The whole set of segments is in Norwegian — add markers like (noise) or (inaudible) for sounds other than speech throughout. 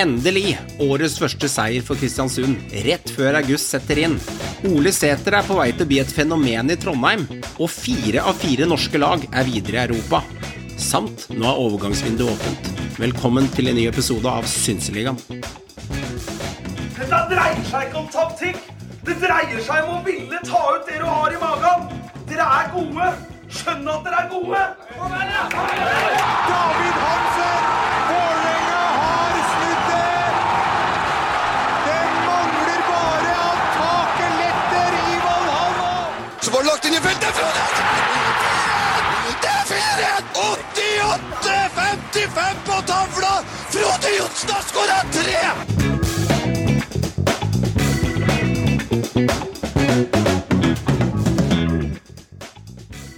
Endelig årets første seier for Kristiansund, rett før august setter inn. Ole Sæter er på vei til å bli et fenomen i Trondheim, og fire av fire norske lag er videre i Europa. Samt nå er overgangsvinduet åpent. Velkommen til en ny episode av Synseligaen. Dette dreier seg ikke om taktikk. Det dreier seg om å ville ta ut det du har i magen. Dere er gode. Skjønn at dere er gode. David Hansen! Det er 4-1! 88-55 på tavla! Frode Johnsen har skåra tre!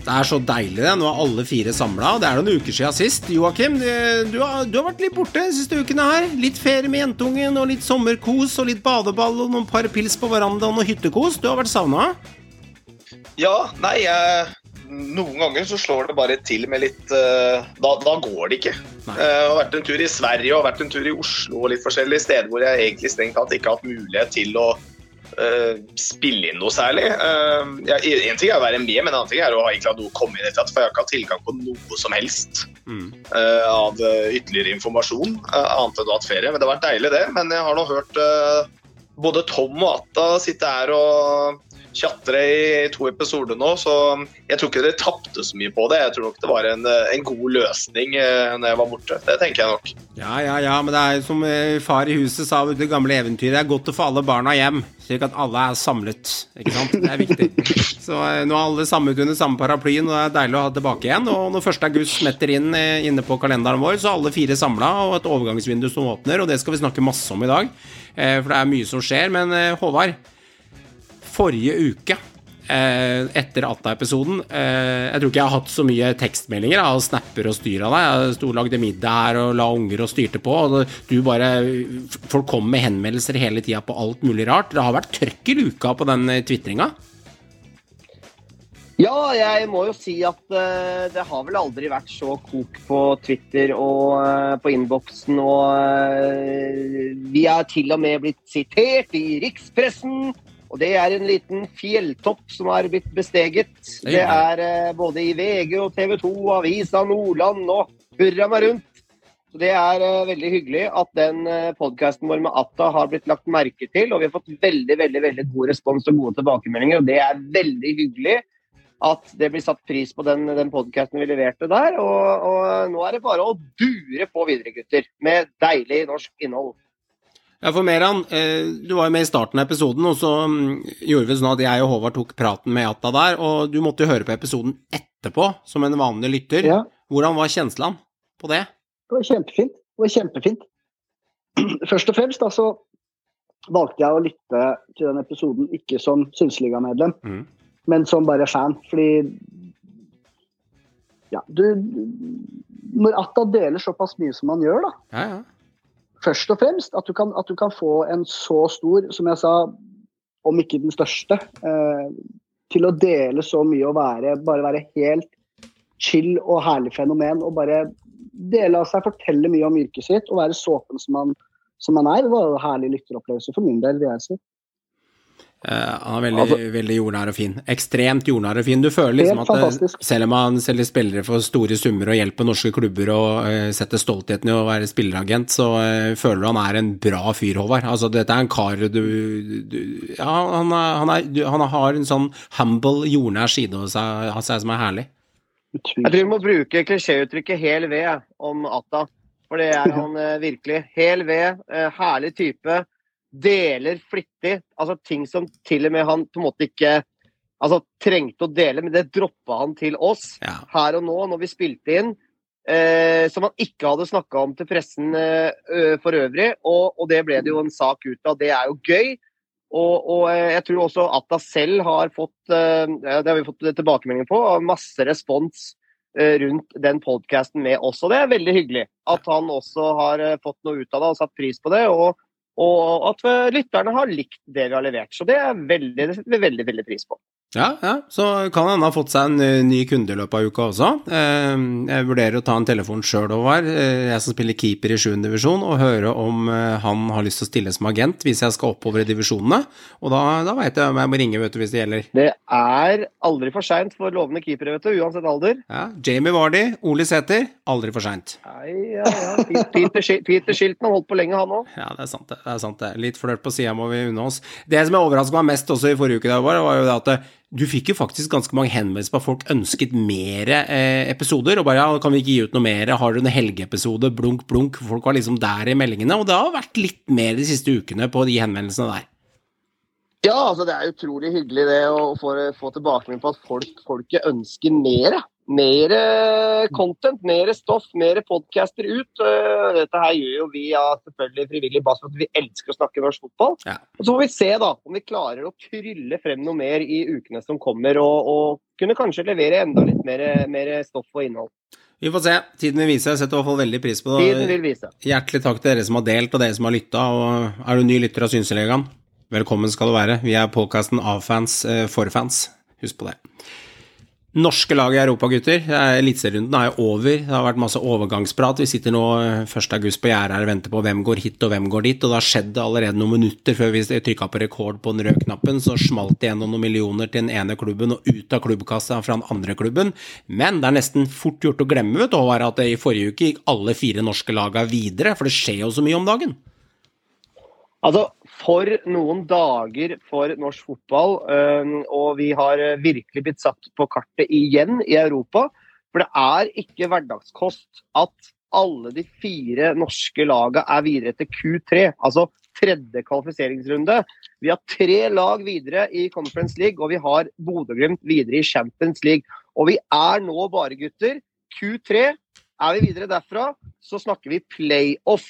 Det er så deilig, det. Nå er alle fire samla. Det er noen uker siden sist. Joakim, du, har- du har vært litt borte de siste ukene her. Litt ferie med jentungen, og litt sommerkos, og litt badeball, og noen par pils på verandaen, og hyttekos. Du har vært savna? Ja, nei, jeg, noen ganger så slår det bare til med litt eh, da, da går det ikke. Nei. Eh, Jeg har vært en tur i Sverige og vært en tur i Oslo og litt forskjellige steder hvor jeg egentlig strengt tatt ikke har hatt mulighet til å uh, spille inn noe særlig. Uh, jeg, en ting er å være med, men en annen ting er å ha egentlig ha noe å komme inn etter, for jeg har ikke hatt tilgang på noe som helst Mm. av ytterligere informasjon, annet enn å ha hatt ferie. Men det har vært deilig, det. Men jeg har nå hørt både Tom og Atta sitte her og tjatre i to episoder nå, så jeg tror ikke dere tapte så mye på det. Jeg tror nok det var en, eh, en god løsning eh, når jeg var borte. Det tenker jeg nok. Ja, ja, ja, men det er som eh, far i huset sa i det gamle eventyret, det er godt å få alle barna hjem, slik at alle er samlet. Ikke sant? Det er viktig. (laughs) Så nå er alle samlet under samme paraplyen, og det er deilig å ha tilbake igjen. Og når 1. august smetter inn inne på kalenderen vår, så er alle fire samla, og et overgangsvindu som åpner, og det skal vi snakke masse om i dag. For det er mye som skjer. Men Håvard, forrige uke eh, etter Atta-episoden eh, Jeg tror ikke jeg har hatt så mye tekstmeldinger av snapper og styr av deg. Jeg sto og lagde middag her og la unger og styrte på. Og du bare Folk kom med henvendelser hele tida på alt mulig rart. Det har vært trøkk i luka på den eh, tvitringa. Ja, jeg må jo si at det har vel aldri vært så kok på Twitter og på innboksen. Og vi er til og med blitt sitert i rikspressen. Og det er en liten fjelltopp som er blitt besteget. Det er eh, både i VG og TV 2, Avisa Nordland og hurra meg rundt. Så Det er eh, veldig hyggelig at den eh, podkasten vår med Atta har blitt lagt merke til. Og vi har fått veldig veldig, veldig god respons og gode tilbakemeldinger. Og det er veldig hyggelig at det blir satt pris på den, den podkasten vi leverte der. Og, og nå er det bare å dure på videre, gutter, med deilig norsk innhold. Ja, for Meran, eh, du var jo med i starten av episoden, og så mm, gjorde vi sånn at jeg og Håvard tok praten med Atta der, og du måtte jo høre på episoden etterpå, som en vanlig lytter. Ja. Hvordan var kjenslene på det? Det var kjempefint. Det var kjempefint. (clears throat) Først og fremst da, så valgte jeg å lytte til den episoden ikke som Synsliga-medlem, mm. men som bare fan. Fordi ja, du Når Atta deler såpass mye som han gjør, da, Ja, ja. Først og fremst at du kan, at du kan få en så stor, som jeg sa, om ikke den største, eh, til å dele så mye og være, bare være helt chill og herlig fenomen. Og bare dele av seg, fortelle mye om yrket sitt og være så som man, som man er. Det var en herlig lytteropplevelse for min del, vil jeg si. Eh, han er veldig, veldig jordnær og fin. Ekstremt jordnær og fin. Du føler liksom at eh, fantastisk. selv om han selger spillere for store summer og hjelper norske klubber og uh, setter stoltheten i å være spilleragent, så uh, føler du han er en bra fyr, Håvard. Altså, dette er en kar du, du Ja, han, er, han, er, du, han har en sånn humble, jordnær side av seg, av seg som er herlig. Jeg tror vi må bruke klisjéuttrykket 'hel ved' om Atta. For det er (laughs) han uh, virkelig. Hel ved, herlig type. Deler flittig. Altså ting som til og med han på en måte ikke altså, trengte å dele, men det droppa han til oss Ja. her og nå, når vi spilte inn. Eh, som han ikke hadde snakka om til pressen eh, for øvrig. Og, og det ble det jo en sak ut av. Det er jo gøy. Og, og eh, jeg tror også Atta selv har fått eh, Det har vi fått tilbakemeldinger på. Masse respons eh, rundt den podkasten med oss. Og det er veldig hyggelig at han også har eh, fått noe ut av det og satt pris på det. Og, og at lytterne har likt det vi har levert. Så det er veldig, det setter vi veldig, veldig pris på. Ja, ja, så kan han ha fått seg en eh, ny kunde i løpet av uka også. Eh, Jeg vurderer å ta en telefon sjøl, Håvard, eh, jeg som spiller keeper i 7. divisjon, og høre om han har lyst til å stille som agent hvis jeg skal oppover i divisjonene. Og da, da veit jeg om jeg må ringe, vet du, hvis det gjelder. Det er aldri for seint for lovende keepere, vet du, uansett alder. Ja, Jamie Vardy, Ole Sæther, aldri for seint. Ja, ja. Peter, Peter Shilton har holdt på lenge, han òg. Ja, det er sant, det. det er sant det. Litt flørt på sida må vi unne oss. Det som jeg overraska meg mest også i forrige uke, der, var, var jo det at du fikk jo faktisk ganske mange henvendelser på at folk ønsket mer eh, episoder. Og bare ja, kan vi ikke gi ut noe mer? Har du en helgeepisode? Blunk, blunk. Folk var liksom der i meldingene. Og det har vært litt mer de siste ukene på de henvendelsene der. Ja, altså det er utrolig hyggelig det å få, få tilbakemelding på at folk, folket ønsker mer. Mer eh, content, mer stoff, mer podcaster ut. Eh, Dette her gjør jo vi av selvfølgelig frivillig for at vi elsker å snakke norsk fotball. Ja. Og Så får vi se da om vi klarer å trylle frem noe mer i ukene som kommer, og, og kunne kanskje levere enda litt mer, mer stoff og innhold. Vi får se. Tiden vil vise. Jeg setter i hvert fall veldig pris på Tiden det. vil vise. Hjertelig takk til dere som har delt, og dere som har lytta. Og er du ny lytter av Synselegaen, velkommen skal du være. Vi er podkasten av fans eh, for fans. Husk på det. Norske lag i Europa, gutter. Eh, Eliteserierunden er over. Det har vært masse overgangsprat. Vi sitter nå eh, 1. august på gjerdet her og venter på hvem går hit og hvem går dit. Og det har skjedd allerede noen minutter før vi trykka på rekord på den røde knappen. Så smalt det gjennom noen millioner til den ene klubben og ut av klubbkassa fra den andre klubben. Men det er nesten fort gjort å glemme vet du, Håvard, at det i forrige uke gikk alle fire norske laga videre. For det skjer jo så mye om dagen. Altså, for noen dager for norsk fotball, og vi har øh, virkelig blitt satt på kartet igjen i Europa. For det er ikke hverdagskost at alle de fire norske lagene er videre til Q3, altså tredje kvalifiseringsrunde. Vi har tre lag videre i Conference League, og vi har Bodø-Glimt videre i Champions League. Og vi er nå bare, gutter, Q3. Er vi videre derfra, så snakker vi playoff.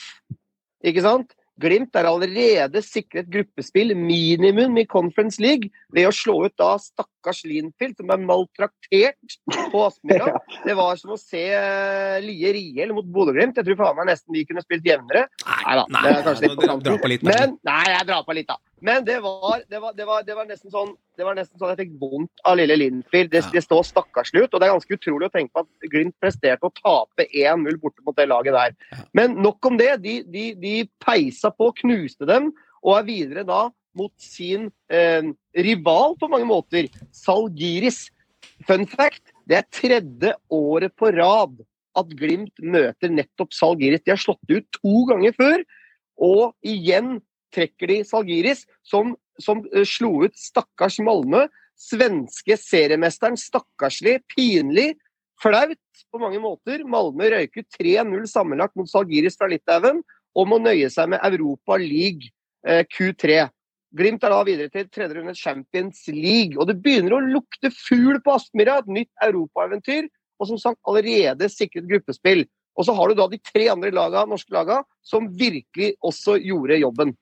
Ikke sant? Glimt er allerede sikret gruppespill minimum i Conference League ved å slå ut da stakkars Linfield, som er maltraktert på Aspmyra. (laughs) Det var som å se eh, Lie Riel mot Bodø-Glimt. Jeg tror faen meg nesten vi kunne spilt jevnere. Nei, det er kanskje litt på kanten. litt, nei. Men Nei, jeg drar på litt, da. Men det var, det var, det var, det var nesten sånn det var nesten sånn jeg fikk vondt av lille Linfield. Det, Ja. det står stakkarslig ut. Og det er ganske utrolig å tenke på at Glimt presterte å tape 1-0 borte mot det laget der. Men nok om det. De, de, de peisa på, knuste dem, og er videre da mot sin eh, rival på mange måter, Salgiris. Fun fact, det er tredje året på rad at Glimt møter nettopp Salgiris. De har slått ut to ganger før, og igjen trekker de Salgiris, som, som eh, slo ut stakkars Malmö. Svenske seriemesteren, stakkarslig, pinlig, flaut på mange måter. Malmö røyker 3-0 sammenlagt mot Salgiris fra Litauen, og må nøye seg med Europa League eh, Q3. Glimt er da videre til tredje runde Champions League. Og det begynner å lukte fugl på Aspmyra, et nytt europaeventyr. Og som sagt allerede sikret gruppespill. Og så har du da de tre andre laga, norske laga som virkelig også gjorde jobben.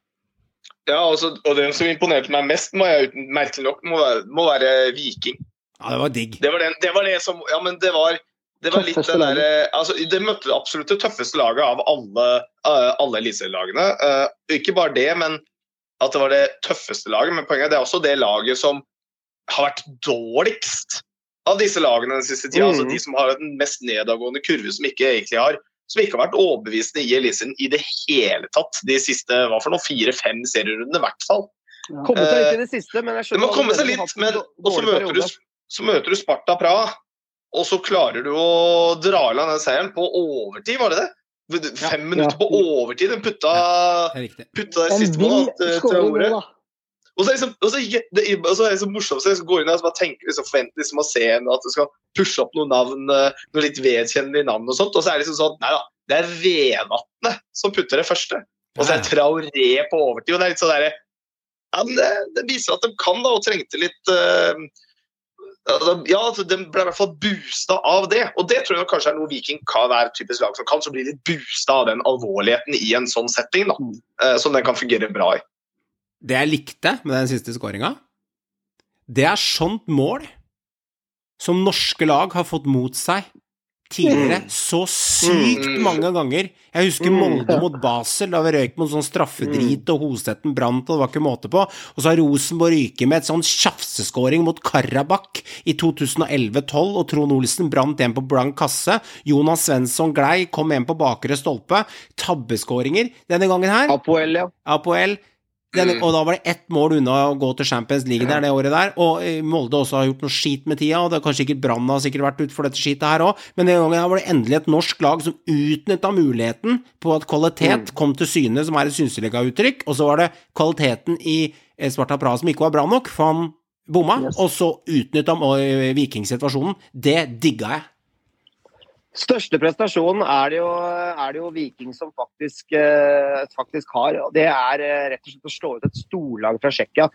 Ja, altså, og den som imponerte meg mest, må jeg uten merkelig nok, må være, må være Viking. Ja, det var digg. Det var, den, det var det som Ja, men det var det var litt den det derre altså, Det møtte absolutt det tøffeste laget av alle, uh, alle eliteserielagene. Uh, ikke bare det, men at det var det tøffeste laget. Men poenget er det er også det laget som har vært dårligst av disse lagene den siste tida. Mm. Altså de som har den mest nedadgående kurve, som ikke egentlig har som ikke har vært overbevisende i Eliteserien i det hele tatt de siste hva for noe, fire-fem serierundene, i hvert fall. Komme seg litt i det siste, men jeg Det må komme seg litt, men og så møter, du, så møter du Sparta Praha, og så klarer du å dra i land den seieren på overtid, var det det? Fem minutter på overtid. Den putta, Det putta det siste målet til Traore. Og så er liksom, og så, det, og så er det så morsomt, så jeg går inn og bare tenker liksom, forventer liksom å se at du skal pushe opp noen navn, eh, noen litt vedkjennelige navn og sånt, og så er det liksom sånn, nei da, det er Vevatnet som putter det første. Og så er Traoré på overtid, og det er litt sånn der, ja, men det, det viser at de kan, da, og trengte litt altså, Ja, Den ble i hvert fall boosta av det. Og det tror jeg kanskje er noe Viking kan være typisk lag som kan, som blir litt boosta av den alvorligheten i en sånn setting, da. eh, som den kan fungere bra i. Det jeg likte med den siste skåringa, det er sånt mål som norske lag har fått mot seg tidligere så sykt mange ganger. Jeg husker Molde mot Basel, da vi røyk mot sånn straffedrit, og Hostetten brant, og det var ikke måte på. Og så har Rosenborg ryket med et sånn tjafseskåring mot Karabakh i 2011-12, og Trond Olsen brant en på blank kasse. Jonas Svensson glei, kom en på bakre stolpe. Tabbeskåringer. Denne gangen her Apoel, ja. Apoel. Den, og da var det ett mål unna å gå til Champions League der det året der. Og eh, Molde også har gjort noe skit med tida, og det er kanskje ikke Brann har sikkert vært utfor dette skitet her òg, men den gangen var det endelig et norsk lag som utnytta muligheten på at kvalitet kom til syne, som er et synseliga-uttrykk, og så var det kvaliteten i eh, Sparta Praha som ikke var bra nok, for han bomma, Yes. og så utnytta eh, Viking-situasjonen. Det digga jeg. Største prestasjonen er det jo, er det jo Viking som faktisk, eh, faktisk har. og Det er eh, rett og slett å slå ut et storlag fra Tsjekkia.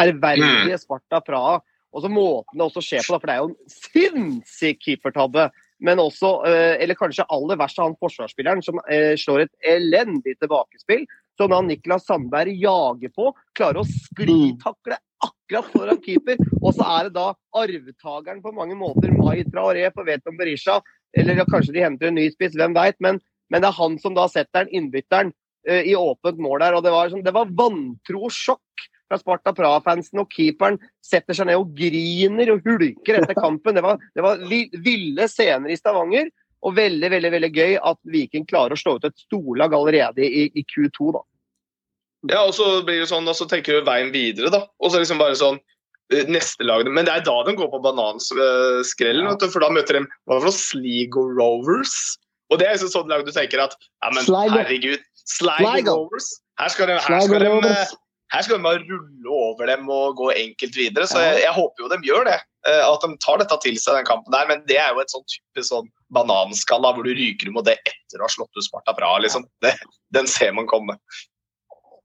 Ærverdige Sparta Praha. Og så måten det også skjer på, da, for det er jo en sinnssyk keepertabbe. Men også, eh, eller kanskje aller verst, han forsvarsspilleren som slår et elendig tilbakespill. Som da Niklas Sandberg jager på. Klarer å sklitakle akkurat foran keeper. Og så er det da arvtakeren på mange måter, Mai Traoré på Veton Berisha. Eller kanskje de henter en ny spiss, hvem veit. Men, men det er han som da setter den innbytteren eh, i åpent mål der. Og det var, sånn, det var vantro og sjokk fra Sparta Praha-fansen. Og keeperen setter seg ned og griner og hulker etter kampen. Det var, det var vi- ville scener i Stavanger. Og veldig veldig, veldig gøy at Viking klarer å slå ut et storlag allerede i, i Q2. da. Ja, og så blir det sånn, og så tenker du veien videre, da. Og så liksom bare sånn Neste lag Men det er da de går på bananskrellen, ja. for da møter de hva for? Sligo Rovers. Og det er jo sånn lag du tenker at ja, men Sligo. herregud, Sligo, Sligo. Rovers. Her skal de, her Sligo skal de, Rovers. eh, her skal de bare rulle over dem og gå enkelt videre. Så jeg, jeg håper jo de gjør det. eh, At de tar dette til seg, den kampen der. Men det er jo et sånn type sånn bananskall hvor du ryker mot det etter å ha slått ut Sparta bra. Liksom. Det, den ser man komme.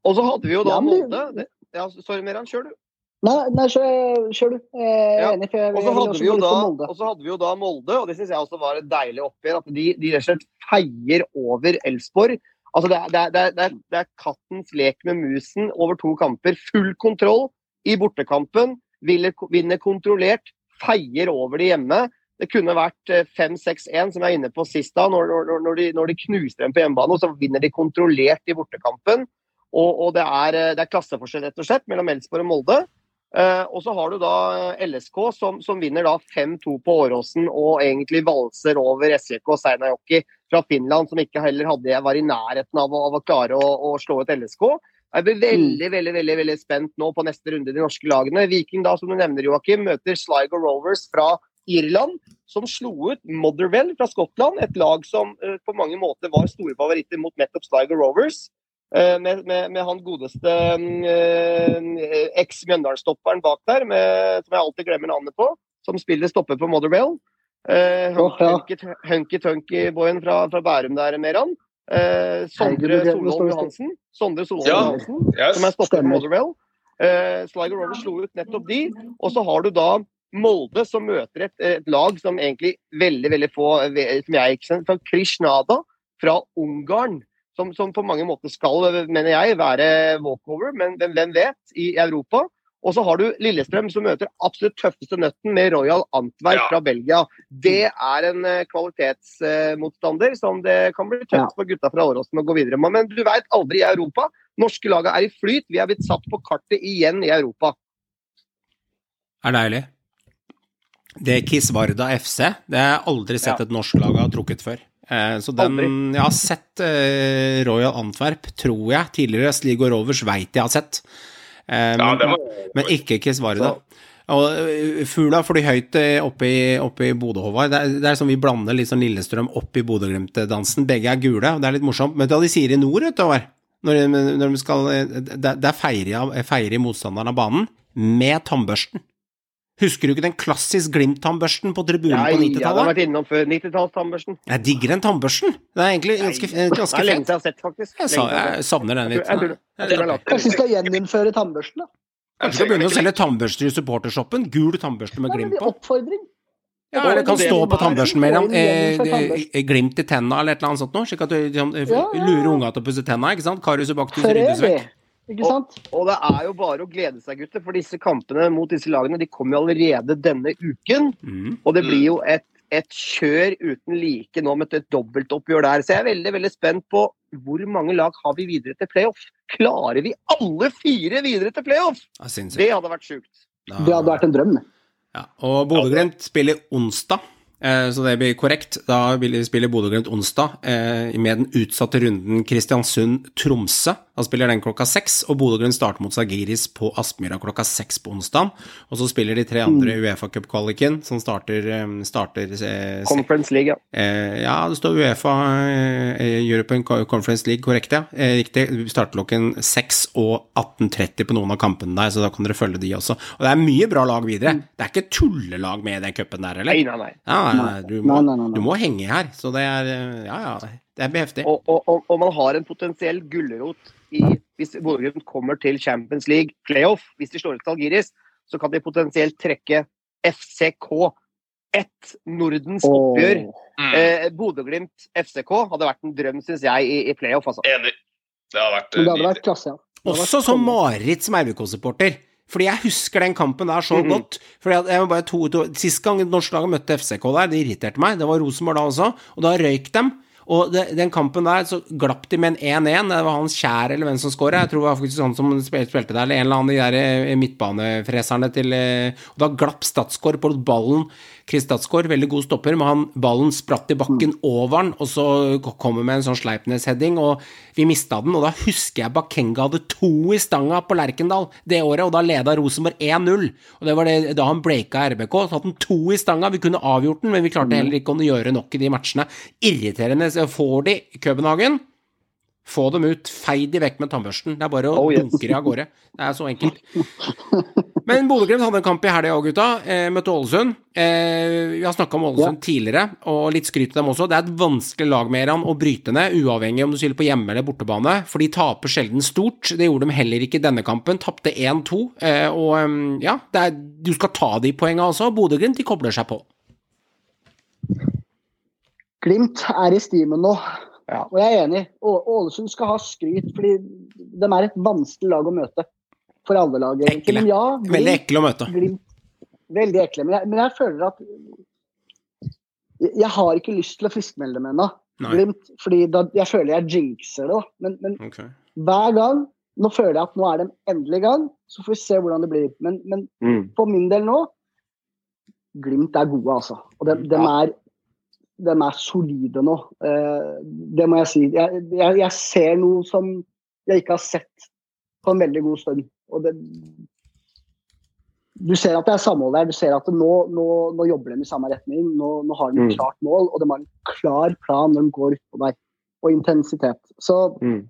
Og så hadde vi jo da Ja, men- Molde. Ja, sorry, Meran, kjør du. Nei, nei er Ja, enig, Og så hadde vi jo da, Molde. og så hadde vi jo da Molde, og det syns jeg også var et deilig oppgjør. At de, de rett og slett feier over Elfsborg. Altså det, er- det, er- det, er- kattens lek med musen over to kamper. Full kontroll i bortekampen. Vinner, kontrollert. Feier over de hjemme. Det kunne vært eh, 5-6-1, som jeg er inne på sist da, når, når, når, de, når de knuser dem på hjemmebane. Og så vinner de kontrollert i bortekampen. Og, og det, er, eh, det er klasseforskjell rett og slett mellom Elsborg og Molde. Eh, og så har du da eh, LSK som, som vinner da 5-2 på Åråsen og egentlig valser over SJK Seinajoki fra Finland, som ikke heller hadde, var i nærheten av å, av å klare å, å slå ut LSK. Jeg blir veldig veldig, veldig, veldig spent nå på neste runde i de norske lagene. Viking da, som du nevner, Joakim, møter Sligo Rovers fra Irland, som slo ut Motherwell fra Skottland. Et lag som uh, på mange måter var store favoritter mot nettopp Sligo Rovers. Eh, med, med, med han godeste eh, eks-Mjøndalen-stopperen bak der, med, som jeg alltid glemmer navnet på, som spiller stopper på Motherwell. Eh, oh, ja. Hunky-Tunky-boyen fra, fra Bærum der, Meran. Eh, Sondre Solholm Johansen. Sondre Solholm Ja. Johansen, Yes. som er stopper på Motherwell. Eh, Sligo Rovers slo ut nettopp de. Og så har du da Molde, som møter et, et lag som egentlig veldig veldig få som jeg ikke kjenner, fra Krishnada fra Ungarn. Som, som på mange måter skal, mener jeg, være walkover, men hvem, hvem vet, i Europa. Og så har du Lillestrøm, som møter absolutt tøffeste nøtten med Royal Antwerp Ja. fra Belgia. Det er en eh, kvalitetsmotstander som det kan bli tøft Ja. for gutta fra Åråsen å gå videre med. Men du veit aldri i Europa. Norske laget er i flyt. Vi er blitt satt på kartet igjen i Europa. er deilig. Det er Kisvarda FC, det har jeg aldri sett Ja. et norsk lag ha trukket før. Eh, så den Aldri. Jeg har sett eh, Royal Antwerp, tror jeg. Tidligere Sligo Rovers veit jeg har sett. Men, Ja, men, det var men ikke Kisvarda. Og eh, Fugla flyr høyt eh, oppe i, oppe i Bodø, Håvard. Det, er- det er som vi blander litt sånn Lillestrøm opp i Bodø-Glimt-dansen. Begge er gule, og det er litt morsomt. Men da de sier i nord, vet du, Håvard når, de- når de skal eh, Det det er feirer feirer motstanderen av banen med tannbørsten. Husker du ikke den klassisk Glimt-tannbørsten på tribunen Ja, på ja, Jeg har vært innom før. 90-tallstannbørsten. Jeg digger den tannbørsten. Det er egentlig ganske, Det er lenge siden jeg har sett, faktisk. Jeg, sa, jeg savner den litt. jeg jeg jeg den Kanskje vi skal gjeninnføre tannbørsten, da? Kanskje skal begynne å selge tannbørster i supportershoppen. Gul tannbørste med Glimt på. Oppfordring. Ja, eller det kan stå på tannbørsten med eh, eh, glimt i tenna eller et eller annet sånt noe, slik at du Ja, ja, ja. lurer unga til å pusse tenna, ikke sant? Karius og Baktus ryddes vekk. Ikke sant? Og det er jo bare å glede seg, gutter, for disse kampene mot disse lagene de kommer jo allerede denne uken. Mm. Og det blir jo et et kjør uten like nå med et dobbeltoppgjør der. Så jeg er veldig veldig spent på hvor mange lag har vi videre til playoff. Klarer vi alle fire videre til playoff? Det. Det hadde vært sjukt. Da- Det hadde vært en drøm. Ja, og Bodø-Glimt spiller onsdag, eh, så det blir korrekt. Da vil vi spille Bodø-Glimt onsdag eh, med den utsatte runden Kristiansund-Tromsø. Da spiller den klokka seks, og Bodø-Glimt starter mot Sagiris på Aspmyra klokka seks på onsdag. Og så spiller de tre andre Uefa Cup-kvaliken, som starter, eh, starter eh, Conference League, ja. Eh, ja, det står Uefa eh, European Conference League, korrekt, ja. Eh, riktig. Starter klokken seks og 18.30 på noen av kampene der, så da kan dere følge de også. Og det er mye bra lag videre. Det er ikke tullelag med i den cupen der, eller? Nei, nei, nei. Ja, nei, nei, du, må, Nei, nei, nei, du må henge her, så det er eh, Ja, ja, det blir heftig. Og, og, og, og man har en potensiell gulrot Hvis Bodø-Glimt kommer til Champions League playoff, hvis de slår ut Algiris, så kan de potensielt trekke FCK. Ett Nordens oppgjør. Eh, Bodø-Glimt FCK hadde vært en drøm, syns jeg, i, i playoff. Altså. Enig. Det hadde vært det eh, hadde vært klasse, ja. Det hadde Også som mareritt som RBK-supporter. Fordi jeg husker den kampen der så Mhm. godt. Fordi jeg var bare to, to, Sist gang norskelaget møtte FCK der, det irriterte meg. Det var Rosenborg da også, og da røyk dem. Og det, den kampen der så glapp de med en 1-1. Det var Hans Kjær eller hvem som skåra. Jeg tror det var faktisk han som spilte der, eller en eller annen de der eh, midtbanefreserne til eh, Og da glapp Statsgaard på ballen. Chris Datsgaard, veldig god stopper, men han, ballen spratt i bakken over han, og så kommer med en sånn Sleipnes-heading, og vi mista den. Og da husker jeg Bakenga hadde to i stanga på Lerkendal det året, og da leda Rosenborg 1-0. Og det var det, da han breaka RBK, så hadde han to i stanga. Vi kunne avgjort den, men vi klarte heller ikke å gjøre nok i de matchene. Irriterende. Så får de Københagen, få dem ut, fei de vekk med tannbørsten. Det er bare å Oh, yes. dunke de av gårde. Det er så enkelt. (laughs) Men Bodø-Glimt hadde en kamp i helga òg, gutta. Eh, møtte Ålesund. Eh, vi har snakka om Ålesund tidligere, og litt skryt til dem også. Det er et vanskelig lag med Eran å bryte ned, uavhengig om du spiller på hjemme- eller bortebane, for de taper sjelden stort. Det gjorde de heller ikke i denne kampen. Tapte 1-2. Eh, og ja, det er, du skal ta de poengene også. Bodø-Glimt de kobler seg på. Glimt er i stimen nå. Ja. Og jeg er enig. Ålesund skal ha skryt, fordi de er et vanskelig lag å møte. For alle lag. Ekle. Ja, glimt, Veldig ekle å møte. Glimt Veldig ekle. Men jeg, men jeg føler at jeg, jeg har ikke lyst til å friskmelde dem ennå. Glimt, fordi da, jeg føler jeg jinxer det. Men, men okay. hver gang Nå føler jeg at nå er de endelig i gang, så får vi se hvordan det blir. Men, men Mm. for min del nå Glimt er gode, altså. Og de, de, er, de er solide nå. Eh, det må jeg si. Jeg, jeg, jeg ser noe som jeg ikke har sett på en veldig god stund. Og det, du ser at det er samhold der. Du ser at nå, nå, nå jobber de i samme retning. Nå, nå har de et Mm. klart mål, og de har en klar plan når de går utpå der. Og intensitet. Så Mm.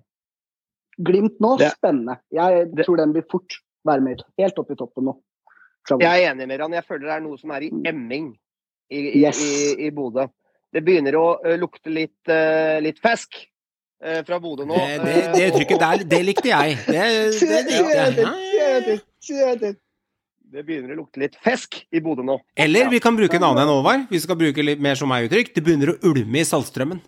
Glimt nå, Det- spennende. Jeg det- tror den vil fort være med helt opp i toppen nå. Framover. Jeg er enig med han. Jeg føler det er noe som er i emming i, i, Yes. i, i Bodø. Det begynner å lukte litt, uh, litt fisk eh, fra Bodø nå. Det, det, det uttrykket der, det likte jeg. Det, (laughs) det likte jeg. Det begynner å lukte litt fisk i Bodø nå. Eller vi kan bruke en annen enn Håvard. Vi skal bruke litt mer som meg uttrykk. Det begynner å ulme i Saltstrømmen.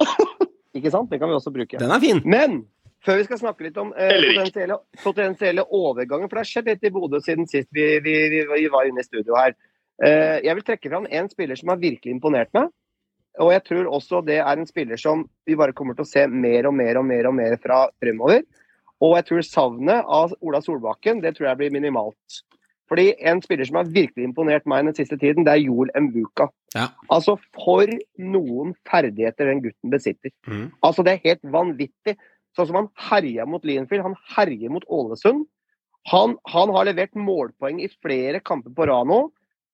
(laughs) Ikke sant? Det kan vi også bruke. Den er fin. Men før vi skal snakke litt om eh, potensielle, potensielle overganger, for det har skjedd litt i Bodø siden sist vi, vi, vi, vi var inne i studio her. Eh, jeg vil trekke fram en spiller som har virkelig imponert meg. Og jeg tror også det er en spiller som vi bare kommer til å se mer og mer og mer og mer fra fremover. Og jeg tror savnet av Ola Solbakken det tror jeg blir minimalt. Fordi en spiller som har virkelig imponert meg den siste tiden, det er Joel Mbuka. Ja. Altså, for noen ferdigheter den gutten besitter. Mm. Altså, det er helt vanvittig. Sånn som han herja mot Lienfield, han herjer mot Ålesund. Han, han har levert målpoeng i flere kamper på rad nå.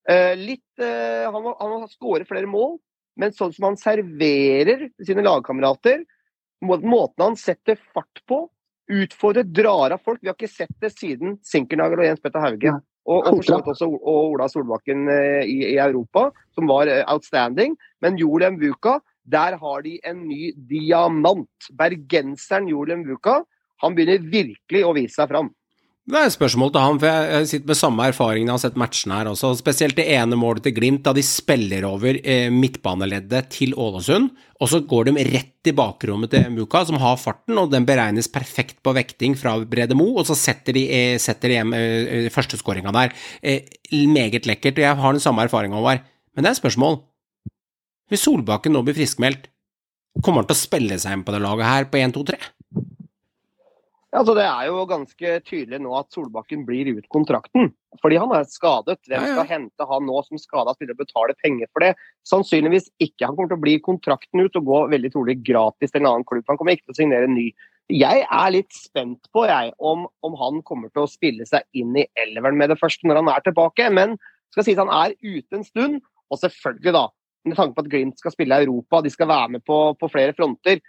Eh, litt, eh, han, må, han må skåret flere mål, men sånn som han serverer sine lagkamerater, måten han setter fart på, utfordrer, drar av folk Vi har ikke sett det siden Sinkernagel og Jens Petter Hauge. Og, og også og Ola Solbakken eh, i, i Europa, som var outstanding. Men Jolem Vuka, der har de en ny diamant. Bergenseren Jolem Vuka. han begynner virkelig å vise seg fram. Det er et spørsmål til han, for jeg sitter med samme erfaring når jeg har sett matchene her også. Spesielt det ene målet til Glimt, da de spiller over eh, midtbaneleddet til Ålesund. Og så går de rett i bakrommet til Muka, som har farten, og den beregnes perfekt på vekting fra Brede Mo, og så setter de, eh, setter de hjem eh, førsteskåringa der. Meget lekkert. og Jeg har den samme erfaringa, Håvard. Men det er et spørsmål. Hvis Solbakken nå blir friskmeldt, kommer han til å spille seg inn på det laget her på 1, 2, 3? Ja, altså Det er jo ganske tydelig nå at Solbakken blir ut kontrakten. Fordi han er skadet. Hvem Ja, ja. skal hente han nå som skada spiller og betale penger for det? Sannsynligvis ikke. Han kommer til å bli kontrakten ut og gå veldig trolig gratis til en annen klubb. Han kommer ikke til å signere en ny. Jeg er litt spent på jeg, om, om han kommer til å spille seg inn i elveren med det første når han er tilbake. Men skal sies han er ute en stund. Og selvfølgelig, da, med tanke på at Glimt skal spille i Europa, de skal være med på, på flere fronter,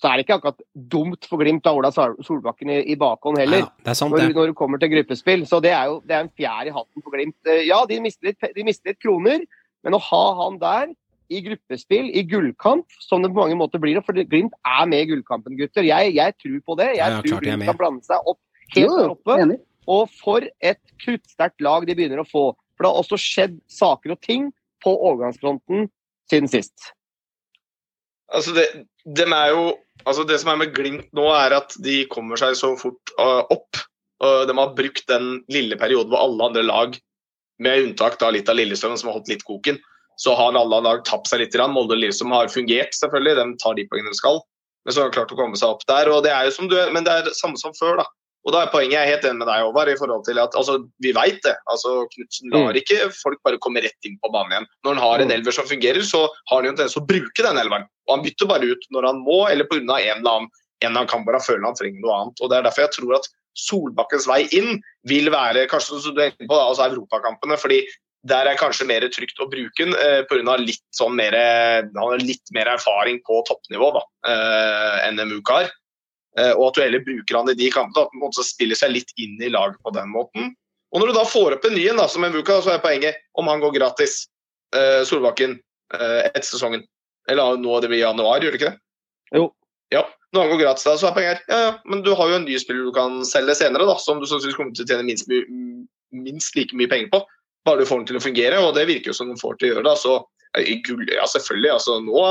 så er det ikke akkurat dumt for Glimt av Ola Solbakken i, i bakhånd heller. Ja, det er sant, Når, det. når du kommer til gruppespill. Så det er jo det er en fjær i hatten for Glimt. Eh, Ja, de mister, litt, de mister litt kroner, men å ha han der i gruppespill, i gullkamp, som det på mange måter blir, for Glimt er med i gullkampen, gutter. Jeg, jeg tror på det. Jeg Ja, ja, tror Glimt kan blande seg opp helt der oppe. Enig. Og for et kruttsterkt lag de begynner å få. For det har også skjedd saker og ting på overgangsfronten siden sist. Altså det, dem er jo, altså det som er med Glimt nå, er at de kommer seg så fort uh, opp. Og de har brukt den lille perioden hvor alle andre lag, med unntak da litt av Lillestrøm, som har holdt litt koken, så har alle lag tapt seg litt. grann. Molde og Lillestrøm har fungert, selvfølgelig. De tar de poengene de skal. Men så har de klart å komme seg opp der. og det er jo som du, Men det er samme som før, da. Og da er poenget jeg er helt enig med deg, Håvard, i forhold til at altså, vi veit det. altså Knutsen lar ikke folk bare komme rett inn på banen igjen. Når han har en elver som fungerer, så har han jo en tendens til å bruke den elveren. Og han bytter bare ut når han må, eller pga. en eller annen en eller annen kamp føle han han trenger noe annet. Og Det er derfor jeg tror at Solbakkens vei inn vil være kanskje som du er inne på, da, altså europakampene. fordi der er kanskje mer trygt å bruke den eh, pga. litt sånn mer, han har litt mer erfaring på toppnivå da, eh, enn Mukar. Og at du heller bruker han i de kampene, at måte spiller seg litt inn i laget på den måten. Og når du da får opp en ny en, som en Vuka, så er poenget om han går gratis, eh, Solbakken, eh, etter sesongen. Eller nå det blir januar, gjør det ikke det? Jo. Ja, når han går gratis da, så er poenget. Ja, ja, men du har jo en ny spiller du kan selge senere, da, som du sannsynligvis kommer til å tjene minst, minst like mye penger på. Bare du får den til å fungere, og det virker jo som den får til å gjøre. da, så eh, gull, Ja, selvfølgelig. altså nå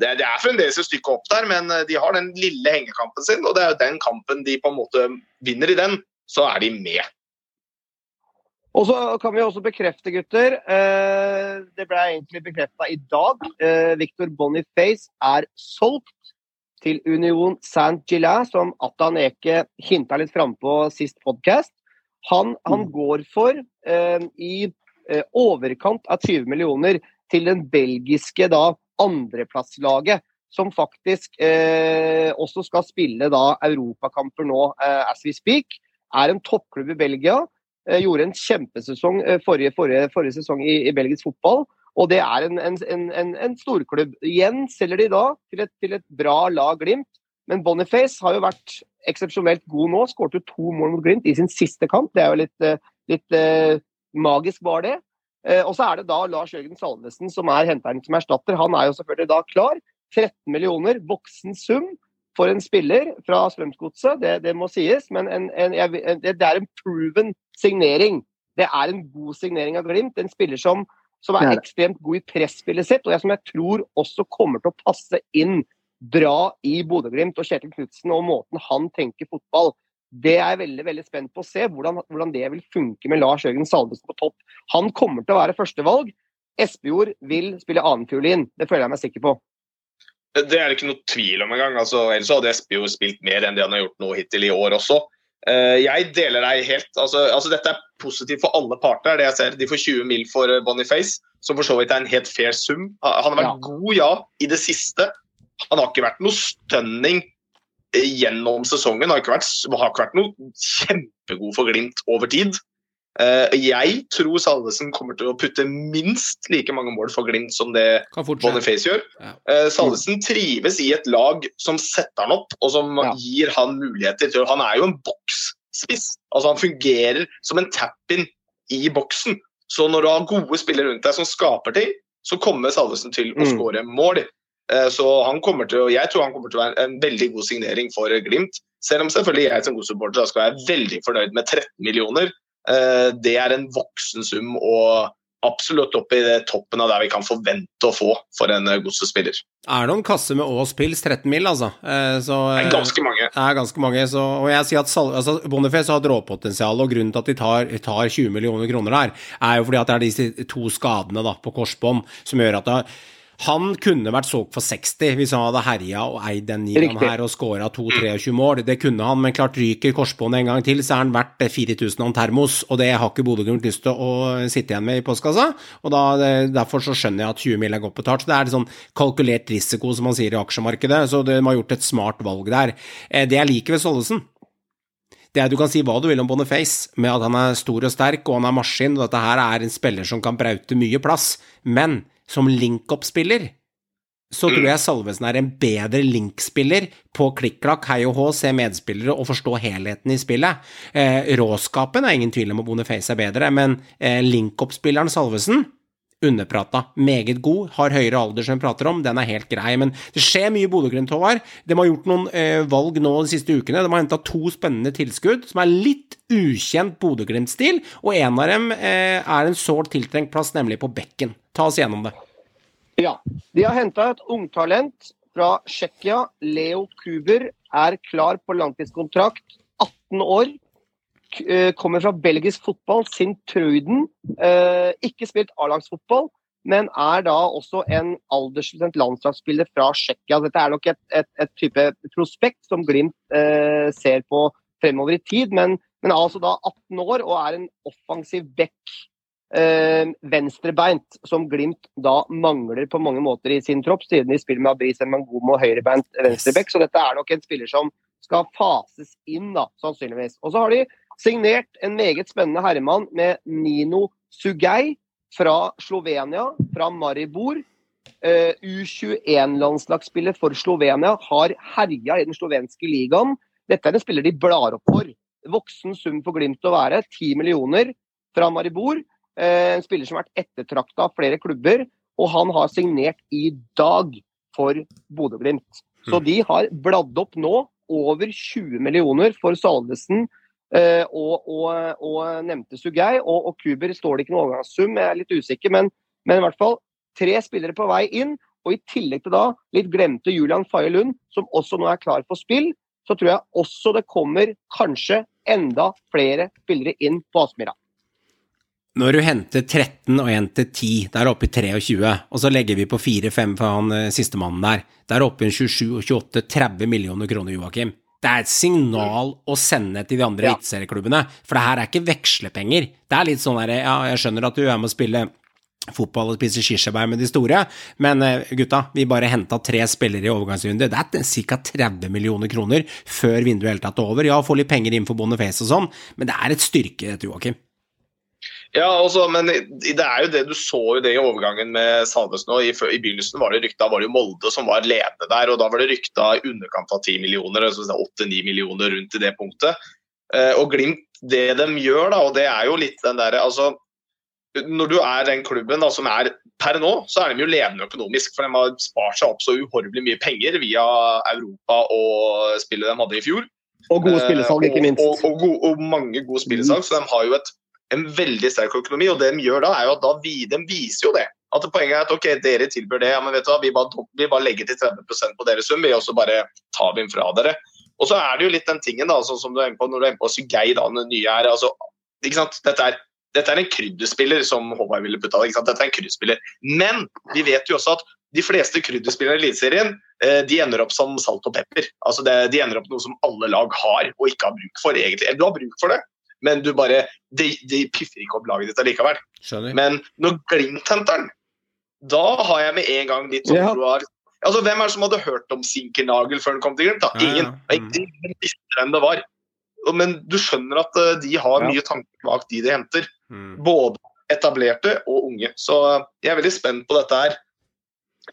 det, det er fremdeles et stykke opp der, men eh, de har den lille hengekampen sin, og det er jo den kampen de på en måte vinner i den, så er de med. Og så kan vi også bekrefte, gutter eh, Det ble egentlig bekrefta i dag. Eh, Victor Boniface er solgt til Union Saint-Gilles, som Atan Eke hinta litt frampå sist podkast. Han, han går for eh, i eh, overkant av 20 millioner til den belgiske da andreplasslaget, som faktisk eh, også skal spille da europakamper nå eh, as we speak. Er en toppklubb i Belgia. Eh, gjorde en kjempesesong eh, forrige, forrige, forrige sesong i, i belgisk fotball. Og det er en, en, en, en, storklubb. Igjen selger de da til et, til et bra lag Glimt. Men Boniface har jo vært eksepsjonelt god nå. Skåret jo to mål mot Glimt i sin siste kamp. Det er jo litt, eh, litt eh, magisk, var det. Eh, og så er det da Lars Jørgen Salvesen som er henteren som erstatter. Han er jo selvfølgelig da klar. 13 millioner, voksen sum for en spiller fra Strømsgodset, det, det må sies. Men en, en, en, det er en proven signering. Det er en god signering av Glimt. En spiller som, som er er ekstremt god i presspillet sitt, og jeg, som jeg tror også kommer til å passe inn bra i Bodø-Glimt og Kjetil Knutsen og måten han tenker fotball. Det er jeg veldig veldig spent på å se, hvordan, hvordan det vil funke med Lars Jørgen Salvesen på topp. Han kommer til å være førstevalg. Espejord vil spille annenfiolin, det føler jeg meg sikker på. Det er det ikke noe tvil om engang. Altså, ellers hadde Espejord spilt mer enn det han har gjort nå hittil i år også. Eh, jeg deler deg helt. Altså, altså Dette er positivt for alle parter. det jeg ser. De får 20 mil for eh, Boniface, som for så vidt er en helt fair sum. Han har vært god, ja, i det siste. Han har ikke vært noe stønning eh, gjennom sesongen. Har ikke vært, har ikke vært noe kjempegod for Glimt over tid. Eh, jeg tror Salvesen kommer til å putte minst like mange mål for Glimt som det. Boniface gjør. Ja. Eh, Salvesen trives i et lag som setter han opp, og som Ja. gir han muligheter til Han er jo en boksspiss. Altså, han fungerer som en tap-in i boksen. Så når du har gode spillere rundt deg som skaper ting, så kommer Salvesen til å Mm. skåre mål. Eh, Så han kommer til jeg tror han kommer til å være en veldig god signering for Glimt. Selv om selvfølgelig jeg som god supporter skal være veldig fornøyd med 13 millioner. Eh, Det er en voksen sum og absolutt opp i toppen av der vi kan forvente å få for en eh, godsespiller. Er noen kasse med Ås Pils 13 mil, altså? Så, Det er ganske mange. Det er ganske mange, så, og jeg sier at altså, Boniface har et råpotensial, og grunnen til at de tar, tar 20 millioner kroner der, er jo fordi at det er disse to skadene da, på korsbånd som gjør at det, Han kunne vært solgt for 60 hvis han hadde herja og eid den nieren her og scora 2-23 mål. Det kunne han, men klart ryker korsbåndet en gang til, så er han verdt eh, 4000 om termos, og det har ikke Bodø-Glimt lyst til å sitte igjen med i postkassa. Og da, eh, Derfor så skjønner jeg at 20 mil er godt betalt. Så det er sånn kalkulert risiko, som man sier i aksjemarkedet, så de har gjort et smart valg der. Eh, Det jeg liker ved Sollesen, det er Du kan si hva du vil om Boniface, med at han er stor og sterk og han er maskin, og dette her er en spiller som kan braute mye plass, men som link-up-spiller så tror jeg Salvesen er en bedre link-spiller på klikk-klakk, hei og hå, se medspillere og forstå helheten i spillet. Eh, råskapen er ingen tvil om at Boniface er bedre, men eh, link-up-spilleren Salvesen underprata. Meget god, har høyere alder som vi prater om, den er helt grei. Men det skjer mye i Bodø-Glimt, Håvard. De har gjort noen eh, valg nå de siste ukene. De har henta to spennende tilskudd som er litt ukjent Bodø-Glimt-stil, og en av dem eh, er en sårt tiltrengt plass, nemlig på bekken. Ta oss gjennom det. Ja. De har henta et ungtalent fra Tsjekkia. Leo Kuber er klar på langtidskontrakt. 18 år. Eh, kommer fra belgisk fotball, Sint Truiden. Eh, ikke spilt A-lagsfotball, men er da også en aldersbestemt landslagsspiller fra Tsjekkia. Dette er nok et, et, et type prospekt som Glimt eh, ser på fremover i tid, men, men er altså da 18 år og er en offensiv back eh, venstrebeint, som Glimt da mangler på mange måter i sin tropp, siden de spiller med Abris Mangomo høyrebeint venstreback. Så dette er nok en spiller som skal fases inn, da, sannsynligvis. Og så har de signert en meget spennende herremann med Nino Sugei fra Slovenia, fra Maribor. Eh, U21-landslagsspiller for Slovenia, har herja i den slovenske ligaen. Dette er en spiller de blar opp for. Voksen sum for Glimt å være, 10 millioner fra Maribor. Eh, en spiller som har vært ettertrakta av flere klubber, og han har signert i dag for Bodø-Glimt. Så de har bladd opp nå over 20 millioner for Salvesen og, og, og nevnte Sugei. Og, og Kuber står det ikke noen overgangssum, jeg er litt usikker, men, men i hvert fall tre spillere på vei inn. Og i tillegg til da litt glemte Julian Faye Lund, som også nå er klar for spill, så tror jeg også det kommer kanskje enda flere spillere inn på Aspmyra. Når du henter 13 og 1 til 10, der oppe i 23, og så legger vi på 4-5 for han eh, sistemannen der, der oppe i 27 og 28, 30 millioner kroner, Joakim. Det er et signal å sende til de andre Ja. eliteserieklubbene, for det her er ikke vekslepenger. Det er litt sånn derre, ja, jeg skjønner at du er med å spille fotball og spise kirsebær med de store, men eh, gutta, vi bare henta tre spillere i overgangsrunde. Det er ca. 30 millioner kroner før vinduet helt tatt er over. Ja, få litt penger inn for Boniface og sånn, men det er et styrke, dette, Joakim. Ja, også, men det er jo det du så jo det i overgangen med Salvesen. I, I begynnelsen var det rykta var det jo Molde som var ledende der, og da var det rykta i underkant av 10 millioner, altså 8-9 millioner rundt i det punktet. Eh, og Glimt, det de gjør da, og det er jo litt den derre altså Når du er den klubben da, som er per nå, så er de jo ledende økonomisk, for de har spart seg opp så uhorvelig mye penger via Europa og spillet de hadde i fjor. Og gode spillesalg, ikke minst. Eh, Og, og, og, og mange gode spillesalg. Så de har jo et, en veldig sterk økonomi. Og det de gjør da, er jo at da vi, de viser jo det. At Poenget er at ok, dere tilbyr det, ja, men vet du hva, vi bare, vi bare legger til 30% på deres sum, vi, og så bare tar den fra dere. Og så er det jo litt den tingen da, sånn som du er inne på når du er inne på Sugei, da, den nye her. altså, ikke sant, Dette er, dette er en krydderspiller, som Håvard ville putta det. Dette er en krydderspiller. Men vi vet jo også at de fleste krydderspillere i Eliteserien eh, de ender opp som salt og pepper. Altså det, de ender opp noe som alle lag har og ikke har bruk for. egentlig. Eller Du har bruk for det, men du bare, de, de piffer ikke opp laget ditt allikevel. Skjønner? Men når Glimt henter den, da har jeg med en gang litt sånn Ja. Har, Altså, Hvem er det som hadde hørt om Sinkernagel før han kom til Glimt? da? Ja, ja. Ingen. Ingen ingen visste hvem det var. Men du skjønner at eh, de har Ja. mye tanker bak de de henter. Mm. Både etablerte og unge. Så eh, jeg er veldig spent på dette her.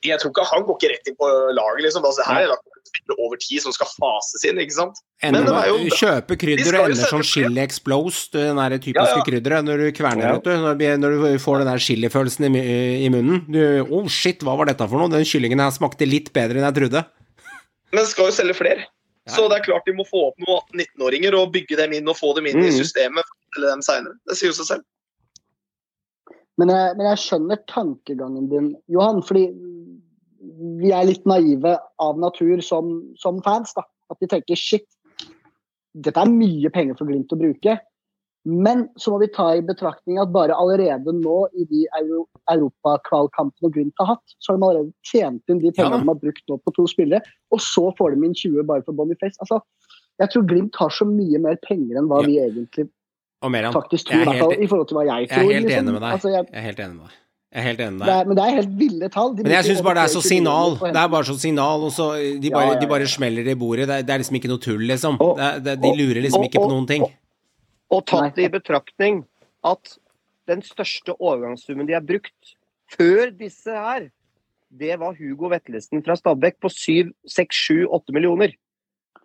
Jeg tror ikke Han går ikke rett inn på laget. liksom. Altså, her er det over tid som skal fases inn. ikke sant? Ender Men jo- kjøpe krydder og ender som chili explosed, den der typiske Ja, ja. krydderet når du kverner, Ja. vet du. Når, du får den der chilifølelsen i, i munnen. Du, oh shit, hva var dette for noe? Den kyllingen her smakte litt bedre enn jeg trodde. Men skal jo selge flere. Så det er klart de må få opp noen 18-19-åringer og bygge dem inn og få dem inn i Mm. systemet. Eller dem senere. Det sier jo seg selv. Men jeg, men jeg skjønner tankegangen din, Johan. Fordi vi er litt naive av natur som, som fans. da. At vi tenker shit, dette er mye penger for Glimt å bruke. Men så må vi ta i betraktning at bare allerede nå i de euro europakvalkampene Glimt har hatt, så har de allerede tjent inn de Ja de har brukt nå på to spillere, og så får de inn 20 bare for Boniface. Altså, jeg tror Glimt har så mye mer penger enn hva Ja. vi egentlig Meran, faktisk tror, i er hvert fall helt, i forhold til hva jeg jeg er helt liksom. enig med deg. Altså, jeg, Jeg er helt enig med deg. Jeg er helt enig med det deg. er, men det er helt ville tall. De Men jeg syns bare det er så signal. Det er bare så signal, og så de bare, ja, ja. de bare smeller i bordet. Det er, det er liksom ikke noe tull, liksom. Og- Det er, det, de og- lurer liksom og- ikke på noen ting. Og tatt Nei. i betraktning at den største overgangssummen de har brukt før disse her, det var Hugo Vettelsen fra Stabæk på 7, 6, 7, 8 millioner.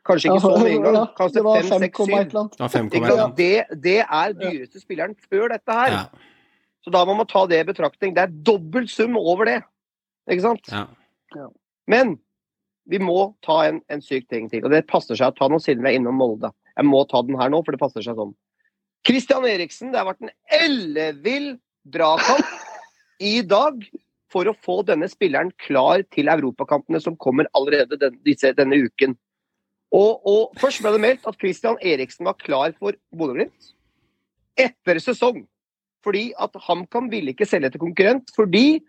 Kanskje ikke så mye engang. Ja, Kanskje 5, 5, 6, et 7. Det. Ja, 5,1. Det, det er dyreste spilleren før dette her. Ja, Så da må man ta det i betraktning. Det er dobbelt sum over det. Ikke sant? ja. Men vi må ta en, en syk ting til, og det passer seg å ta nå siden vi er innom Molde. Jeg må ta den her nå, for det passer seg sånn. Christian Eriksen, det har vært en ellevill dragkamp i dag for å få denne spilleren klar til europakampene som kommer allerede den, disse, denne uken. Og, og Først ble det meldt at Christian Eriksen var klar for Bodø-Glimt etter sesong. Fordi at HamKam ville ikke selge til konkurrent, fordi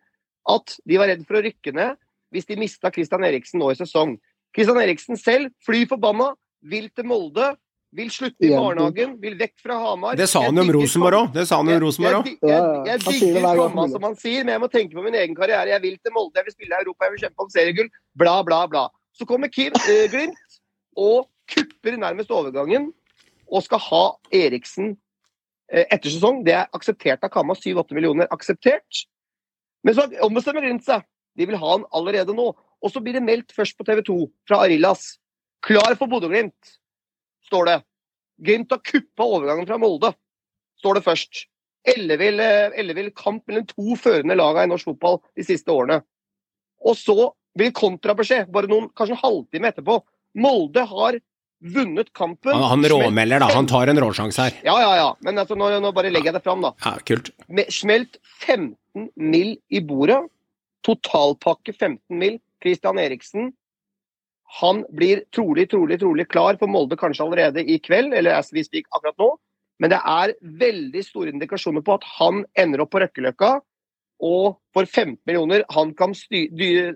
at de var redd for å rykke ned hvis de mista Christian Eriksen nå i sesong. Christian Eriksen selv, fly forbanna, vil til Molde, vil slutte i barnehagen, vil vekk fra Hamar. Det sa han jo om Rosenborg òg. Det sa han om Rosenborg òg. jeg, jeg, jeg, jeg digger han som han sier, men jeg må tenke på min egen karriere. Jeg vil til Molde, jeg vil spille i Europa, jeg vil kjempe om seriegull. Bla, bla, bla. Så kommer Kim eh, Glimt og kupper nærmest overgangen og skal ha Eriksen eh, etter sesong. Det er akseptert av Kamma. 7-8 millioner akseptert. Men så ombestemmer Glimt seg. De vil ha han allerede nå. Og så blir det meldt først på TV 2 fra Arillas. Klar for Bodø-Glimt, står det. Glimt har kuppa overgangen fra Molde, står det først. Ellevill ellevill kamp mellom to førende laga i norsk fotball de siste årene. Og så blir kontrabeskjed, bare noen, kanskje en halvtime etterpå. Molde har vunnet kampen. Han, han råmelder, da. Han tar en råsjanse her. Ja, ja, ja. Men altså, nå, nå bare legger jeg det fram, da. Ja, kult. Smelt 15 mill. i bordet. Totalpakke 15 mill. Christian Eriksen. Han blir trolig, trolig, trolig klar for Molde kanskje allerede i kveld, eller as we speak akkurat nå. Men det er veldig store indikasjoner på at han ender opp på Røkkeløkka. Og for 15 millioner, han kan styre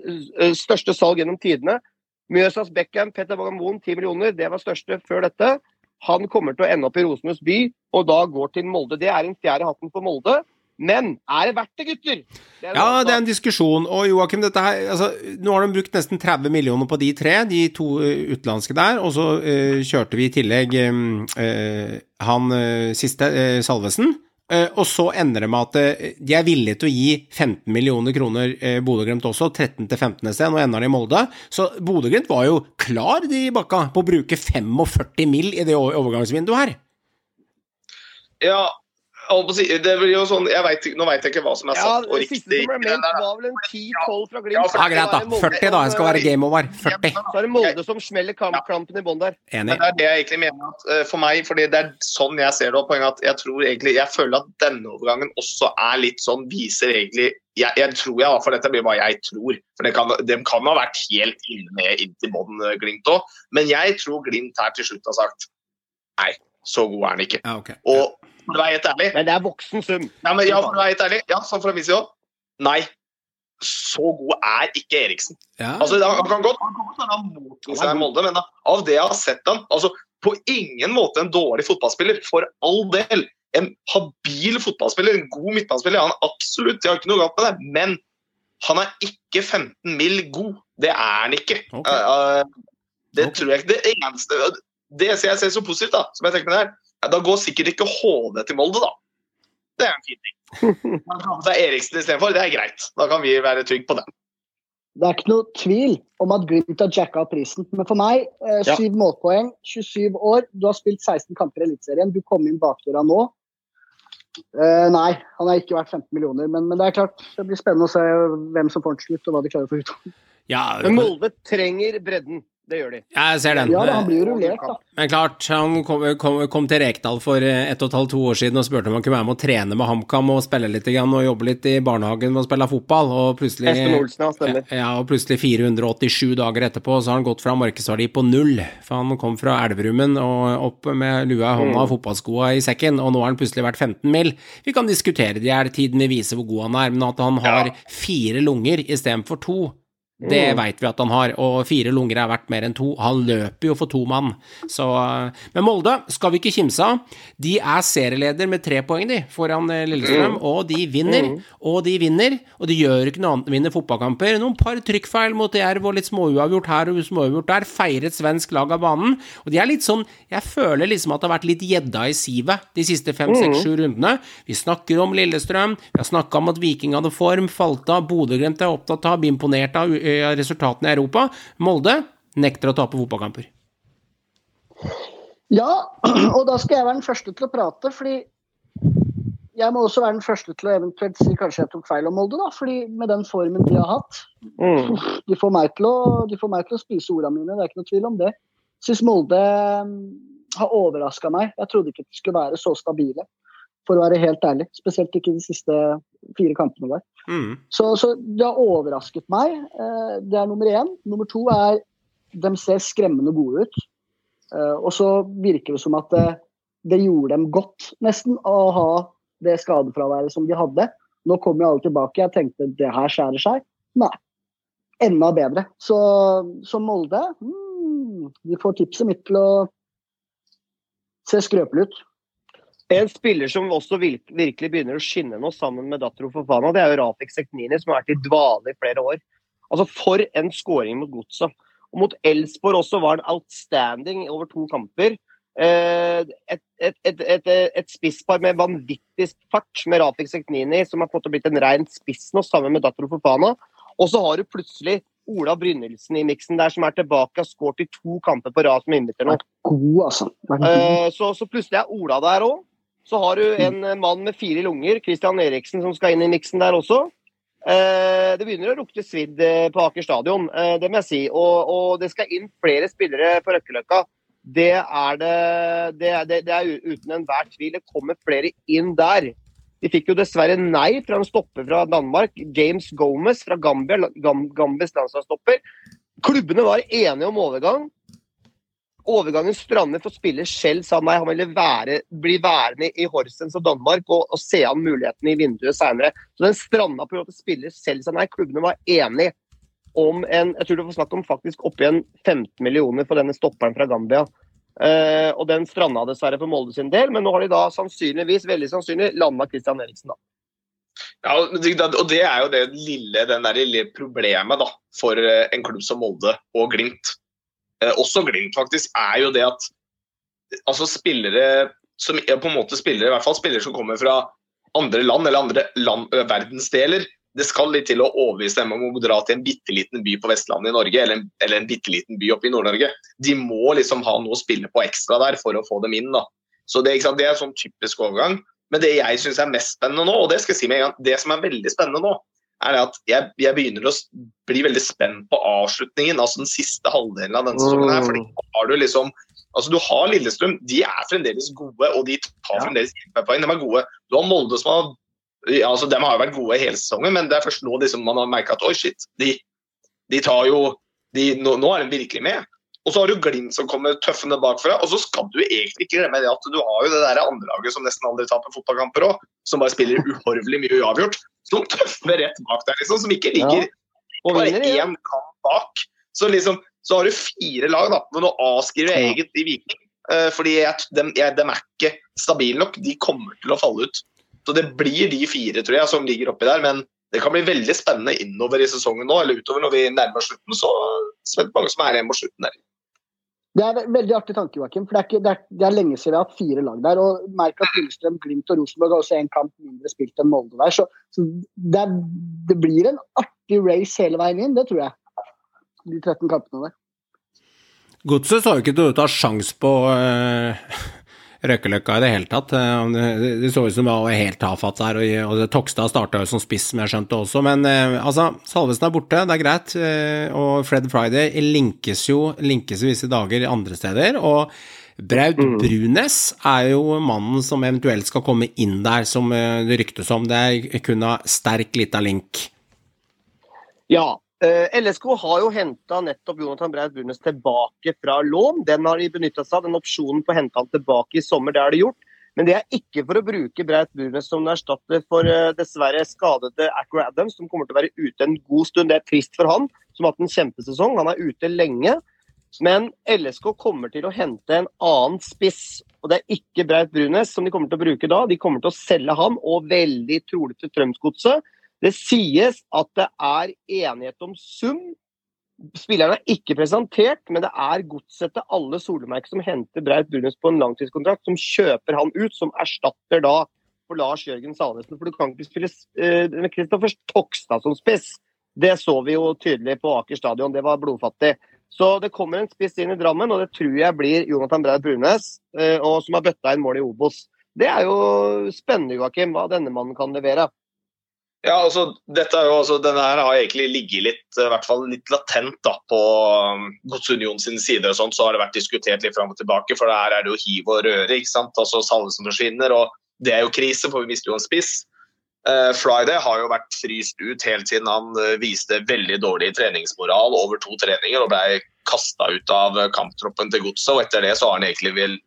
største salg gjennom tidene. Mjøsas Beckham, Petter Wagamon, 10 millioner, det var største før dette. Han kommer til å ende opp i Rosenhus by, og da går til Molde. Det er en fjerde hatten for Molde. Men er det verdt det, gutter? Det Ja, annen det er en diskusjon. Og Joakim, dette her altså, Nå har de brukt nesten 30 millioner på de tre, de to eh, utenlandske der. Og så uh, kjørte vi i tillegg eh, han uh, siste, Salvesen. Eh, og så ender det med at eh, de er villige til å gi 15 millioner kroner eh, Bodø-Glimt også, 13 til 15. sted. Nå ender de i Molde. Så Bodø-Glimt var jo klar de bakka på å bruke 45 mill. i det overgangsvinduet her. Ja, si, det blir jo sånn, jeg vet, Nå veit jeg ikke hva som er Ja, sant og det siste riktig. som ble i meldt, var vel en 10-12 fra Glimt. Ja, for- Ja, greit, da. 40, da. Det skal være game over. 40. Så er det Molde som smeller klampen i bånn der. Enig. Men det er det jeg egentlig mener at, eh, for meg, fordi det er sånn jeg ser det. og Poenget at jeg tror egentlig, jeg føler at denne overgangen også er litt sånn, viser egentlig Jeg, jeg tror jeg, i hvert fall dette blir bare jeg tror. For det kan, De kan ha vært helt inne med inntil bånn eh, Glimt òg. Men jeg tror Glimt her til slutt har sagt nei, så god er han ikke. Ja, okay. Og for å være helt ærlig Men det er voksen sum. Nei, men ja, for å være helt ærlig, ja, sånn fra min side òg. Nei, så god er ikke Eriksen. Ja. Altså, han kan godt han kan være han seg i Molde, men da, av det jeg har sett han, altså på ingen måte en dårlig fotballspiller, for all del. En habil fotballspiller, en god midtbanespiller, ja, han absolutt, jeg har ikke noe galt med det, men han er ikke 15 mill. god. Det er han ikke. Okay. Uh, uh, det okay. tror jeg ikke. Det eneste Det jeg ser så positivt, da, som jeg tenker med det her, ja, da går sikkert ikke HD til Molde, da. Det er en fin ting. (laughs) Man kan ha med seg Eriksen istedenfor, det er greit. Da kan vi være trygge på det. Det er ikke noe tvil om at Glimt har jacka opp prisen. Men for meg, eh, Ja. syv målpoeng, 27 år, du har spilt 16 kamper i Eliteserien, du kom inn bakdøra nå. Eh, nei, han har ikke vært 15 millioner, men, men det er klart, det blir spennende å se hvem som får den slutt, og hva de klarer å få ut. ja, Men Molde trenger bredden. Det gjør de. Jeg ser den. Ja, han blir jo rullert, da. Men klart, han kom, kom, kom til Rekdal for eh, ett og et halvt, to år siden og spurte om han kunne være med å trene med HamKam og spille litt igjen og jobbe litt i barnehagen med å spille fotball, og plutselig Olsen, ja, og plutselig 487 dager etterpå, så har han gått fra markedsverdi på null. For han kom fra Elverummen og opp med lua i hånda og fotballskoa i sekken, og nå har han plutselig vært 15 mil. Vi kan diskutere det, er tiden vil vise hvor god han er, men at han har fire lunger istedenfor to, det veit vi at han har, og fire lunger er verdt mer enn to. Han løper jo for to mann. Så, men Molde skal vi ikke kimse av. De er serieleder med tre poeng, de, foran Lillestrøm, Lillestrøm, og de vinner. Og de vinner, og de gjør ikke noe annet enn vinner fotballkamper. Noen par trykkfeil mot Jerv og litt småuavgjort her og småuavgjort der. Feiret svensk lag av banen. Og de er litt sånn Jeg føler liksom at det har vært litt gjedda i sivet de siste fem, seks, sju rundene. Vi snakker om Lillestrøm, vi har snakka om at Viking hadde form, falt av, Bodø-Glimt er opptatt av, imponert av eh, resultatene i Europa. Molde nekter å tape fotballkamper. Ja, (clears throat) og da skal jeg være den første til å prate, fordi jeg må også være den første til å eventuelt si kanskje jeg tok feil om Molde, da. fordi med den formen de har hatt Mm. de får, meg til å, de får meg til å spise ordene mine, det er ikke noe tvil om det. Syns Molde mm, har overraska meg. Jeg trodde ikke de skulle være så stabile, for å være helt ærlig. Spesielt ikke de siste fire kampene der. Mm. Så, så det har overrasket meg. Eh, Det er nummer én. Nummer to er de ser skremmende gode ut. Eh, Og så virker det som at det, det gjorde dem godt, nesten, å ha det skadefraværet som de hadde. Nå kommer jo alle tilbake. Jeg tenkte det her skjærer seg. Nei. Enda bedre. Så, så Molde mm, De får tipset mitt til å se skrøpelig ut. En spiller som også virkelig begynner å skinne nå, sammen med Datro Fofana, det er jo Rafik Seknini, som har vært i dvale i flere år. Altså, For en skåring mot Godset. Og mot Elsborg også var han outstanding over to kamper. Eh, Et, et, et, et, spisspar med vanvittig fart med Rafik Seknini, som har fått blitt en rein spiss nå, sammen med Datro Fofana. Og så har du plutselig Ola Brynildsen i miksen der, som er tilbake og har skåret i to kamper på rad som innbytter nå. God, altså. God. Eh, Så, så plutselig er Ola der òg. Så har du en eh, mann med fire lunger, Christian Eriksen, som skal inn i miksen der også. Eh, Det begynner å lukte svidd eh, på Aker stadion, det må jeg si. Og, og det skal inn flere spillere på Røkkeløkka. Det er det, det, er, det, er uten enhver tvil. Det kommer flere inn der. De fikk jo dessverre nei fra en stopper fra Danmark, James Gomez fra Gambia, Gam, Gambias landslagsstopper. Klubbene var enige om overgang. Overgangen strandet, for spiller selv sa nei, han ville være, bli værende i Horsens og Danmark og, og se an mulighetene i vinduet senere. Så den stranda på at spiller selv sa nei. Klubbene var enige om en Jeg tror det var snakk om faktisk oppi en 15 millioner for denne stopperen fra Gambia. Uh, og den stranda dessverre for Molde sin del, men nå har de da sannsynligvis, veldig sannsynlig, landa Christian Eriksen, da. Ja, og det- er jo det lille, den der lille problemet da, for eh, en klubb som Molde og Glimt. Eh, også Glimt, faktisk, er jo det at altså spillere som på en måte spillere, i hvert fall spillere som kommer fra andre land eller andre land, verdensdeler, det skal litt til å overbevise dem om å dra til en bitte liten by på Vestlandet i Norge, eller en, eller en bitte liten by oppe i Nord-Norge. De må liksom ha noe å spille på ekstra der for å få dem inn. da. Så Det, sant? det er en sånn typisk overgang. Men det jeg syns er mest spennende nå, og det skal jeg si med en gang, det som er veldig spennende nå, er det at jeg, jeg begynner å bli veldig spent på avslutningen, altså den siste halvdelen av denne sesongen. her, fordi har du liksom Altså, Du har Lillestrøm, de er fremdeles gode, og de tar Ja. fremdeles poeng. De er gode. Du har Molde som har ja, altså, De har jo vært gode hele sesongen, men det er først nå liksom, man har merka at oi, shit, de, de tar jo de, nå, nå er de virkelig med. Og så har du Glimt som kommer tøffende bakfra. Og så skal du egentlig ikke glemme det at du har jo det der andre laget som nesten aldri taper fotballkamper òg, som bare spiller uhorvelig mye uavgjort. Som tøffer rett bak der, liksom. Som ikke ligger ja. bare én kamp bak. Så liksom, så har du fire lag, da. Men nå avskriver jeg egentlig Viking. eh, fordi jeg, de, jeg, dem er ikke stabile nok. De kommer til å falle ut. Så det blir de fire, tror jeg, som ligger oppi der. Men det kan bli veldig spennende innover i sesongen nå, eller utover når vi nærmer oss slutten. Så spent mange som er igjen mot slutten der. Det er en veldig artig tanke, Joakim. For det er, ikke, det, er, det er lenge siden vi har hatt fire lag der. Og merk at Lillestrøm, Glimt og Rosenborg har også en kamp mindre spilt enn Molde der. Så, så det, er, det blir en artig race hele veien inn, det tror jeg. De 13 kampene der. Godset så jo ikke ut til å ta sjans på eh, røykeløkka i det hele tatt. Eh, Det, så ut som det var helt tafatt der, og, Tokstad starta jo som spiss, som jeg skjønte også. Men eh, altså, Salvesen er borte, det er greit. eh, Og Fred Friday linkes jo linkes visse dager andre steder. og Braut Brunes er jo mannen som eventuelt skal komme inn der, som det ryktes om. Det er kun av sterk lita link. Ja. Eh, LSK har jo henta nettopp Jonathan Braut Burnes tilbake fra lån. Den har de benytta seg av, den opsjonen på å hente han tilbake i sommer. Det har de gjort. Men det er ikke for å bruke Braut Burnes som erstatter for eh, dessverre skadede Acker Adams, som kommer til å være ute en god stund. Det er trist for han, som har hatt en kjempesesong. Han er ute lenge. Men LSK kommer til å hente en annen spiss, og det er ikke Braut Brunes som de kommer til å bruke da. De kommer til å selge han, og veldig trolig til Strømsgodset. Det sies at det er enighet om sum. Spillerne er ikke presentert, men det er godset til alle Solmerk som henter Braut Brunes på en langtidskontrakt, som kjøper han ut, som erstatter da for Lars Jørgen Salvesen. For du kan ikke spille eh, med Kristoffer Tokstad som spiss. Det så vi jo tydelig på Aker stadion, det var blodfattig. Så det kommer en spiss inn i Drammen, og det tror jeg blir Jonathan Braut Brunes, uh, og som har bøtta inn mål i Obos. Det er jo spennende, Joakim, hva denne mannen kan levere. Ja, altså, dette er jo, altså, Denne her har egentlig ligget litt, i hvert fall litt latent da, på um, sin side. og sånt, Så har det vært diskutert litt fram og tilbake, for her er det jo hiv og røre. ikke sant? Altså Salvesen forsvinner, og det er jo krise, for vi mister jo en spiss. Uh, Friday har jo vært fryst ut helt siden han eh, viste veldig dårlig treningsmoral over to treninger og ble kasta ut av kamptroppen til Godset. og Etter det så har han egentlig vel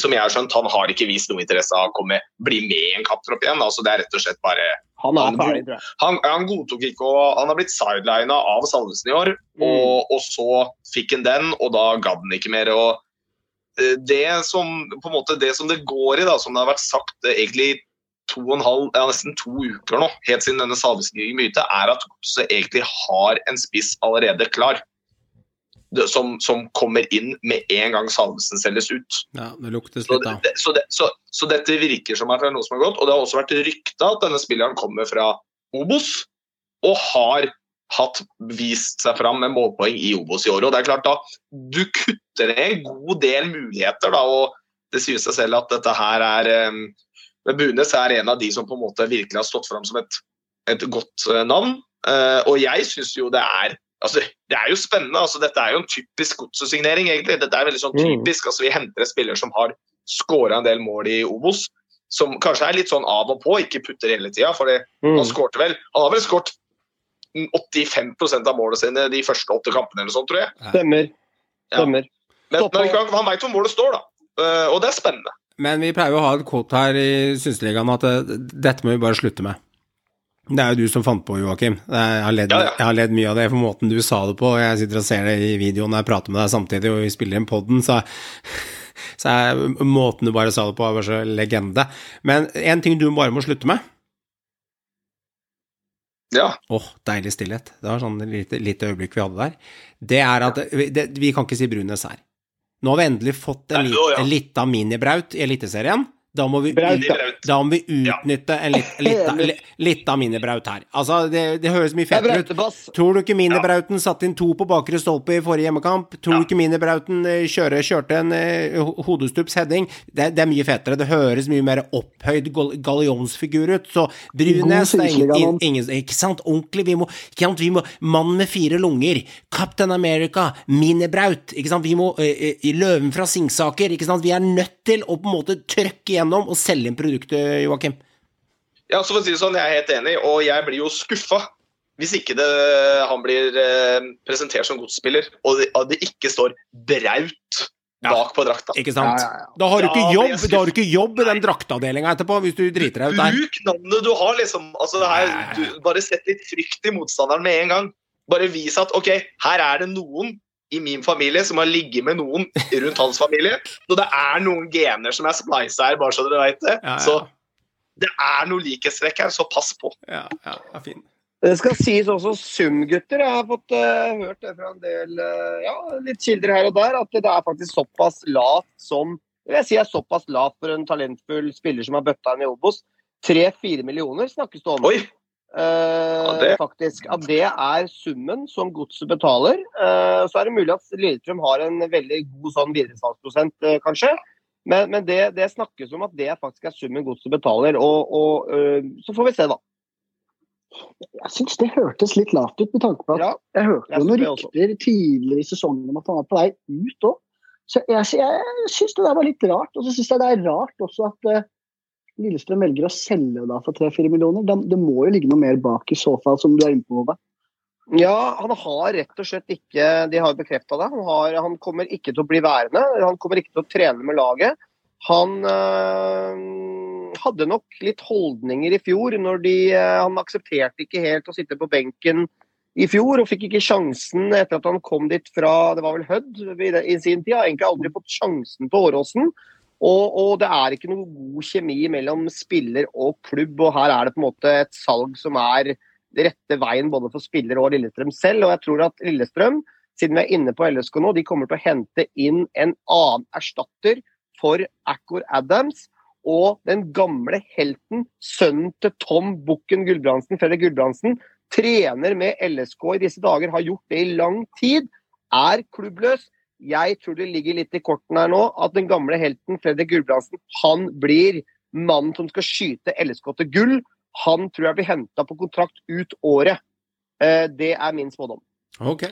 Som jeg har skjønt, han har ikke vist noe interesse av å komme, bli med i en kamptropp igjen. altså Det er rett og slett bare Han Han- jeg. han, han godtok ikke å Han har blitt sidelina av Salvesen i år, og, og så fikk han den, og da gadd han ikke mer. og eh, det som, på en måte, det som det går i, da, som det har vært sagt eh, egentlig to og en halv, ja, nesten to uker nå, helt siden denne Salvesen-krigen begynte, er at Godset egentlig har en spiss allerede klar. Som, som kommer inn med en gang Salvesen selges ut. Ja, det luktes Så, litt av. det, så, det, så, så dette virker som at det er noe som har gått. Og det har også vært rykta at denne spilleren kommer fra Obos og har hatt vist seg fram med målpoeng i Obos i år. Og det er klart da, Du kutter ned en god del muligheter, da, og det sier seg selv at dette her er um, Bunes er en av de som på en måte virkelig har stått fram som et, et godt uh, navn. Uh, og jeg syns jo det er altså, Det er jo spennende. altså Dette er jo en typisk godssignering, egentlig. Dette er veldig sånn Mm. typisk. altså Vi henter en spiller som har skåra en del mål i Obos, som kanskje er litt sånn av og på, ikke putter hele tida. For Mm. han skårte vel Han har vel skåret 85% av målene sine de første åtte kampene, eller sånn, tror jeg. Stemmer. Ja. Stemmer. Men, men han, han veit hvor målet står, da. Uh, og det er spennende. Men vi pleier jo å ha et kvote her i Synseligaen at uh, dette må vi bare slutte med. Det er jo du som fant på, Joakim. Jeg har, ledd, Ja, ja. jeg har ledd mye av det for måten du sa det på. Jeg sitter og ser det i videoen når jeg prater med deg samtidig, og vi spiller inn podden, så, (laughs) så er måten du bare sa det på, er bare så legende. Men en ting du bare må slutte med Ja. Åh, deilig stillhet. Det var sånn lite, lite øyeblikk vi hadde der. Det er at vi- det, vi kan ikke si Brunes her. Nå har vi endelig fått en, lit, en lita minibraut i Eliteserien. Da må vi, ja. da må vi utnytte en litt, litt, litt av minibraut her. Altså, det, det høres mye er fetere ut. Tror du ikke minibrauten satte inn to på bakre stolpe i forrige hjemmekamp? Tror du ikke minibrauten eh, kjøre, kjørte en eh, hodestups heading? Det, det er mye fetere. Det høres mye mer opphøyd gal- gallionsfigur ut. Så Brunes det er ingen, ingen, Ikke sant? Ordentlig. Vi må, ikke sant? Vi må Mann med fire lunger. Captain America. Minibraut. Ikke sant? Vi må eh, Løven fra Singsaker. Ikke sant? Vi er nødt til å på en måte trøkke gjennom og selge inn produktet, Joakim. Ja, så for å si det sånn, Jeg er helt enig, og jeg blir jo skuffa hvis ikke det, han blir eh, presentert som godsspiller, og det, og det ikke står Braut bak på drakta. Ikke sant? Ja, ja, ja. Da har du ikke jobb, da har du ikke jobb i den drakteavdelinga etterpå, hvis du driter deg ut der. Bruk navnet du har, liksom. Altså, det her, du, bare sett litt frykt i motstanderen med en gang. Bare vis at OK, her er det noen i min familie som har ligget med noen rundt hans familie. Så det er noen gener som er splisa her, bare så dere veit det. Ja, ja. Så det er noe likhetstrekk her, så pass på. Ja, ja, er fin. Det skal sies også Sum-gutter. Jeg har fått uh, hørt det fra en del uh, ja, litt kilder her og der, at det er faktisk såpass lavt som vil jeg si er såpass lavt for en talentfull spiller som har bøtta inn i Obos. Tre-fire millioner snakkes det om. Oi! Eh, det- faktisk, At det er summen som godset betaler. Uh, så er det mulig at Lillestrøm har en veldig god sånn videresalgsprosent, uh, kanskje. Men, men det, det snakkes om at det faktisk er summen godset betaler. Og, og så får vi se, da. Jeg syns det hørtes litt lavt ut, med tanke på at Ja, jeg hørte jeg noen rykter tidligere i sesongen om at han var på vei ut òg. Så jeg, jeg syns det der var litt rart. Og så syns jeg det er rart også at Lillestrøm velger å selge da for 3-4 millioner. Det må jo ligge noe mer bak i så fall, som du er inne på. Ove. Ja, han har rett og slett ikke De har bekrefta det. Han, har, han kommer ikke til å bli værende. Han kommer ikke til å trene med laget. Han øh, hadde nok litt holdninger i fjor når de øh, Han aksepterte ikke helt å sitte på benken i fjor og fikk ikke sjansen etter at han kom dit fra det var vel Hødd i, i sin tid. Har egentlig aldri fått sjansen på Åråsen. Og, og det er ikke noe god kjemi mellom spiller og klubb, og her er det på en måte et salg som er rette veien både for spiller og Lillestrøm selv. Og jeg tror at Lillestrøm, siden vi er inne på LSK nå, de kommer til å hente inn en annen erstatter for Accor Adams. Og den gamle helten, sønnen til Tom Bukken Gulbrandsen, Fredrik Gulbrandsen, trener med LSK i disse dager, har gjort det i lang tid, er klubbløs. Jeg tror det ligger litt i korten her nå at den gamle helten Fredrik Gulbrandsen, han blir mannen som skal skyte LSK til gull. Han tror jeg blir henta på kontrakt ut året. Eh, Det er min spådom. Ok.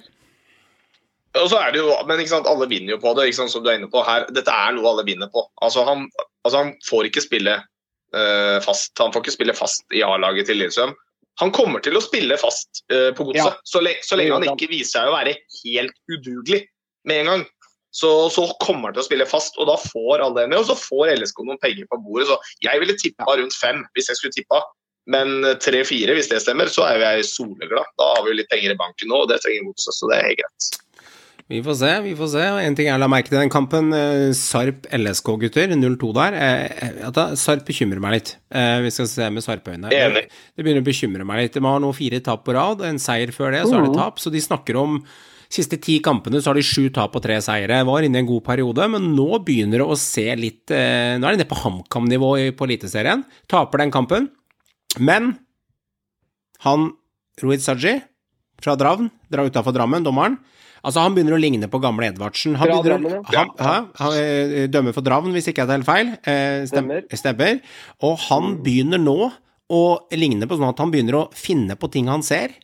Og så er det jo, men ikke sant, Alle vinner jo på det, ikke sant, som du er inne på her. Dette er noe alle vinner på. Altså Han, altså, han får ikke spille uh, fast Han får ikke spille fast i A-laget til Lillestrøm. Han kommer til å spille fast uh, på godset, Ja. så, le så lenge han han. ikke viser seg å være helt udugelig med en gang. Så, så kommer han til å spille fast, og da får alle det med. Og så får LSK noen penger på bordet. Så jeg ville tippa rundt fem hvis jeg skulle tippa. Men tre-fire, hvis det stemmer, så er jo jeg soleglad. Da har vi jo litt penger i banken nå, og det trenger godset, så det er helt greit. Vi får se, vi får se. En ting jeg la merke til i den kampen, eh, Sarp LSK, gutter, 0-2 der. eh, da, Sarp bekymrer meg litt. Eh, vi skal se med Sarp-øyne. Det begynner å bekymre meg litt. De har nå fire tap på rad, en seier før det, så er det tap. Så de snakker om siste ti kampene så har de sju tap og tre seire. Var inne i en god periode, men nå begynner det å se litt eh, Nå er de nede på HamKam-nivå i- på Eliteserien. Taper den kampen. Men han Rohit Saji fra Dravn, drar utafor Drammen, dommeren. Altså, han begynner å ligne på gamle Edvardsen. Han begynner han, han, han eh, dømmer for Dravn, hvis ikke jeg tar helt feil. Eh, Stemmer. stemmer. Og han begynner nå å ligne på sånn at han begynner å finne på ting han ser.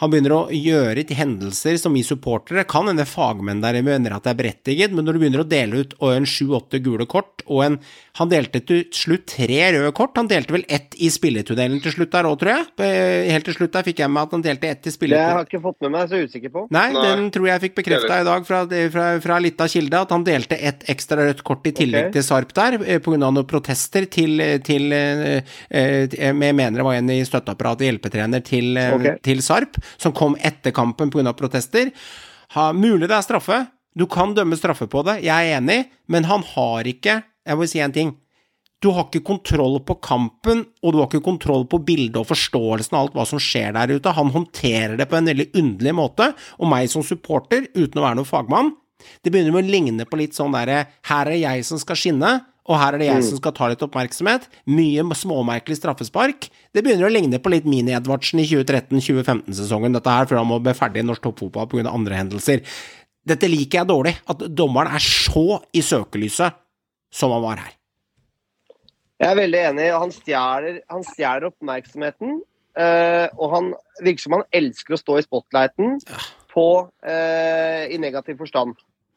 Han begynner å gjøre til hendelser som vi supportere. Kan hende fagmenn der mener at det er berettiget, men når du begynner å dele ut sju-åtte gule kort og en Han delte til slutt tre røde kort. Han delte vel ett i spilletunnelen til slutt der òg, tror jeg. Eh, Helt til slutt der fikk jeg med at han delte ett i Det har jeg ikke fått med meg, så jeg er usikker på. Nei, Nei. den tror jeg fikk bekrefta i dag fra, fra, fra Lita Kilde, at han delte ett ekstra rødt kort i tillegg okay. til Sarp der, pga. på grunn av noen protester til, til eh, eh, Jeg mener det var en i støtteapparatet, hjelpetrener til, okay. Til Sarp, som kom etter kampen av protester. Ha, mulig det er straffe. Du kan dømme straffe på det, jeg er enig, men han har ikke Jeg vil si en ting. Du har ikke kontroll på kampen, og du har ikke kontroll på bildet og forståelsen av alt hva som skjer der ute. Han håndterer det på en veldig underlig måte, og meg som supporter, uten å være noen fagmann, det begynner med å ligne på litt sånn derre Her er det jeg som skal skinne, og her er det jeg som skal ta litt oppmerksomhet. Mye småmerkelig straffespark. Det begynner å ligne på litt Mini-Edvardsen i 2013-2015-sesongen, dette her, før han må bli ferdig i norsk toppfotball pga. andre hendelser. Dette liker jeg dårlig, at dommeren er så i søkelyset som han var her. Jeg er veldig enig. Han stjeler, han stjeler oppmerksomheten. Uh, og han virker som han elsker å stå i spotlighten på, uh, i negativ forstand.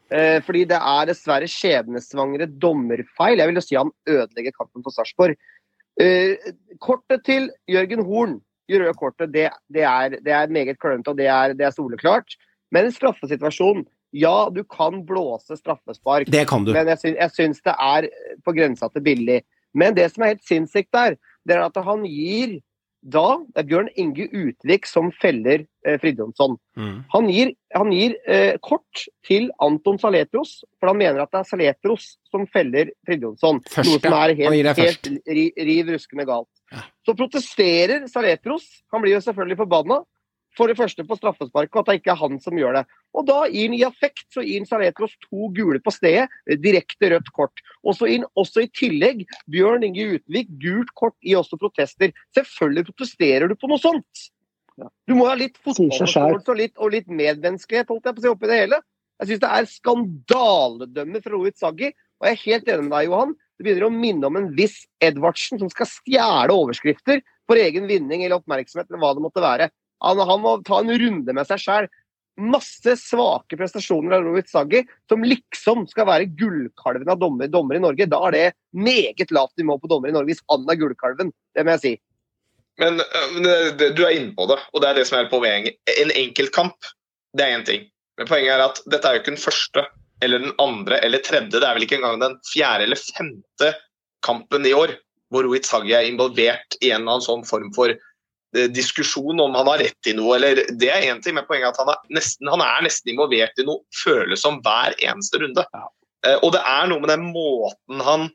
Uh, fordi det er dessverre skjebnesvangre dommerfeil. Jeg vil jo si han ødelegger kampen for Sarpsborg. Kortet til Jørgen Horn, det røde kortet, det, det, er, det er meget klønete og det er, det er soleklart. Men straffesituasjonen straffesituasjon Ja, du kan blåse straffespark. Det kan du. Men jeg sy jeg syns det er på grensa til billig. Men det som er helt sinnssykt der, det er at han gir da Det er Bjørn Inge Utvik som feller eh, Fridtjonsson. Mm. Han gir, han gir eh, kort til Anton Saletros, for han mener at det er Saletros som feller Fridtjonsson. Noe som er helt, helt ri, riv ruskende galt. Ja. Så protesterer Saletros. Han blir jo selvfølgelig forbanna. For det første på straffesparket, og at det ikke er han som gjør det. Og da han i affekt så han Saletros to gule på stedet, direkte rødt kort. Og så han også i tillegg Bjørn Inge Utvik gult kort i også protester. Selvfølgelig protesterer du på noe sånt. Du må ha litt fotballforståelse og og litt medmenneskelighet holdt jeg på å si, oppi det hele. Jeg syns det er skandaledømme fra Rohit Saggi Og jeg er helt enig med deg, Johan. Det begynner å minne om en viss Edvardsen som skal stjele overskrifter for egen vinning eller oppmerksomhet eller hva det måtte være. Han, han må ta en runde med seg sjøl. Masse svake prestasjoner av Rohit Saggi, som liksom skal være gullkalven av dommer, dommer i Norge. Da er det meget lavt nivå på dommer i Norge, hvis han er gullkalven. Det må jeg si. Men det- du er inne på det, og det er det som er poenget. En enkeltkamp, det er én ting. Men poenget er at dette er jo ikke den første eller den andre eller tredje. Det er vel ikke engang den fjerde eller femte kampen i år hvor Rohit Saggi er involvert i en eller annen sånn form for diskusjon om han har rett i noe, eller Det er én ting, men poenget er at han er nesten, han er nesten involvert i noe føles som hver eneste runde. Ja. og det er noe med den måten han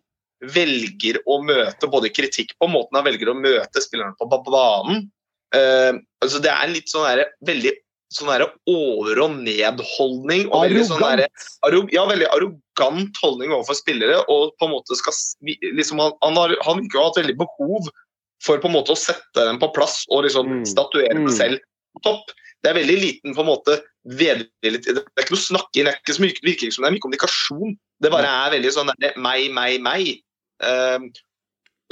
velger å møte både kritikk på, måten han velger å møte spillerne på ba- banen. Uh, altså det er litt sånn der, veldig sånn der over- og nedholdning. Og veldig sånn der, ja, veldig arrogant holdning overfor spillere. og på en måte skal liksom Han, han har han virker å ha hatt veldig behov for på en måte å sette dem på plass og liksom Mm. statuere Mm. seg selv topp. Det er veldig liten på en måte vedvillig Det er ikke noe snakking, det er ikke så mye, virker som det er mye kommunikasjon. Det bare er veldig sånn der, meg, meg, meg. Eh,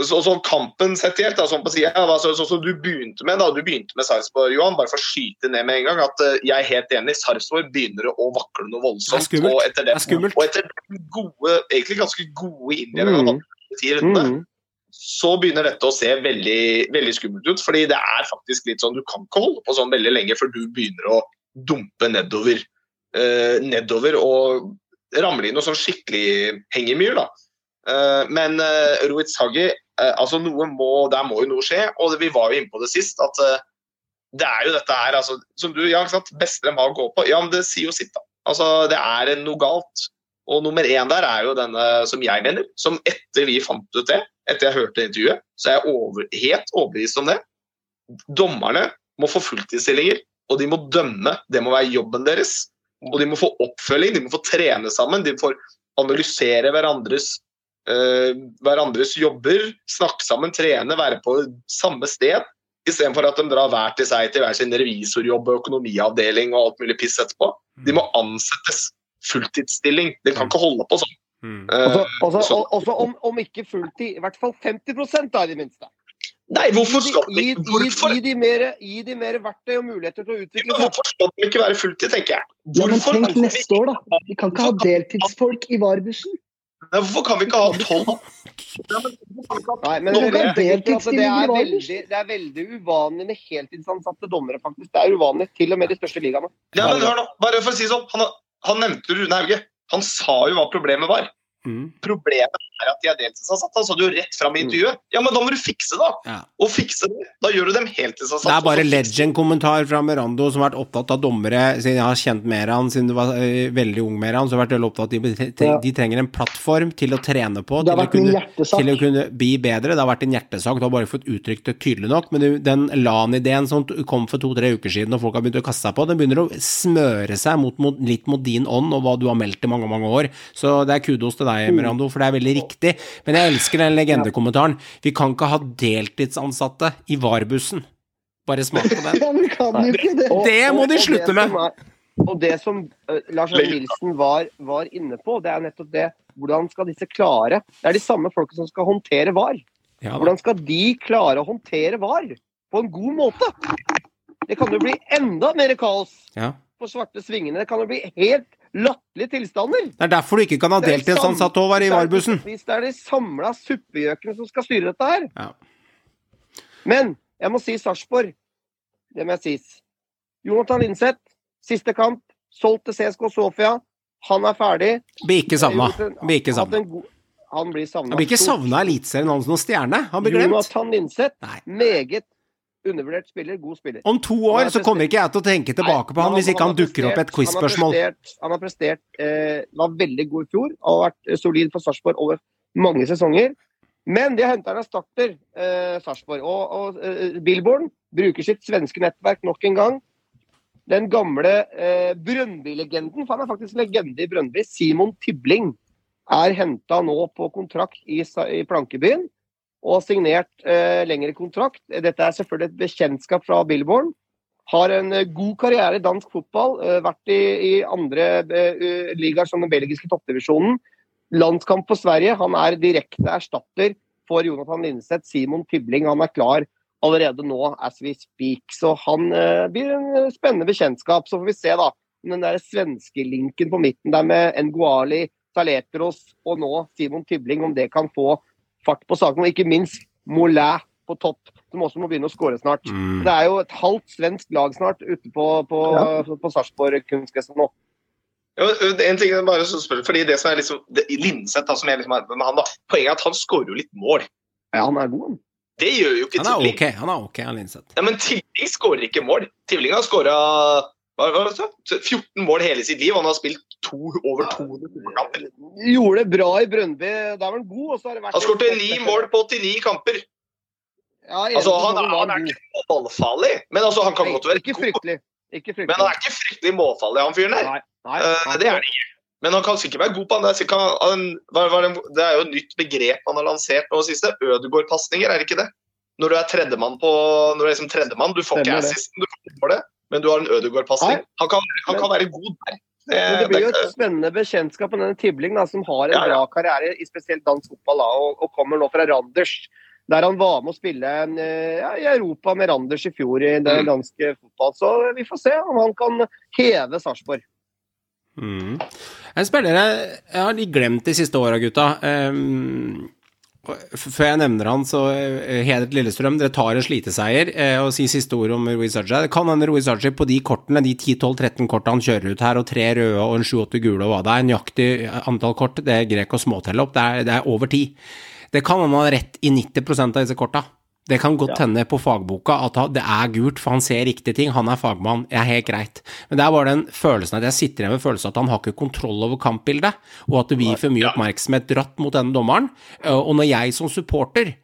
så, så kampen sett helt, da, sånn på siden, da, så, så, så du begynte med da, du begynte med Sarpsborg, Johan, bare for å skyte ned med en gang, at uh, jeg er helt enig, Sarpsborg begynner å vakle noe voldsomt. Det er skummelt. Og etter Det den. Og gode, egentlig ganske gode innledningen Mm. av Mm. Så begynner dette å se veldig, veldig skummelt ut. fordi det er faktisk litt sånn, du kan ikke holde på sånn veldig lenge før du begynner å dumpe nedover, eh, nedover og ramle i noe sånn skikkelig hengemyr. da. Eh, men uh, Ruiz Hagi, eh, altså noe må, der må jo noe skje. Og vi var jo inne på det sist, at eh, det er jo dette her altså, som du, ja, ikke sant, Beste de har å gå på. Ja, men det sier jo sitt, da. Altså, Det er noe galt. Og nummer én der er jo denne som jeg mener, som etter vi fant ut det, etter jeg hørte intervjuet, så er jeg over, helt overbevist om det. Dommerne må få fulltidsstillinger, og de må dømme. Det må være jobben deres. Og de må få oppfølging, de må få trene sammen, de får analysere hverandres, uh, hverandres jobber, snakke sammen, trene, være på samme sted. Istedenfor at de drar hver til seg til hver sin revisorjobb og økonomiavdeling og alt mulig piss etterpå. De må ansettes fulltidsstilling. Det kan ikke holde på sånn. Mm. Eh, Også, også, også om, om ikke fulltid, i hvert fall 50 da, i det minste. Nei, hvorfor skal de, Gi, gi, hvorfor, gi, de mer, gi de mer verktøy og muligheter til å utvikle seg. hvorfor skal de ikke være fulltid, tenker jeg. Hvorfor? Ja, men Hvorfor, tenk neste år, da. Vi kan ikke ha deltidsfolk i varebussen. Nei, hvorfor kan vi ikke ha tolv? (laughs) Nei, men det, vet ikke at det er, veldig, det er veldig uvanlig med heltidsansatte dommere, faktisk. Det er uvanlig, til og med de største ligaene. Ja, men hør nå, bare for å si sånn. Han, han nevnte Rune Hauge. Han sa jo hva problemet var. Mm. Problemet er at de er deltidsansatte. Han sa det jo rett fram i intervjuet. Ja, men da må du fikse det, da. Ja. Og fikse det. Da gjør du dem heltidsansatte. Det er bare legend-kommentar fra Merando som har vært opptatt av dommere siden jeg har kjent mer han siden du var eh, veldig ung med han. Så har vært veldig opptatt av at de, de, trenger en plattform til å trene på. Det til har å kunne- hjertesak. til å kunne bli bedre. Det har vært en hjertesak, du har bare fått uttrykt det tydelig nok. Men den LAN-ideen som kom for to-tre uker siden, og folk har begynt å kaste seg på, den begynner å smøre seg mot, mot, litt mot din ånd og hva du har meldt i mange, mange år. Så det er kudos til deg, Mirando, for det er veldig riktig. Men jeg elsker den legendekommentaren. Vi kan ikke ha deltidsansatte i VAR-bussen. Bare smak på den. (laughs) Det. Det må de slutte med. Og det som Lars Arne Nilsen var, var inne på, det er nettopp det. Hvordan skal disse klare Det er de samme folka som skal håndtere VAR. Ja. Hvordan skal de klare å håndtere VAR på en god måte? Det kan jo bli enda mer kaos Ja. på svarte svingene. Det kan jo bli helt latterlige tilstander. Det er derfor du ikke kan ha Det sånn deltidsansatte over i VAR-bussen. Hvis det er de samla suppegjøkene som skal styre dette her. Ja. Men jeg må si Sarpsborg. Det må jeg sies. Jonathan Linseth, siste kamp. Solgt til CSK Sofia. Han er ferdig. Blir ikke savna. En- Blir ikke savna. Han blir savna. Han blir ikke savna i Eliteserien hans noen stjerne. Han blir glemt. Jonathan Linseth, meget undervurdert spiller. God spiller. Om to år så kommer ikke jeg til å tenke tilbake på han hvis ikke han han dukker opp et prestert- quiz-spørsmål. Han har prestert, han har prestert eh, var veldig god i fjor har vært eh, solid for Sarpsborg over mange sesonger. Men de har henta en erstatter, eh, Sarpsborg. Og, og eh, Billborn bruker sitt svenske nettverk nok en gang. Den gamle eh, Brøndby-legenden, for han er faktisk legende i Brøndby, Simon Tibling, er henta nå på kontrakt i, i Plankebyen og signert eh, lengre kontrakt. Dette er selvfølgelig et bekjentskap fra Billborn. Har en eh, god karriere i dansk fotball. eh, vært i, i andre eh, ligaer som den belgiske toppdivisjonen. landskamp for Sverige. Han er direkte erstatter for Jonathan Linseth. Simon Tybling han er klar allerede nå as we speak. Så han eh, blir en spennende bekjentskap. Så får vi se da om den der svenske linken på midten der med Nguali, Saletros og nå Simon Tybling, om det kan få fart på saken. Og ikke minst Molin på topp, som også må begynne å skåre snart. Mm. Det er jo et halvt svensk lag snart ute på, på, på Sarpsborg kunstgresset nå. Jo, en ting er bare så spør, fordi det som er liksom det, Linseth, da, som jeg liksom er med han da, Poenget er at han skårer jo litt mål. Ja, han er god. han. Det gjør jo ikke Han er ok, han er ok, han Linseth. Ja, men Tivling skårer ikke mål. Tivling har skåra 14 mål hele sitt liv. Han har spilt to, over 200 kamper. Gjorde det bra i Brøndby. Da er han god. og så har det vært Han skåret ni mål på 89 kamper. Ja, Altså, han, er, han er ikke målfarlig, men altså, han kan Nei, godt være Ikke god. fryktelig. Ikke Men han er ikke fryktelig målfarlig, han fyren der. Nei, nei, Eh, det er det ikke. Men han kan sikkert være god på han. Han, det, er jo et nytt begrep han har lansert nå siste. Ødegård-pasninger, er det ikke det? Når du er tredjemann på Når du er liksom tredjemann, du får Stemmer ikke assisten, du får det, men du har en Ødegård-pasning. Han, han kan være god der. Det, det blir jo et spennende bekjentskap med denne Tibling, da, som har en Ja, ja. bra karriere i spesielt dansk fotball, da, og, og kommer nå fra Randers. Der han var med å spille eh, ja, i Europa med Randers i fjor i det Mm. danske fotball. Så vi får se om han kan heve Sarpsborg. Mm. En spiller jeg, har litt glemt de siste åra, gutta. Um, før jeg nevner han, så uh, Hedret Lillestrøm, dere tar en sliteseier. Uh, og sier siste ord om Ruiz Arja. Det kan hende Ruiz Arja på de kortene, de 10-12-13 kortene han kjører ut her, og tre røde og en 7-8 gule og hva det er, nøyaktig antall kort, det er grek å småtelle opp, det er, det er over ti. Det kan hende han har rett i 90% av disse korta. Det kan godt hende på fagboka at det er gult, for han ser riktige ting. Han er fagmann, det er helt greit. Men det er bare den følelsen at jeg sitter igjen med følelsen at han har ikke kontroll over kampbildet, og at det blir for mye oppmerksomhet dratt mot denne dommeren. Eh, Og når jeg som supporter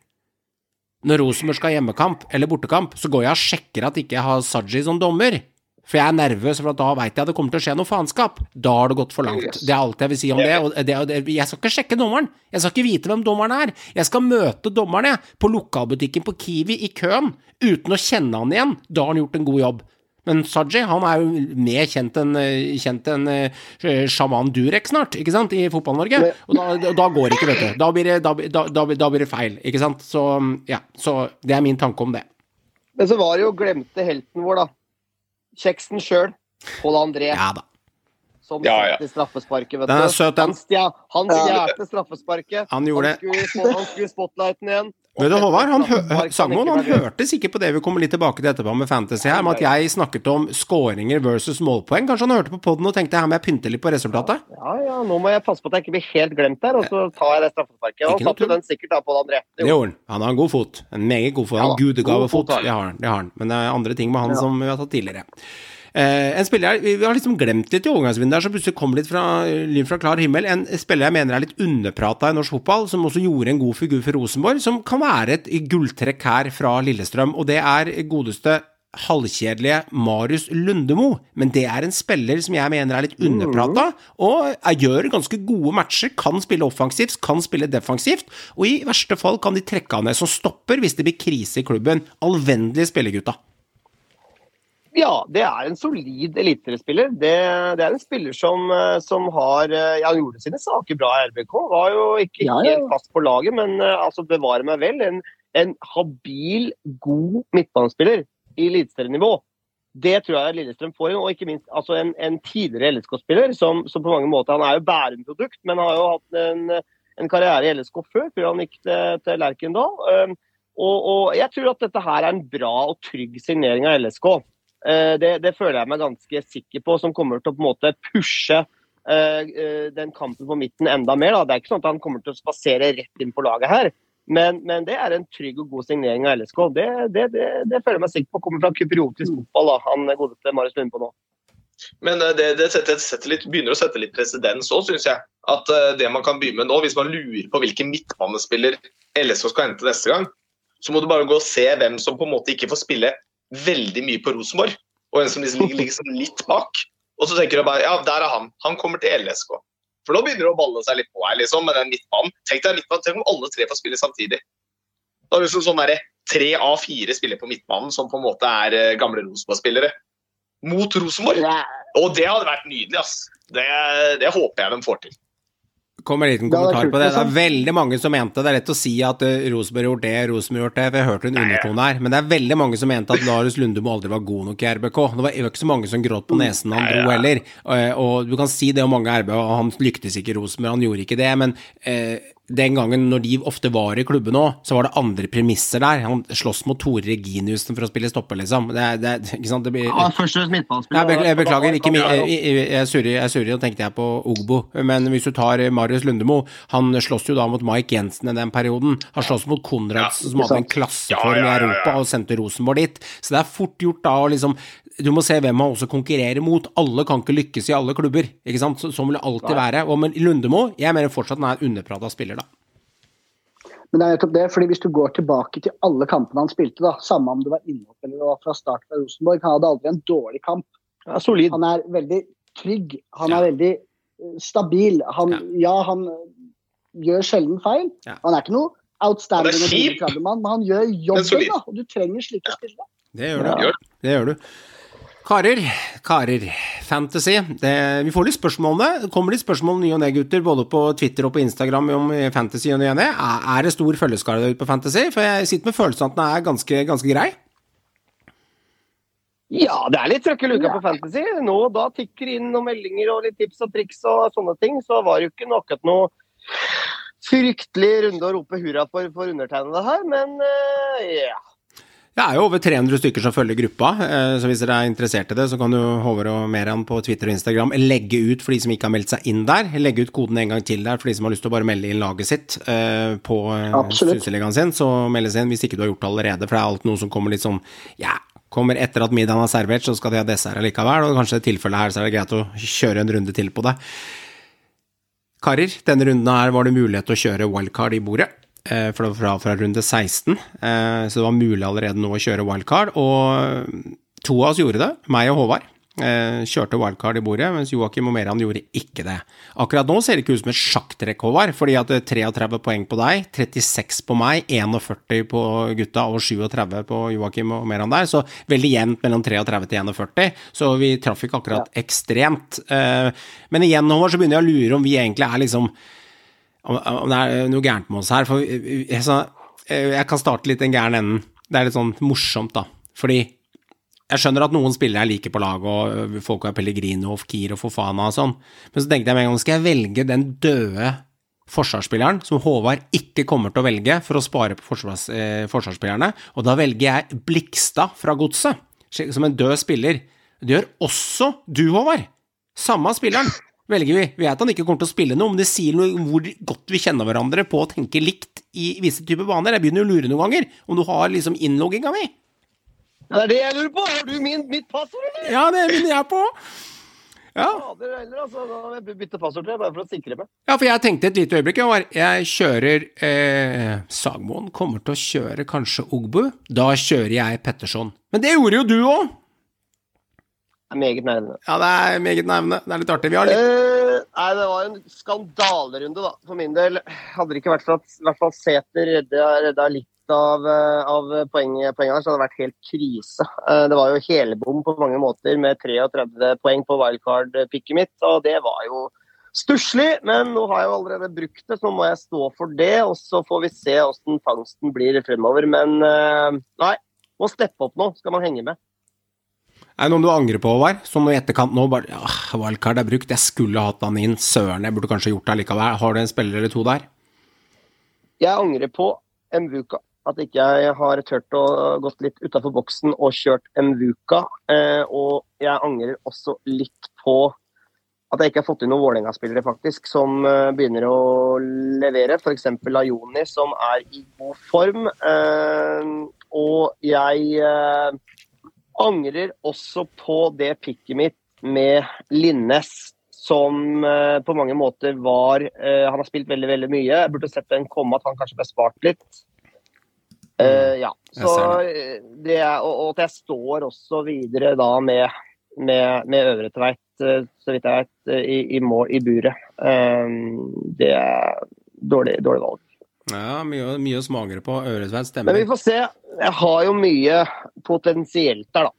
når Rosenborg skal ha hjemmekamp eller bortekamp, så går jeg og sjekker at ikke jeg har Saji som dommer. For jeg er nervøs, for at da veit jeg det kommer til å skje noe faenskap. Da har det gått for langt. Det er alt jeg vil si om det. Og det, og det jeg skal ikke sjekke dommeren. Jeg skal ikke vite hvem dommeren er. Jeg skal møte dommeren, jeg, på lokalbutikken på Kiwi i køen, uten å kjenne han igjen. Da har han gjort en god jobb. Men Saji han er jo mer kjent enn eh, kjent enn, eh, sjaman Durek snart, ikke sant, i Fotball-Norge. Og da, da, går det ikke, vet du. Da blir det, da, da blir det feil, ikke sant. Så ja, så det er min tanke om det. Men så var det jo glemte helten vår, da. Kjeksen sjøl. Pål André. Ja da. Som Ja, ja. satte straffesparket, vet Den er du. søt, den. Han stja- Han stjal straffesparket. Han gjorde Han skulle, få- han skulle i spotlighten igjen. Vet du, Håvard, han, hø Straffespark han hørtes ikke på det vi kommer litt tilbake til etterpå med Fantasy her, med at jeg snakket om skåringer versus målpoeng. Kanskje han hørte på poden og tenkte her må jeg pynte litt på resultatet? Ja, ja, nå må jeg passe på at jeg ikke blir helt glemt der, og så tar jeg det straffesparket. Han satte den sikkert da, Pål André. Det gjorde han. Han har en god fot. En meget god fot. En Ja gudegavefot. Det har han. Det har han. Men det er andre ting med han som vi har tatt tidligere. Eh, en spiller vi har liksom glemt litt i overgangsvinduet her, som plutselig kom litt fra, lyn fra klar himmel. En spiller jeg mener er litt underprata i norsk fotball, som også gjorde en god figur for Rosenborg, som kan være et gulltrekk her fra Lillestrøm, og det er godeste halvkjedelige Marius Lundemo, men det er en spiller som jeg mener er litt underprata, og gjør ganske gode matcher, kan spille offensivt, kan spille defensivt, og i verste fall kan de trekke han ned som stopper hvis det blir krise i klubben. Alvendelige spillergutta. Ja, det er en solid eliteseriespiller. Det, det er en spiller som, eh, som har eh, Ja, han gjorde sine saker bra i RBK. Var jo ikke Ja, ja. helt fast på laget, men eh, altså bevare meg vel. En, en habil, god midtbanespiller i eliteserienivå. Det tror jeg Lillestrøm får inn, og ikke minst altså en, en tidligere LSK-spiller som, som på mange måter Han er jo Bærum-produkt, men har jo hatt en, en karriere i LSK før, før han gikk til, til Lerkendal. Um, og, og jeg tror at dette her er en bra og trygg signering av LSK. Eh, det, det føler jeg meg ganske sikker på, som kommer til å på en måte pushe eh, eh, den kampen på midten enda mer. Da. Det er ikke sånn at han kommer til å spasere rett inn på laget her. Men, men det er en trygg og god signering av LSK. Det, det, det, det føler jeg meg sikker på kommer fra kypriotisk fotball. Da. Han godeste Marius Lundbo nå. Men det, det setter, setter litt, begynner å sette litt presedens òg, syns jeg. At det man kan begynne med nå, hvis man lurer på hvilken midtbanespiller LSK skal hente neste gang, så må du bare gå og se hvem som på en måte ikke får spille veldig mye på Rosenborg, og en som liksom ligger liksom litt bak. Og så tenker du bare ja, der er han. Han kommer til LSK. For nå begynner det å balle seg litt på her, liksom, med den midtbanen. Tenk deg midtbanen, tenk om alle tre får spille samtidig. Da er det liksom sånn derre tre av fire spillere på midtbanen som på en måte er eh, gamle Rosenborg-spillere. Mot Rosenborg. Og det hadde vært nydelig, ass. Det, det håper jeg de får til. Kom en liten Det kommentar kult, på det. Det er liksom. veldig mange som mente Det er lett å si at eh, Rosenborg gjort det, Rosenborg gjort det, for jeg hørte en undertone her. Men det er veldig mange som mente at Larius Lundemo aldri var god nok i RBK. Det var det ikke så mange som gråt på nesen han dro heller. Eh, Og du kan si det om mange RB, og han lyktes ikke i Rosenborg, han gjorde ikke det. Men eh, den gangen når de ofte var i klubben òg, så var det andre premisser der. Han slåss mot Tore Reginiussen for å spille stopper, liksom. Det, er- det, er- ikke sant? Det blir, ja, først og fremst jeg, beklager, ikke jeg, surrer, nå tenkte jeg på Ogbo. Men hvis du tar eh, Marius Lundemo, han slåss jo da mot Mike Jensen i den perioden. Han slåss mot Konradsen, som hadde en klasseform Ja, ja, ja, i. Europa, og sendte Rosenborg dit. Så det er fort gjort da å liksom Du må se hvem han også konkurrerer mot. Alle kan ikke lykkes i alle klubber, ikke sant. Så, sånn vil det alltid være. Og men Lundemo, jeg mener fortsatt han er en underprata spiller, da. Men det er nettopp det, fordi hvis du går tilbake til alle kampene han spilte, da, samme om det var innhopp eller var fra start fra Rosenborg, han hadde aldri en dårlig kamp. Ja, solid. Han er veldig trygg, han Ja. er veldig eh, stabil. Han, Ja. ja. han eh, gjør sjelden feil. Ja. Han er ikke noe outstanding Han og kjip. men han gjør jobben, da. Og du trenger slike spillere. Det gjør Ja. du. Det gjør du. Karer, karer, fantasy. Det, vi får litt spørsmål om det. Det kommer litt spørsmål ny og ne, gutter, både på Twitter og på Instagram om fantasy og ny og ne. Er, er det stor følgeskare der ute på fantasy? For jeg sitter med følelsen at den er ganske, ganske grei. Ja, det er litt trøkk i luka på Fantasy. Nå da tikker inn noen meldinger og litt tips og triks og sånne ting, så var det jo ikke nok at noe fryktelig runde å rope hurra for, for undertegnede her, men eh, ja. Det er jo over 300 stykker som følger gruppa, eh, så hvis dere er interessert i det, så kan du Håvard og Meran på Twitter og Instagram legge ut for de som ikke har meldt seg inn der. Legge ut koden en gang til der for de som har lyst til å bare melde inn laget sitt eh, på eh. Synseligaen sin. Så meldes inn hvis ikke du har gjort det allerede, for det er alltid noe som kommer litt sånn ja, kommer etter at middagen er servert, så skal de ha dessert allikevel, og kanskje i tilfellet her så er det greit å kjøre en runde til på det. Karer, denne runden her var det mulighet til å kjøre wildcard i bordet. Eh, For det var fra, fra runde 16, eh, så det var mulig allerede nå å kjøre wildcard. Og to av oss gjorde det, meg og Håvard. eh, Kjørte wildcard i bordet, mens Joakim og Meran gjorde ikke det. Akkurat nå ser det ikke ut som et sjakktrekk, Håvard, fordi at det er 33 poeng på deg, 36 på meg, 41 på gutta og 37 på Joakim og Meran der, så veldig jevnt mellom 33 til 41, så vi traff ikke akkurat ekstremt. Eh, Men igjen, Håvard, så begynner jeg å lure om vi egentlig er liksom om det er noe gærent med oss her. For jeg, så, jeg kan starte litt den gærne enden. Det er litt sånn morsomt, da. Fordi jeg skjønner at noen spillere jeg liker på lag, og folk har Pellegrino og og Fofana og sånn, men så tenkte jeg med en gang skal jeg velge den døde forsvarsspilleren som Håvard ikke kommer til å velge for å spare på forsvars, eh, forsvarsspillerne, og da velger jeg Blikstad fra Godset som en død spiller. Det gjør også du, Håvard. Samme spilleren velger vi. Vi vet han ikke kommer til å spille noe, men det sier noe om hvor godt vi kjenner hverandre på å tenke likt i visse typer baner. Jeg begynner å lure noen ganger om du har liksom innlogginga mi. Det er det jeg lurer på! Har du min, mitt passord, eller? Ja, det minner jeg på. Ja. Fader heller, altså. Da må jeg bytte passord til, bare for å sikre meg. ja, for jeg tenkte et lite øyeblikk, Håvard. Jeg kjører eh, Sagmoen kommer til å kjøre kanskje Ogbu. Da kjører jeg Petterson. Men det gjorde jo du òg! Meget nervende. Ja, det er meget nervende. Det er litt artig. Vi har litt Eh, nei, det var en skandalerunde, da, for min del. Hadde det ikke vært for at i hvert fall Sæter redda, litt av, eh, av poengene poeng her, så hadde det vært helt krise. Eh, det var jo helbom på mange måter med 33 poeng på wildcard-picket mitt, og det var jo stusslig. Men nå har jeg jo allerede brukt det, så nå må jeg stå for det. Og så får vi se hvordan fangsten blir fremover. Men eh, nei, må steppe opp nå, skal man henge med. Er det noen du angrer på, Håvard? Som i etterkant nå bare ja, Wildcard er brukt, jeg skulle hatt han inn. Søren, jeg burde kanskje gjort det likevel. Har du en spiller eller to der? Jeg angrer på Mvuka. At ikke jeg har turt å gått litt utafor boksen og kjørt Mvuka. Eh, og jeg angrer også litt på at jeg ikke har fått inn noen Vålerenga-spillere faktisk, som eh, begynner å levere. F.eks. Ajoni, som er i god form. Eh, og jeg eh, angrer også på det pikket mitt med Linnes, som eh, på mange måter var eh, Han har spilt veldig, veldig mye. Jeg burde sett den komme, at han kanskje ble spart litt. Uh, ja. Så det er, og, og at jeg står også videre da med, med, med Øvre Tveit, så vidt jeg vet, i, i mål i buret. Uh, det er dårlig, dårlig valg. Ja, mye, mye å smagre på. Øresveit stemmer. Men vi får se. Jeg har jo mye potensielt der, da.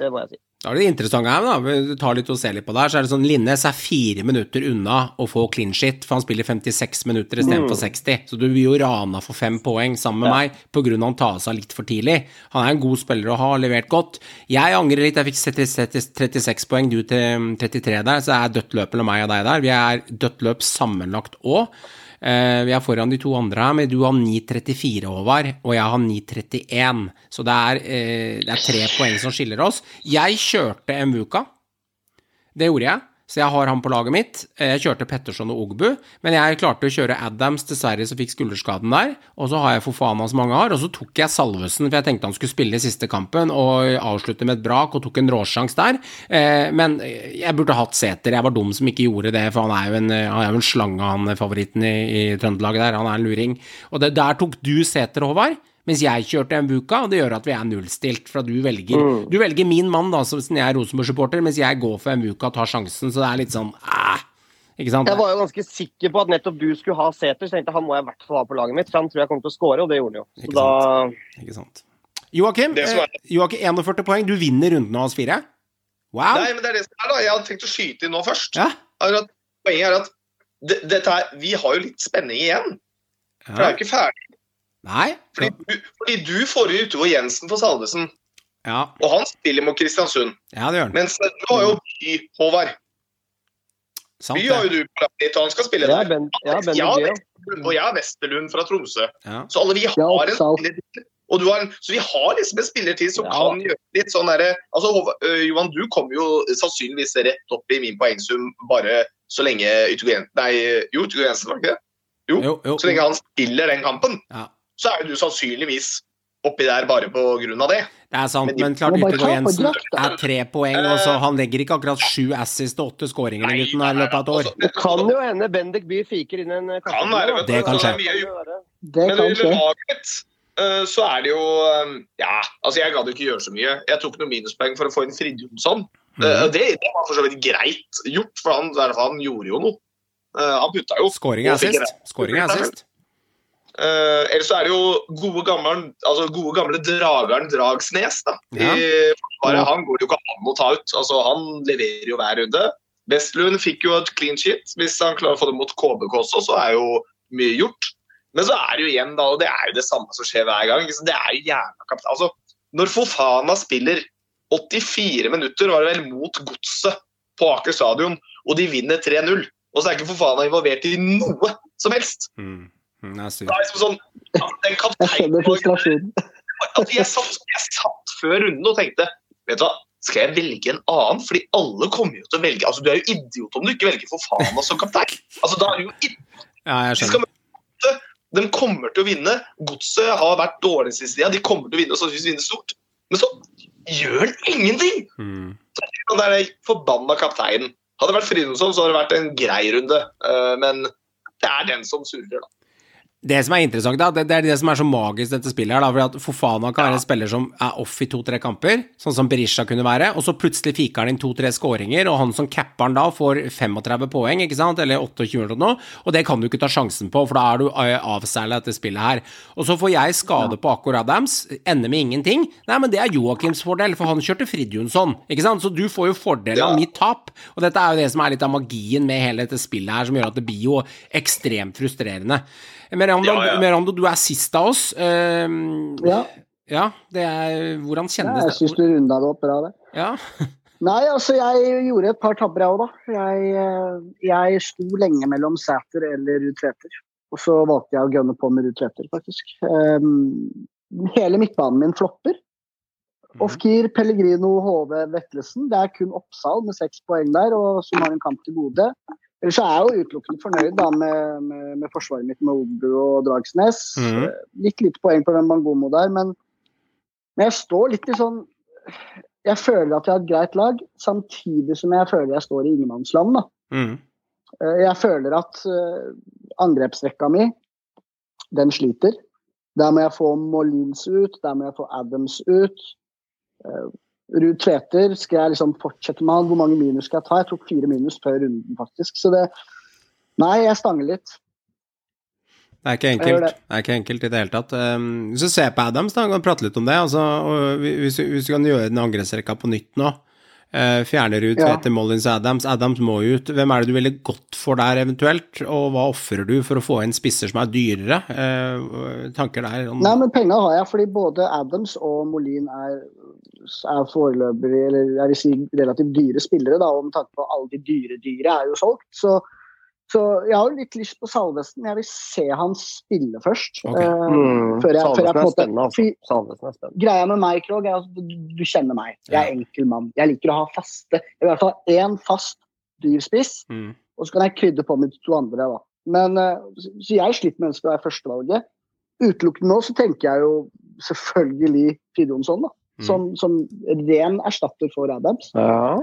Det må jeg si. Da er det interessant her, da. Vi tar litt og ser litt på det her. Så er det sånn Linnes er fire minutter unna å få clean shit, for han spiller 56 minutter istedenfor Mm. 60. Så du blir jo rana for fem poeng sammen med meg på grunn av han tar seg litt for tidlig. Han er en god spiller å ha, levert godt. Jeg angrer litt. Jeg fikk 36 poeng, du til 33 der, så det er dødt løp mellom meg og deg der. Vi er dødt løp sammenlagt òg. Eh, vi er foran de to andre her, men du har 9,34, Håvard, og jeg har 9,31. Så det er, eh, det er tre poeng som skiller oss. Jeg kjørte Mvuka. Det gjorde jeg, så jeg har han på laget mitt. Eh, Jeg kjørte Petterson og Ogbu, men jeg klarte å kjøre Adams, dessverre, som fikk skulderskaden der. Og så har jeg Fofana, som mange har, og så tok jeg Salvesen, for jeg tenkte han skulle spille i siste kampen, og avslutte med et brak, og tok en råsjanse der. Eh, Men jeg burde hatt Sæter. Jeg var dum som ikke gjorde det, for han er jo en, han er jo en slange, han favoritten i, i Trøndelag der. Han er en luring. Og det, der tok du Sæter, Håvard. Mens jeg kjørte en buka, og det gjør at vi er nullstilt. For at du velger Du velger min mann, da, som jeg er Rosenborg-supporter, mens jeg går for en buka og tar sjansen, så det er litt sånn æh, Ikke sant? Jeg var jo ganske sikker på at nettopp du skulle ha Sæter, så jeg tenkte han må jeg i hvert fall ha på laget mitt. For han tror jeg kommer til å score, og det gjorde han jo. Så Ikke da Ikke sant. Joakim, eh, Joakim, 41 poeng. Du vinner runden av oss fire. Wow. Nei, men det er det som er, da. Jeg hadde tenkt å skyte inn nå først. Ja. Poenget er at dette her, vi har jo litt spenning igjen. For det er jo ikke ferdig. Nei. Fordi du, fordi du får ute Utover Jensen for Salvesen, Ja. og han spiller mot Kristiansund. ja, det gjør han. Mens du har jo By, Håvard. Sant, By har jo du på laget og han skal spille der. Ben, ja, ben Ja, Og jeg er Westerlund fra Tromsø. Ja. Så alle vi har Ja, en spiller. Og du har en, så vi har liksom en spillertid som Ja. kan gjøre litt sånn derre altså, øh, Johan, du kommer jo sannsynligvis rett opp i min poengsum bare så lenge Yttergård Nei, jo, Jensen, var det ikke det? Jo. Jo, jo. Så lenge han spiller den kampen, Ja. Så er jo du sannsynligvis oppi der bare på grunn av det. Det er sant, Men de- men klart Yttergård Jensen er tre poeng, og så han legger ikke akkurat sju assist og åtte skåringer i gutten her i løpet av et år. Altså, Det kan jo hende Bendik Bye fiker inn en Kan være. Det kan skje. mye gjort. Det Men kan skje. laget eh, så er det jo eh, Ja, altså jeg gadd ikke gjøre så mye. Jeg tok noen minuspoeng for å få inn Fridtjonsson. Eh, det, det var for så vidt greit gjort, for han, i hvert fall, han gjorde jo noe. Eh, han putta jo. Skåring er Og fikk sist. Skåring er sist. Eh, ellers så er det jo gode gamle, altså gode gamle drageren Dragsnes. da. Ja. I Han går det jo ikke an å ta ut. altså Han leverer jo hver runde. Vestlund fikk jo et clean shit. Hvis han klarer å få det mot KBK også, så er jo mye gjort. Men så er det jo igjen, da, og det er jo det samme som skjer hver gang. så Det er jo jævla kapital. Altså, når Fofana spiller 84 minutter, var det vel mot Godset på Aker stadion, og de vinner 3-0, og så er ikke Fofana involvert i noe som helst. Mm. Mm, Det er. Det er liksom sånn den Jeg kapteinen frustrasjonen. jeg, satt, jeg satt før runden og tenkte Vet du hva, skal jeg velge en annen? Fordi alle kommer jo til å velge altså Du er jo idiot om du ikke velger for faen som kaptein. Altså, da er du jo idiot. Ja, jeg De skjønner. De kommer til å vinne. Godset har vært dårlig siste tida. De kommer til å vinne og sannsynligvis vinne stort. Men så gjør han ingenting! Mm. er det forbanna kapteinen. Hadde det vært Fridtjonsson, så hadde det vært en grei runde. Eh, Men det er den som surrer, da. Det som er interessant, da, det, det er det som er så magisk dette spillet her, da, fordi at Fofana kan være en spiller som er off i to-tre kamper, sånn som Berisha kunne være, og så plutselig fiker han inn to-tre skåringer, og han som capper han da får 35 poeng, ikke sant, eller 28 eller noe, og det kan du ikke ta sjansen på, for da er du eh, avseilet dette spillet her. Og så får jeg skade på Akor Adams, ender med ingenting. Nei, men det er Joakims fordel, for han kjørte Fridjonsson, ikke sant, så du får jo fordel av mitt tap, og dette er jo det som er litt av magien med hele dette spillet her, som gjør at det blir jo ekstremt frustrerende. Merando, Ja, ja. Merando, du er sist av oss. Ehm, Ja, ja, det er Hvordan ja, det? jeg syns du runda det opp bra, det. Ja. (laughs) Nei, altså jeg gjorde et par tabber jeg òg, da. Jeg, eh, jeg sto lenge mellom Sæter eller Ruud Tveter. Og så valgte jeg å gønne på med Ruud Tveter, faktisk. Um, hele midtbanen min flopper. Mm. Ofkir, Pellegrino, HV, Vetlesen. Det er kun Oppsal med seks poeng der, og som har en kamp til gode. Ellers så er jeg jo utelukkende fornøyd da, med, med, med forsvaret mitt med Ogbu og Dragsnes. Mm. Eh, Litt lite poeng på hvem Bangomo der, men, men jeg står litt i sånn Jeg føler at jeg har et greit lag, samtidig som jeg føler jeg står i ingenmannsland. Mm. Eh, Jeg føler at eh, angrepsrekka mi, den sliter. Der må jeg få Molins ut, der må jeg få Adams ut. Ruud Tveter, skal jeg liksom fortsette med han? Hvor mange minus skal jeg ta? Jeg tok fire minus før runden, faktisk. Så det Nei, jeg stanger litt. Det er ikke enkelt. det. Det er ikke enkelt i det hele tatt. Hvis du ser på Adams, da, kan prate litt om det. Altså, hvis, vi- hvis du kan gjøre den angrepsrekka på nytt nå Eh, fjerner ut Ja. Tveter Mollins Adams. Adams må ut. Hvem er det du ville gått for der eventuelt, og hva ofrer du for å få inn spisser som er dyrere? Eh, tanker der? om- Nei, men penga har jeg, fordi både Adams og Molin er, er foreløpig, eller jeg vil si relativt dyre spillere, da, og med tanke på alle de dyre dyre er jo solgt. Så, så jeg har jo litt lyst på Salvesen. Jeg vil se han spille først. Ok. eh, Mm. før jeg, før jeg er spennende, altså. Salvesen er spennende. Greia med meg, Krog, er at du, du kjenner meg. Jeg er enkel mann. Jeg liker å ha faste I hvert fall én fast dyr spiss, Mm. og så kan jeg krydre på med de to andre. da. Men, eh, så så jeg sliter med ønsket å være førstevalget. Utelukkende nå så tenker jeg jo selvfølgelig Fridtjonsson, da. Mm. Som, som ren erstatter for Adams. Ja.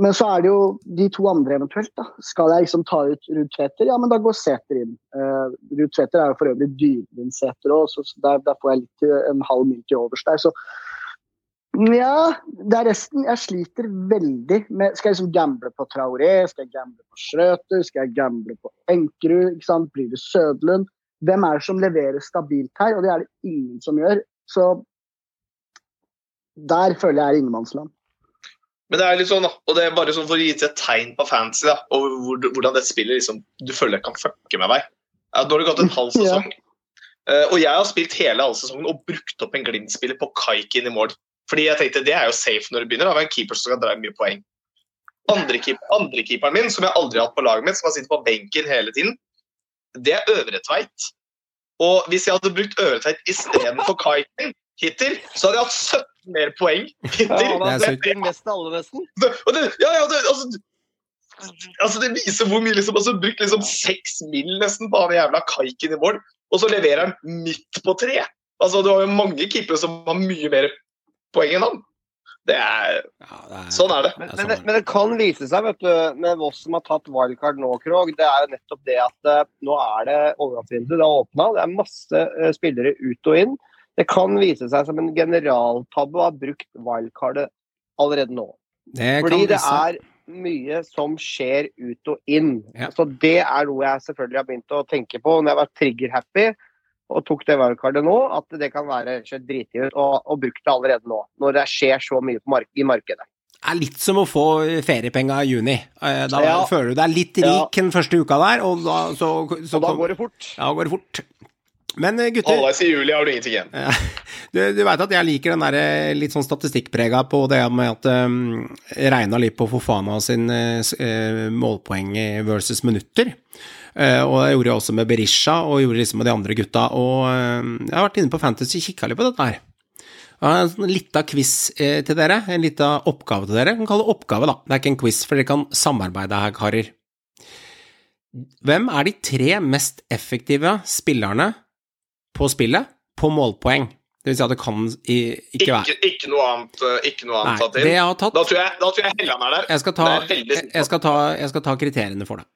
Men så er det jo de to andre eventuelt. da. Skal jeg liksom ta ut Ruud Tveter, ja, men da går Sæter inn. Uh, Ruud Tveter er jo for øvrig dyrere enn Sæter òg, så så der, der får jeg litt en halv mynt til overs der. Så ja, det er resten. Jeg sliter veldig med Skal jeg liksom gamble på Traoré? Skal jeg gamble på Schrøter? Skal jeg gamble på Enkerud? ikke sant? Blir det Sødlund? Hvem er det som leverer stabilt her? Og det er det ingen som gjør. Så der føler jeg er ingenmannsland. Men det er litt sånn, da, og det er bare sånn for å gi til et tegn på fantasy, da, og hvordan dette spillet liksom, du føler kan fucke med deg. Ja, nå har det gått en halv (laughs) sesong, ja. og jeg har spilt hele halv sesongen og brukt opp en Glimt-spiller på Kaikin i mål. Fordi jeg tenkte det er jo safe når det begynner. Da vi en keeper som skal dra mye poeng. Andre, keep, andre keeperen min, som jeg aldri har hatt på laget mitt, som har sittet på benken hele tiden, det er Øvre Tveit. Og hvis jeg hadde brukt Øvre Tveit istedenfor Kaikin hittil, så hadde jeg hatt 17 mer poeng hittil. Ja, han har Det mest av alle, nesten. Og det, ja, ja, det, altså, altså, det viser hvor mye liksom, altså, Brukt liksom seks mil nesten på han jævla kaiken i mål, og så leverer han midt på tre. Altså, Du har jo mange keepere som har mye mer poeng enn han. Det er, Ja, det er, sånn er det. Men, men, sånn det, men det kan vise seg, vet du, med Voss som har tatt wildcard nå, Krog, det er jo nettopp det at eh, nå er det overgangsvinduet. Det har åpna. Det er masse eh, spillere ut og inn. Det kan vise seg som en generaltabbe å ha brukt wildcardet allerede nå. det Fordi det er mye som skjer ut og inn. Ja. Så det er noe jeg selvfølgelig har begynt å tenke på når jeg var trigger-happy og tok det wildcardet nå, at det kan være slett ut og, og brukt det allerede nå. Når det skjer så mye på mark i markedet. Det er litt som å få feriepenga i juni. Eh, Da Ja. føler du deg litt rik den første uka der, og da, så, så Og da går det fort. Ja, går det fort. Men eh, gutter, Halvveis i juli har du ingenting igjen. Ja. Du, du veit at jeg liker den der eh, litt sånn statistikkprega på det med at um, regna litt på Fofana sin uh, eh, målpoeng versus minutter. Uh, og det gjorde jeg også med Berisha og gjorde liksom med de andre gutta. Og uh, jeg har vært inne på Fantasy og kikka litt på dette her. Jeg har en sånn lita quiz eh, til dere, en lita oppgave til dere. Jeg kan kalle det oppgave, da. Det er ikke en quiz, for dere kan samarbeide her, karer. Hvem er de tre mest effektive spillerne på spillet på målpoeng? Det vil si at det kan i, ikke være Ikke, ikke noe annet, eh, ikke noe annet Nei, tatt det inn. tatt Da tror jeg, da tror jeg Helland er der. jeg skal, ta, jeg, jeg, skal ta, jeg skal ta kriteriene for det.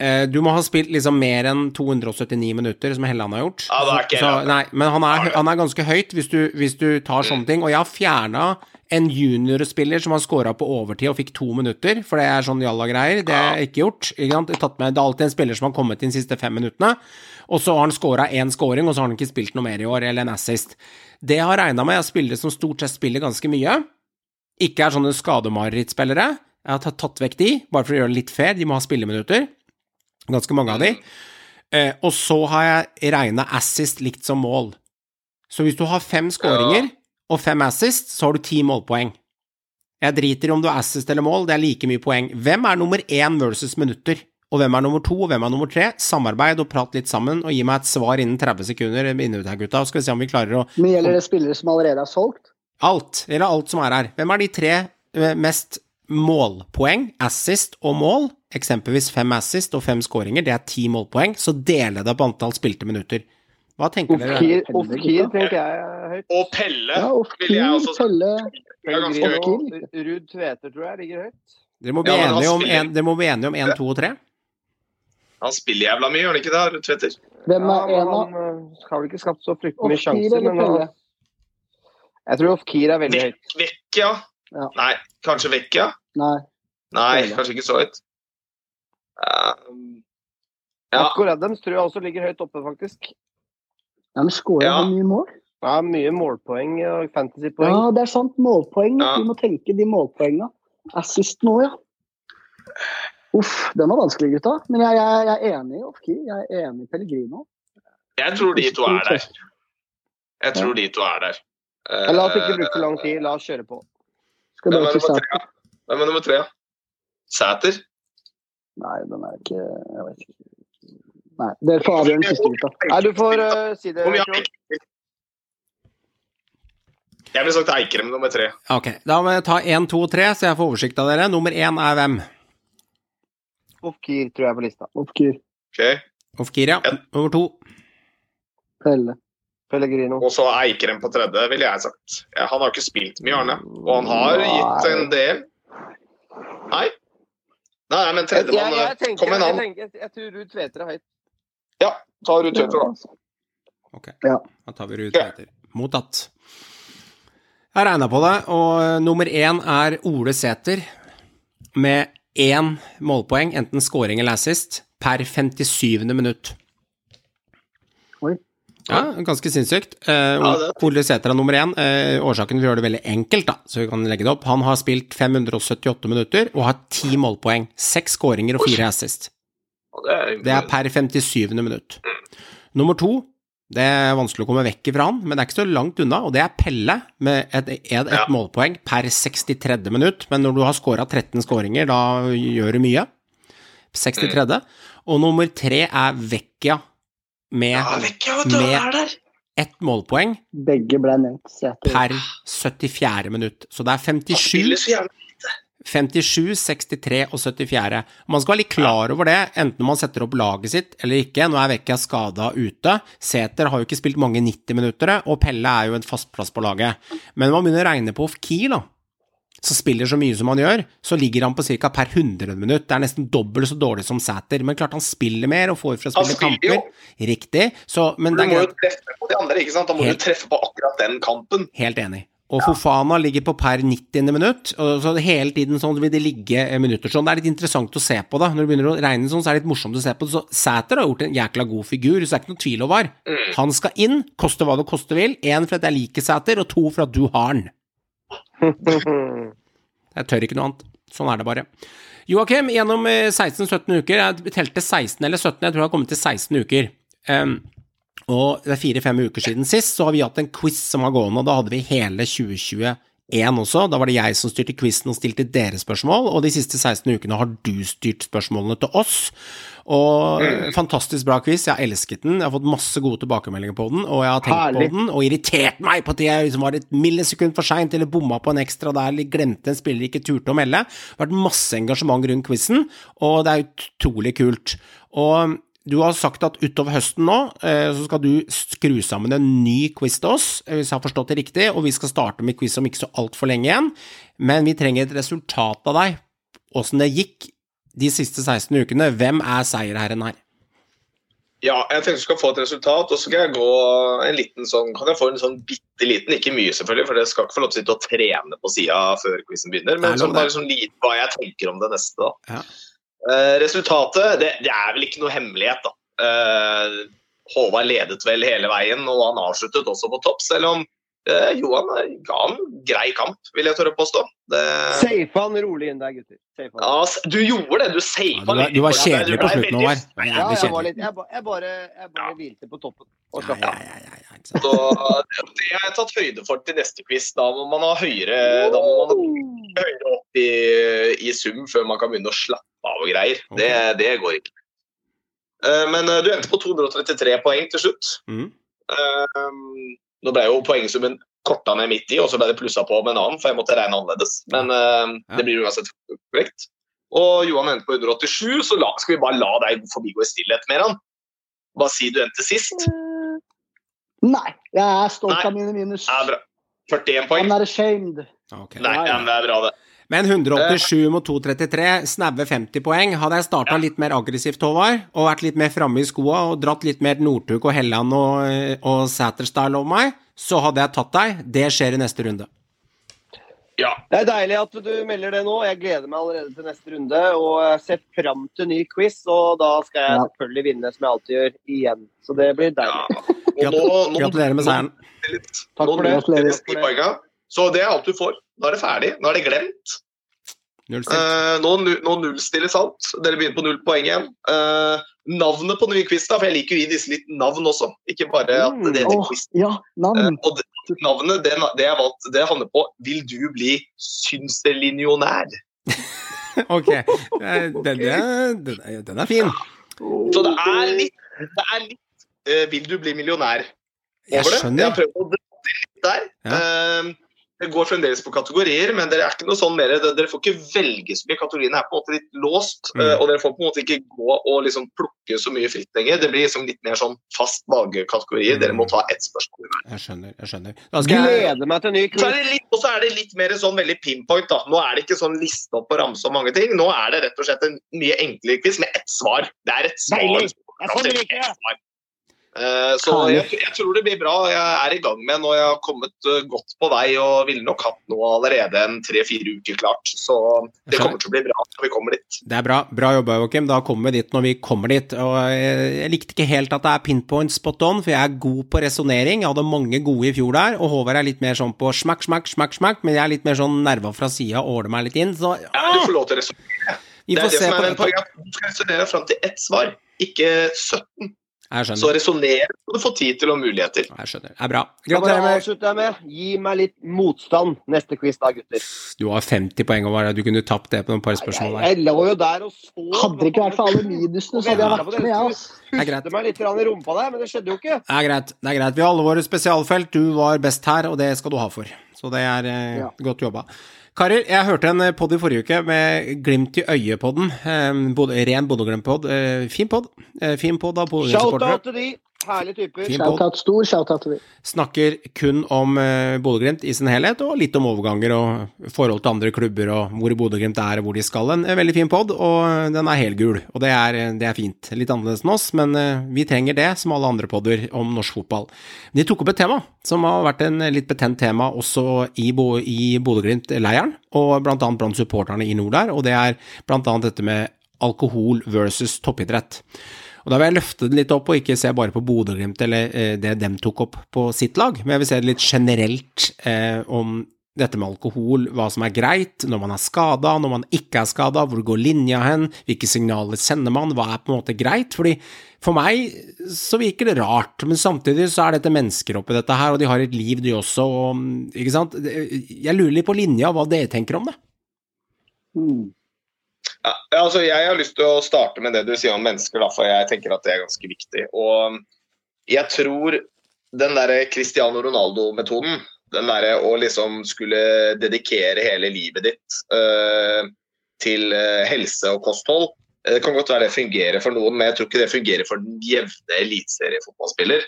Eh, Du må ha spilt liksom mer enn 279 minutter, som Helland har gjort. Ja, det er ikke Så- nei, men han er, han er ganske høyt hvis du, hvis du tar Mm. sånne ting. Og jeg har fjerna en juniorspiller som har scora på overtid og fikk to minutter, for det er sånn jalla-greier. Det har jeg ikke gjort. Ikke tatt med, det er alltid en spiller som har kommet inn de siste fem minuttene, og så har han scora én scoring, og så har han ikke spilt noe mer i år, eller en assist. Det jeg har regna med, er spillere som stort sett spiller ganske mye, ikke er sånne skademarittspillere. Jeg har tatt, vekk de, bare for å gjøre det litt fair. De må ha spilleminutter. Ganske mange av de. Eh, og så har jeg regna assist likt som mål. Så hvis du har fem skåringer og fem assist, så har du ti målpoeng. Jeg driter i om du har assist eller mål, det er like mye poeng. Hvem er nummer én versus minutter? Og hvem er nummer to, og hvem er nummer tre? Samarbeid og prat litt sammen, og gi meg et svar innen 30 sekunder. Inne her, gutta. Skal vi se om vi klarer å Men gjelder det spillere som allerede er solgt? Alt, eller alt som er her. Hvem er de tre eh, mest målpoeng, assist og mål? Eksempelvis fem assist og fem skåringer, det er ti målpoeng. Så deler det på antall spilte minutter. Hva tenker dere? Ofkir, Pelle, tenker jeg høyt. Og Pelle Ja, vil jeg også si. Pelle er Ruud Tveter tror jeg ligger høyt. Dere må bli Ja, enige om spiller- en- dere må bli enige om én, to og tre. Han spiller jævla mye, gjør han ikke det, Tveter? Hvem er ja, en av han har vel ikke skapt så fryktelig mye sjanser. Men Pelle? han, jeg tror Ofkir er veldig høyt. Vekk, Vekkia? Ja. Nei, kanskje Vekkia? Nei. Nei, kanskje ikke så høyt. Um, ja, Akkurat Adams tror jeg også ligger høyt oppe, faktisk. Ja, men skårer Ja. han mye mål? Ja, mye målpoeng og fantasypoeng. Ja, det er sant. Målpoeng. Ja. Vi må tenke de målpoengene. Assist nå, ja. Uff, den var vanskelig, gutta. Men jeg, jeg, jeg er enig i Ofki. Jeg er enig i Pellegrino. Jeg tror de to er der. Jeg tror de to er der. Ja, La oss ikke bruke for lang tid. La oss kjøre på. Skal Hvem er nummer tre? Hvem er nummer tre? Sæter? Nei, den er ikke Jeg vet ikke. Nei, dere får avgjøre den siste, gutta. Nei, du får uh, si det. Eikrem? Jeg ville sagt Eikrem nummer tre. Ok, da må jeg ta én, to, tre, så jeg får oversikt av dere. Nummer én er hvem? Ofkir tror jeg er på lista. Ofkir. Okay. Ofkir, ja. Over to. Pelle. Pellegrino. Og så Eikrem på tredje, ville jeg sagt. Han har ikke spilt mye, Arne. Og han har gitt en del. Nei? Nei, men Jeg, jeg, tredjemann jeg, tenker, Kom igjen, jeg, han. tenker, jeg tror Ruud Tveter er høyt. Ja, ta Ruud Tveter, da. Ok, Ja. da tar vi Ruud Tveter. Mottatt. Jeg regna på det, og eh, nummer én er Ole Sæter med én målpoeng, enten scoring eller assist, per 57. minutt. Oi. Ja, ganske sinnssykt. Eh, er- Ole Sæter er nummer én. Eh, årsaken vi gjør det veldig enkelt, da, så vi kan legge det opp. Han har spilt 578 minutter og har ti målpoeng. Seks skåringer og fire assist. Det er, Det er per 57. minutt. Nummer to, det er vanskelig å komme vekk ifra han, men det er ikke så langt unna, og det er Pelle med et, et, et Ja. målpoeng per 63. minutt. Men når du har scora 13 scoringer, da gjør du mye. 63. Og nummer tre er Vecchia med ja, Vecchia, du, med- ett målpoeng Begge ble nevnt. Per 74. minutt. Så det er 57 spiller så jævlig 57, 63 og 74. Man skal være litt klar over det, enten man setter opp laget sitt eller ikke. Nå er Vekka skada ute. Sæter har jo ikke spilt mange 90 minutter, og Pelle er jo en fast plass på laget. Men når man begynner å regne på Kiel, da, som spiller så mye som han gjør, så ligger han på ca. per 100 minutt. Det er nesten dobbelt så dårlig som Sæter. Men klart han spiller mer og får for å spille spiller jo. Riktig. Så, men Du må jo treffe på de andre, ikke sant? Da må Helt. du treffe på akkurat den kampen. Helt enig. Og Fofana ligger på per 90. minutt, og så hele tiden sånn vil det ligge eh, minutter sånn. Det er litt interessant å se på, da. Når du begynner å regne sånn, så er det litt morsomt å se på. Så Sæter har gjort en jækla god figur, så det er ikke noe tvil over. Han skal inn, koste hva det koste vil. Én for at jeg liker Sæter, og to for at du har den. (laughs) Jeg tør ikke noe annet. Sånn er det bare. Joakim, gjennom eh, 16-17 uker, jeg telte 16 eller 17, jeg tror jeg har kommet til 16 uker. Em, og det er fire-fem uker siden sist, så har vi hatt en quiz som har gående, og da hadde vi hele 2021 også. Da var det jeg som styrte quizen og stilte dere spørsmål, og de siste 16 ukene har du styrt spørsmålene til oss. Og eh, Fantastisk bra quiz, jeg har elsket den. Jeg har fått masse gode tilbakemeldinger på den, og jeg har tenkt Herlig. på den og irritert meg på at jeg liksom var et millisekund for seint eller bomma på en ekstra der eller glemte en spiller ikke turte å melde. Det har vært masse engasjement rundt quizen, og det er utrolig kult. Og du har sagt at utover høsten nå, eh, så skal du skru sammen en ny quiz til oss, eh, hvis jeg har forstått det riktig, og vi skal starte med quiz om ikke så altfor lenge igjen. Men vi trenger et resultat av deg, åssen det gikk de siste 16 ukene. Hvem er seierherren her? Ja, jeg tenkte du skal få et resultat, og så skal jeg gå en liten sånn Kan jeg få en sånn bitte liten, ikke mye selvfølgelig, for jeg skal ikke få lov til å sitte og trene på sida før quizen begynner, Nei, men sånn, det. bare sånn lite hva jeg tenker om det neste, da. Ja. Eh, resultatet, det, det er vel ikke noe hemmelighet, da. Eh, Håvard ledet vel hele veien, og han avsluttet også på topp, selv om eh, Johan ga en grei kamp, vil jeg tørre å påstå. Det, Safe han rolig inn der, gutter. Safe ja, du gjorde det, du Ja, safa du, var, du var kjedelig på slutten, veldig- Håvard. Du Ja, jeg, var litt, jeg, ba- jeg bare, jeg bare hvilte på toppen. Og Ja, ja, ja, ja, ja. Så det har jeg tatt høyde for til neste quiz. Da må man ha høyere, da må man ha høyere opp i, i sum før man kan begynne å slappe av og greier. Det, det går ikke. Eh, Men eh, du endte på 233 poeng til slutt. Mm. Eh, Nå ble jo poengsummen korta ned midt i, og så ble det plussa på med en annen, for jeg måtte regne annerledes. Men eh, Ja. det blir uansett korrekt. Og Johan endte på 187, så la, skal vi bare la deg forbigå i stillhet med han. Bare si du endte sist. Nei, jeg er stolt Nei. av mine minus. Ja, bra. 41 poeng. I'm not ashamed. Okay. Nei, ja, men det er bra, det. Men 187 mot 233, snaue 50 poeng. Hadde jeg starta litt mer aggressivt, Håvard, og vært litt mer framme i skoa og dratt litt mer Northug og Helland og, og Sæter-style over meg, så hadde jeg tatt deg. Det skjer i neste runde. Ja. Det er deilig at du melder det nå. Jeg gleder meg allerede til neste runde og ser fram til ny quiz. Og da skal jeg Ja. selvfølgelig vinne, som jeg alltid gjør, igjen. Så det blir deilig. Nå, Gratulerer med seieren. Takk for det. Så det er alt du får. Nå er det ferdig. Nå er det glemt. Nullstilt. Eh, nå, nu- nå nullstilles alt. Dere begynner på null poeng igjen. Eh, navnet på den nye quizen, for jeg liker jo å gi disse litt navn også. Ikke bare at Mm. det heter quiz. ja, Eh, navn. og det, navnet det, det jeg valgte, det handler på Vil du bli synselinjonær? (laughs) Ok. Eh, Den, er, den, er fin. Så det er litt, det er litt eh, Vil du bli millionær Jeg over det? Jeg har prøvd å dra det litt der. Eh, det går fremdeles på kategorier, men dere er ikke noe sånn mer, dere får ikke velge så mye. Kategoriene er på en måte litt låst, Mm. eh, og dere får på en måte ikke gå og liksom plukke så mye fritt lenger. Det blir liksom litt mer sånn fast vage kategorier. Dere må ta ett spørsmål. Jeg skjønner. jeg skjønner. Da skal jeg Gleder meg til ny Så er quiz. og så er det litt mer sånn veldig pinpoint. da. Nå er det ikke sånn liste opp og ramse om mange ting. Nå er det rett og slett en mye enklere quiz med ett svar. Det er et svar. Deilig. Er sånn liker det. Eh, Så jeg, jeg tror det blir bra. Jeg er i gang med når jeg har kommet eh, godt på vei og ville nok hatt noe allerede en tre-fire uker klart. Så det kommer til å bli bra når vi kommer dit. Det er bra. Bra jobba, Joakim. Da kommer vi dit når vi kommer dit. Og jeg, jeg likte ikke helt at det er pinpoint spot on, for jeg er god på resonnering. Jeg hadde mange gode i fjor der, og Håvard er litt mer sånn på smakk, smakk, smakk, smakk, men jeg er litt mer sånn nerva fra sida og åler meg litt inn, så Ja, du får lov til å resonnere. Det er det som på er poenget. at Du skal resonnere fram til ett svar, ikke 17. Jeg Så resonner skal du få tid til og muligheter. Jeg skjønner. Det er bra. Gratulerer med avslutter jeg med Gi meg litt motstand neste quiz da, gutter. Du har 50 poeng over Du kunne tapt det på noen par spørsmål der. Jeg, jeg lå jo der og så Hadde det ikke vært for alle minusene, så hadde jeg vært med, jeg, altså. Er. Puste meg litt i rumpa der, men det skjedde jo ikke. Det er greit. det er greit. Vi har alle våre spesialfelt. Du var best her, og det skal du ha for. Så det er eh, Ja. godt jobba. Karer, jeg hørte en pod i forrige uke med glimt i øyet-podden. Eh, ren Bodø-Glimt-pod. Eh, fin pod. Eh, fin pod av Bodø-supportere. Shout-out til de. Herlige typer. Shoutout, stor shoutout til. Snakker kun om uh, Bodø-Glimt i sin helhet, og litt om overganger og forhold til andre klubber og hvor Bodø-Glimt er og hvor de skal. En, en veldig fin pod, og den er helgul, og det er, det er fint. Litt annerledes enn oss, men uh, vi trenger det, som alle andre podder om norsk fotball. De tok opp et tema som har vært en litt betent tema også i, Bo, i Bodø-Glimt-leiren, og blant annet blant supporterne i nord der, og det er blant annet dette med alkohol versus toppidrett. Og Da vil jeg løfte det litt opp og ikke se bare på Bodø-Glimt eller eh, det dem tok opp på sitt lag, men jeg vil se det litt generelt eh, om dette med alkohol, hva som er greit når man er skada, når man ikke er skada, hvor går linja hen, hvilke signaler sender man, hva er på en måte greit? Fordi for meg så virker det rart, men samtidig så er dette mennesker oppi dette her, og de har et liv de også, og ikke sant? Jeg lurer litt på linja, hva dere tenker om det? Mm. Ja, altså jeg har lyst til å starte med det du sier om mennesker, for jeg tenker at det er ganske viktig. Og jeg tror den derre Cristiano Ronaldo-metoden, den derre å liksom skulle dedikere hele livet ditt uh, til øh, helse og kosthold, eh, det kan godt være det fungerer for noen, men jeg tror ikke det fungerer for den jevne eliteseriefotballspiller.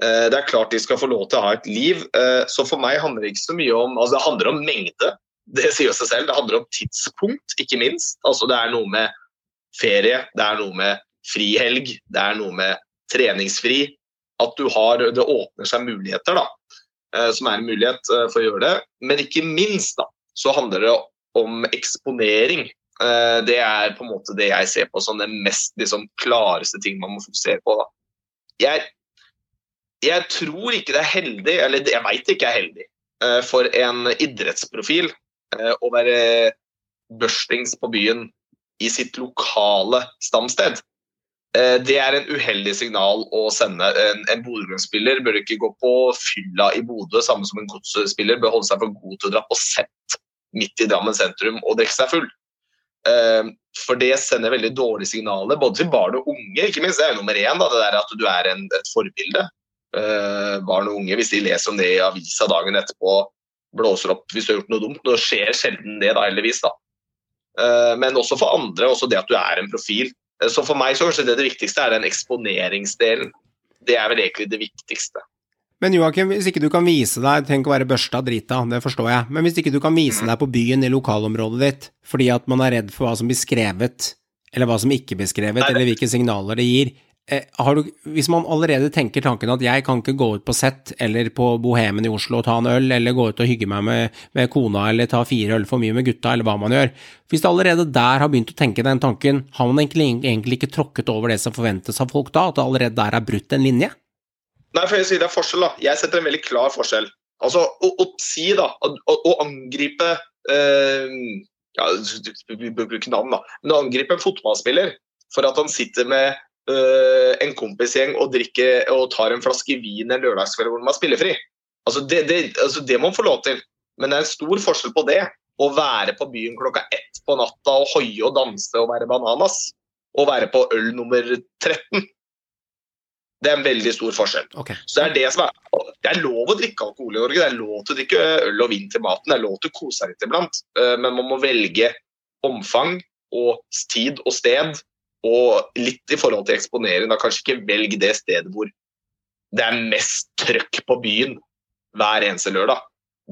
Uh, Det er klart de skal få lov til å ha et liv, uh, så for meg handler det ikke så mye om altså Det handler om mengde, det sier seg selv. Det handler om tidspunkt, ikke minst. Altså Det er noe med ferie, det er noe med frihelg, det er noe med treningsfri. At du har Det åpner seg muligheter, da. eh, Som er en mulighet eh, for å gjøre det. Men ikke minst da, så handler det om eksponering. Eh, Det er på en måte det jeg ser på som den mest liksom, klareste ting man må fokusere på. da. Jeg, jeg tror ikke det er heldig, eller jeg veit ikke er heldig, for en idrettsprofil å være børstings på byen i sitt lokale stamsted. Eh, Det er en uheldig signal å sende. En, en Bodø-Glimt-spiller bør ikke gå på fylla i Bodø, samme som en Godset-spiller bør holde seg for god til å dra på sett midt i Drammen sentrum og drikke seg full. Eh, For det sender veldig dårlige signaler, både til barn og unge. ikke minst, Det er jo nummer én, da, det der at du er en, et forbilde. Eh, barn og unge, hvis de leser om det i avisa dagen etterpå, blåser opp hvis du har gjort noe dumt. Det skjer sjelden det, da, heldigvis. da. Eh, Men også for andre, også det at du er en profil. Eh, Så for meg så kanskje det, det viktigste er den eksponeringsdelen. Det er vel egentlig det viktigste. Men Joakim, hvis ikke du kan vise deg, tenk å være børsta drita, det forstår jeg, men hvis ikke du kan vise deg på byen i lokalområdet ditt fordi at man er redd for hva som blir skrevet, eller hva som ikke blir skrevet, eller hvilke signaler det gir du, Hvis man allerede tenker tanken at jeg kan ikke gå ut på sett eller på Bohemen i Oslo og ta en øl, eller gå ut og hygge meg med, med kona eller ta fire øl for mye med gutta, eller hva man gjør Hvis du allerede der har begynt å tenke den tanken, har man egentlig, egentlig ikke tråkket over det som forventes av folk da? At det allerede der er brutt en linje? Nei, for jeg sier det er forskjell, da. Jeg setter en veldig klar forskjell. Altså, å, å si, da, å, å angripe eh, ja, Vi bruker navn, da. Men å angripe en fotballspiller for at han sitter med øh, en kompisgjeng og, drikker, og tar en flaske vin en lørdagskveld hvor man spiller spillefri. Altså det, det, altså det må man få lov til. Men det er en stor forskjell på det. Å være på byen klokka ett på natta og hoie og danse og være bananas. Og være på øl nummer 13. Det er en veldig stor forskjell. Okay. Så Det er det som er Det er lov å drikke alkohol i Norge. Det er lov til å drikke øl og vin til maten. Det er lov til å kose seg litt iblant. Eh, Men man må velge omfang og tid og sted. Og litt i forhold til eksponering. Da kanskje ikke velg det stedet hvor det er mest trøkk på byen hver eneste lørdag.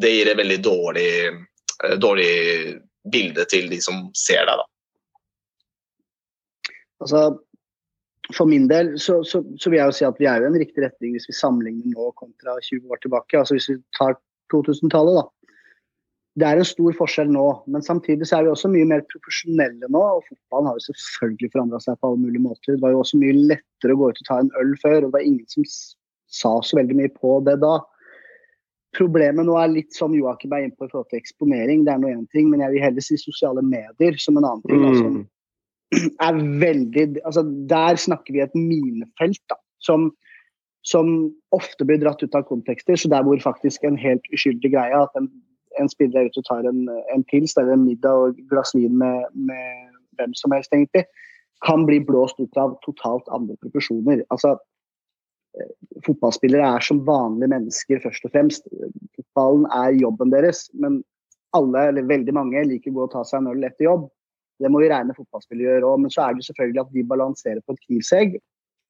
Det gir et veldig dårlig, eh, dårlig bilde til de som ser deg, da. Altså, for min del så, så, så vil jeg jo si at vi er jo i en riktig retning hvis vi sammenligner nå kontra 20 år tilbake. Altså hvis vi tar 2000-tallet, da. Det er en stor forskjell nå, men samtidig så er vi også mye mer profesjonelle nå. og Fotballen har jo selvfølgelig forandra seg på alle mulige måter. Det var jo også mye lettere å gå ut og ta en øl før, og det var ingen som sa så veldig mye på det da. Problemet nå er litt som Joakim er inne på i forhold til eksponering. Det er noe én ting, men jeg vil heller si sosiale medier som en annen ting. Altså, (clears throat) er veldig altså Der snakker vi et minefelt da, som, som ofte blir dratt ut av kontekster. Så der hvor faktisk en helt uskyldig greie at en, en spiller er ute og tar en, en pils eller en middag og et glass vin med, med hvem som helst, egentlig, kan bli blåst ut av totalt andre proporsjoner. Altså, eh, fotballspillere er som vanlige mennesker først og fremst. Fotballen er jobben deres, men alle, eller veldig mange, liker å gå og ta seg en øl etter jobb. Det må vi regne fotballspillere gjør òg, men så er det selvfølgelig at de balanserer på et knivsegg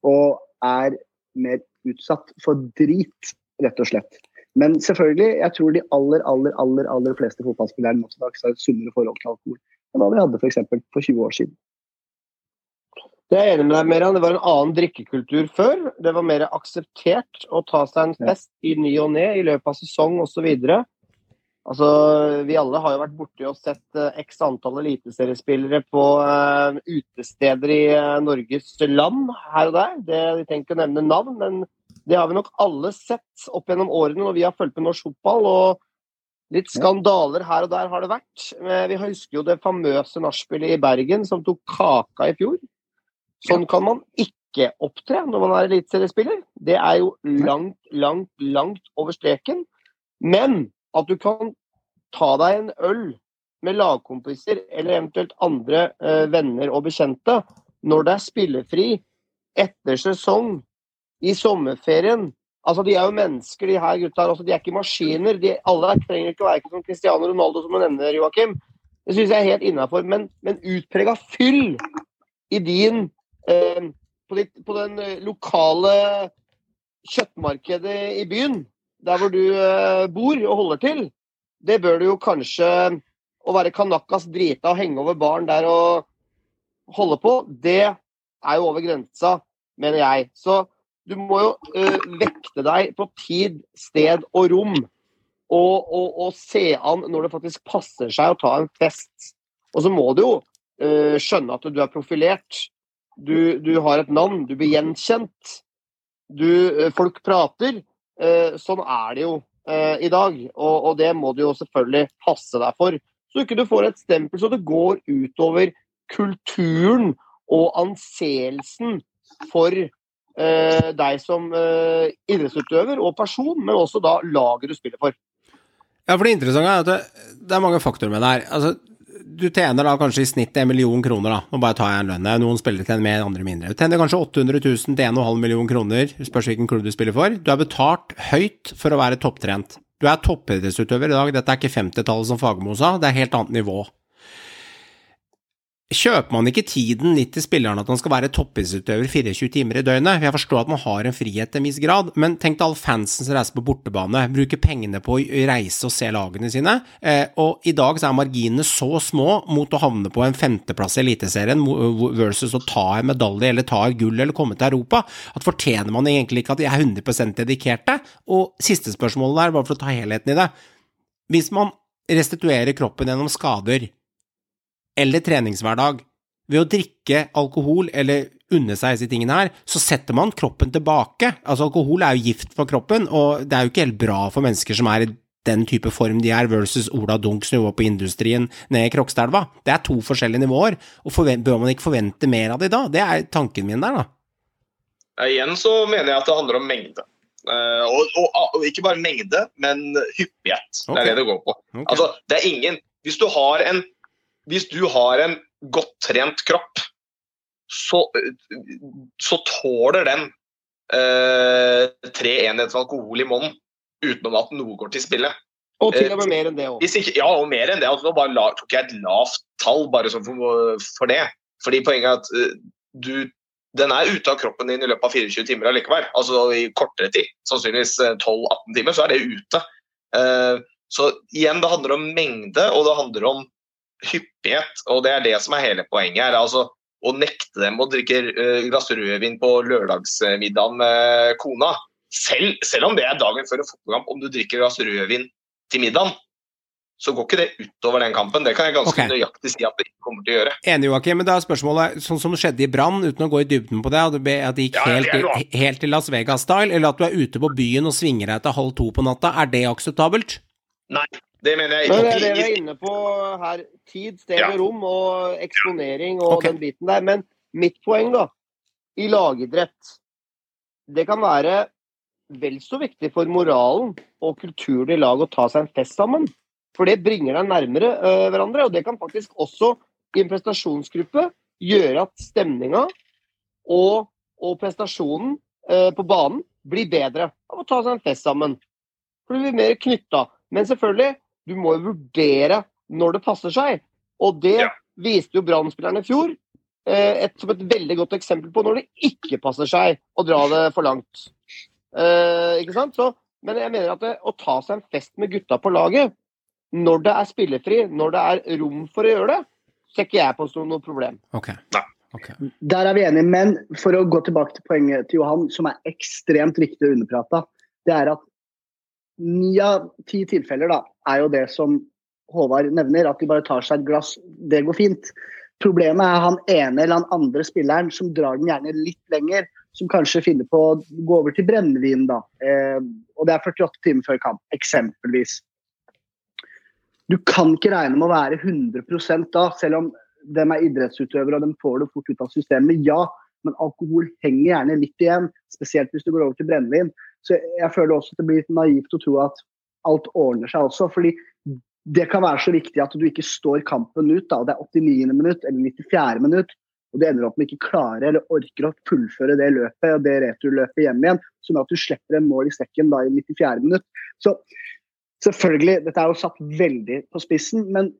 og er mer utsatt for drit, rett og slett. Men selvfølgelig, jeg tror de aller, aller, aller, aller fleste fotballspillere nå til dags har et sunnere forhold til alkohol enn hva vi hadde f.eks. For, for 20 år siden. Det er jeg enig med deg, Meran. Det var en annen drikkekultur før. Det var mer akseptert å ta seg en fest i ny og ne i løpet av sesong osv. Altså, vi alle har jo vært borti og sett eh, x antall eliteseriespillere på uh, utesteder i uh, Norges land her og der. Det, vi trenger ikke å nevne navn, men det har vi nok alle sett opp gjennom årene når vi har fulgt med norsk fotball. og Litt skandaler her og der har det vært. Vi husker jo det famøse nachspielet i Bergen som tok kaka i fjor. Sånn kan man ikke opptre når man er eliteseriespiller. Det er jo langt, langt, langt over streken. Men at du kan ta deg en øl med lagkompiser eller eventuelt andre eh, venner og bekjente når det er spillefri etter sesong, i sommerferien Altså, De er jo mennesker, de her gutta. også. De er ikke maskiner. De, alle her trenger ikke å være som Cristiano Ronaldo, som du nevner, Joakim. Det syns jeg er helt innafor. Men, men utprega fyll i din eh, på, ditt, på den eh, lokale kjøttmarkedet i byen, der hvor du eh, bor og holder til, det bør du jo kanskje Å være kanakas drita og henge over baren der og holde på, det er jo over grensa, mener jeg. Så du må jo uh, vekte deg på tid, sted og rom. Og, og, og se an når det faktisk passer seg å ta en fest. Og så må du jo uh, skjønne at du er profilert. Du, du har et navn, du blir gjenkjent. Du, uh, folk prater. Sånn er det jo i dag, og, og det må du jo selvfølgelig passe deg for. Så ikke du får et stempel så det går utover kulturen og anseelsen for deg som eh, idrettsutøver og person, men også da laget du spiller for. Ja, for det interessante er at det, er mange faktorer med det her. Altså, du tjener da kanskje i snitt en million kroner, da. Nå bare tar jeg en lønn. Noen spillere tjener mer, andre mindre. Du tjener kanskje 800 000 til 1,5 million kroner, spørs hvilken klubb du spiller for. Du er betalt høyt for å være topptrent. Du er toppidrettsutøver i dag, dette er ikke 50-tallet som Fagermo sa, det er helt annet nivå. Kjøper man ikke tiden litt til spilleren at han skal være toppidrettsutøver 24 timer i døgnet? Jeg forstår at man har en frihet til en viss grad, men tenk deg all fansen som reiser på bortebane, bruker pengene på å reise og se lagene sine, eh, og i dag så er marginene så små mot å havne på en femteplass i Eliteserien versus å ta en medalje eller ta et gull eller komme til Europa, at fortjener man egentlig ikke at de er 100% dedikerte? Og siste spørsmålet der, bare for å ta helheten i det. Hvis man restituerer kroppen gjennom skader, eller treningshverdag. Ved å drikke alkohol eller unne seg disse tingene her, så setter man kroppen tilbake. Altså, alkohol er jo gift for kroppen, og det er jo ikke helt bra for mennesker som er i den type form de er, versus Ola Dunk som jobber på industrien nede i Krokstadelva. Det er to forskjellige nivåer, og bør man ikke forvente mer av de da? Det er tanken min der, da. Ja, igjen så mener jeg at det handler om mengde. Uh, og, og, og ikke bare mengde, men hyppighet. Det er det det går på. Okay. Altså, det er ingen Hvis du har en, hvis du har en godt trent kropp, så, så tåler den eh, tre enheter alkohol i måneden utenom at noe går til spille. Og til og med mer enn det òg. Ja, og mer enn det. Altså, nå bare tok jeg et lavt tall bare for, for det. Fordi poenget er at eh, du, den er ute av kroppen din i løpet av 24 timer allikevel. Altså i kortere tid, sannsynligvis eh, 12-18 timer, så er det ute. Eh, så igjen, det handler om mengde, og det handler om hyppighet. Og det er det som er hele poenget her. altså å nekte dem å drikke eh, glass rødvin på lørdagsmiddagen med kona. Selv, selv om det er dagen før en fotballkamp, om du drikker glass rødvin til middagen, så går ikke det utover den kampen. Det kan jeg ganske okay. nøyaktig si at det ikke kommer til å gjøre. Enig, Joakim, men da er spørsmålet, sånn som skjedde i Brann, uten å gå i dybden på det, at det gikk Ja, helt, det helt til Las Vegas-style, eller at du er ute på byen og svinger deg til halv to på natta, er det akseptabelt? Nei, det mener jeg Men ikke. det det vi er inne på her. Tid, sted Ja. og rom og eksponering og okay. den biten der. Men mitt poeng, da, i lagidrett Det kan være vel så viktig for moralen og kulturen i laget å ta seg en fest sammen. For det bringer deg nærmere uh, hverandre. Og det kan faktisk også i en prestasjonsgruppe gjøre at stemninga og, og prestasjonen uh, på banen blir bedre av å ta seg en fest sammen. For du blir mer knytta. Men selvfølgelig, du må jo vurdere når det passer seg. Og det Ja. viste jo Brann-spillerne i fjor. eh, Et, som et veldig godt eksempel på når det ikke passer seg å dra det for langt. Eh, ikke sant? Så, men jeg mener at det, å ta seg en fest med gutta på laget, når det er spillefri, når det er rom for å gjøre det, ser ikke jeg på som noe problem. Okay. Nei. Ok. Der er vi enige, men for å gå tilbake til poenget til Johan, som er ekstremt viktig å underprate, det er at ni av ti tilfeller da, er jo det som Håvard nevner, at de bare tar seg et glass. Det går fint. Problemet er han ene eller han andre spilleren som drar den gjerne litt lenger, som kanskje finner på å gå over til brennevin, da. Eh, og det er 48 timer før kamp, eksempelvis. Du kan ikke regne med å være 100 da, selv om de er idrettsutøvere og de får det fort ut av systemet. Ja, men alkohol henger gjerne litt igjen, spesielt hvis du går over til brennevin. Så jeg føler også at det blir litt naivt å tro at alt ordner seg også. fordi det kan være så viktig at du ikke står kampen ut. da, Det er 89. minutt eller 94. minutt, og du ender opp med ikke klarer eller orker å fullføre det løpet og det returløpet hjem igjen, som at du slipper en mål i sekken da i 94. minutt. Så selvfølgelig, dette er jo satt veldig på spissen, men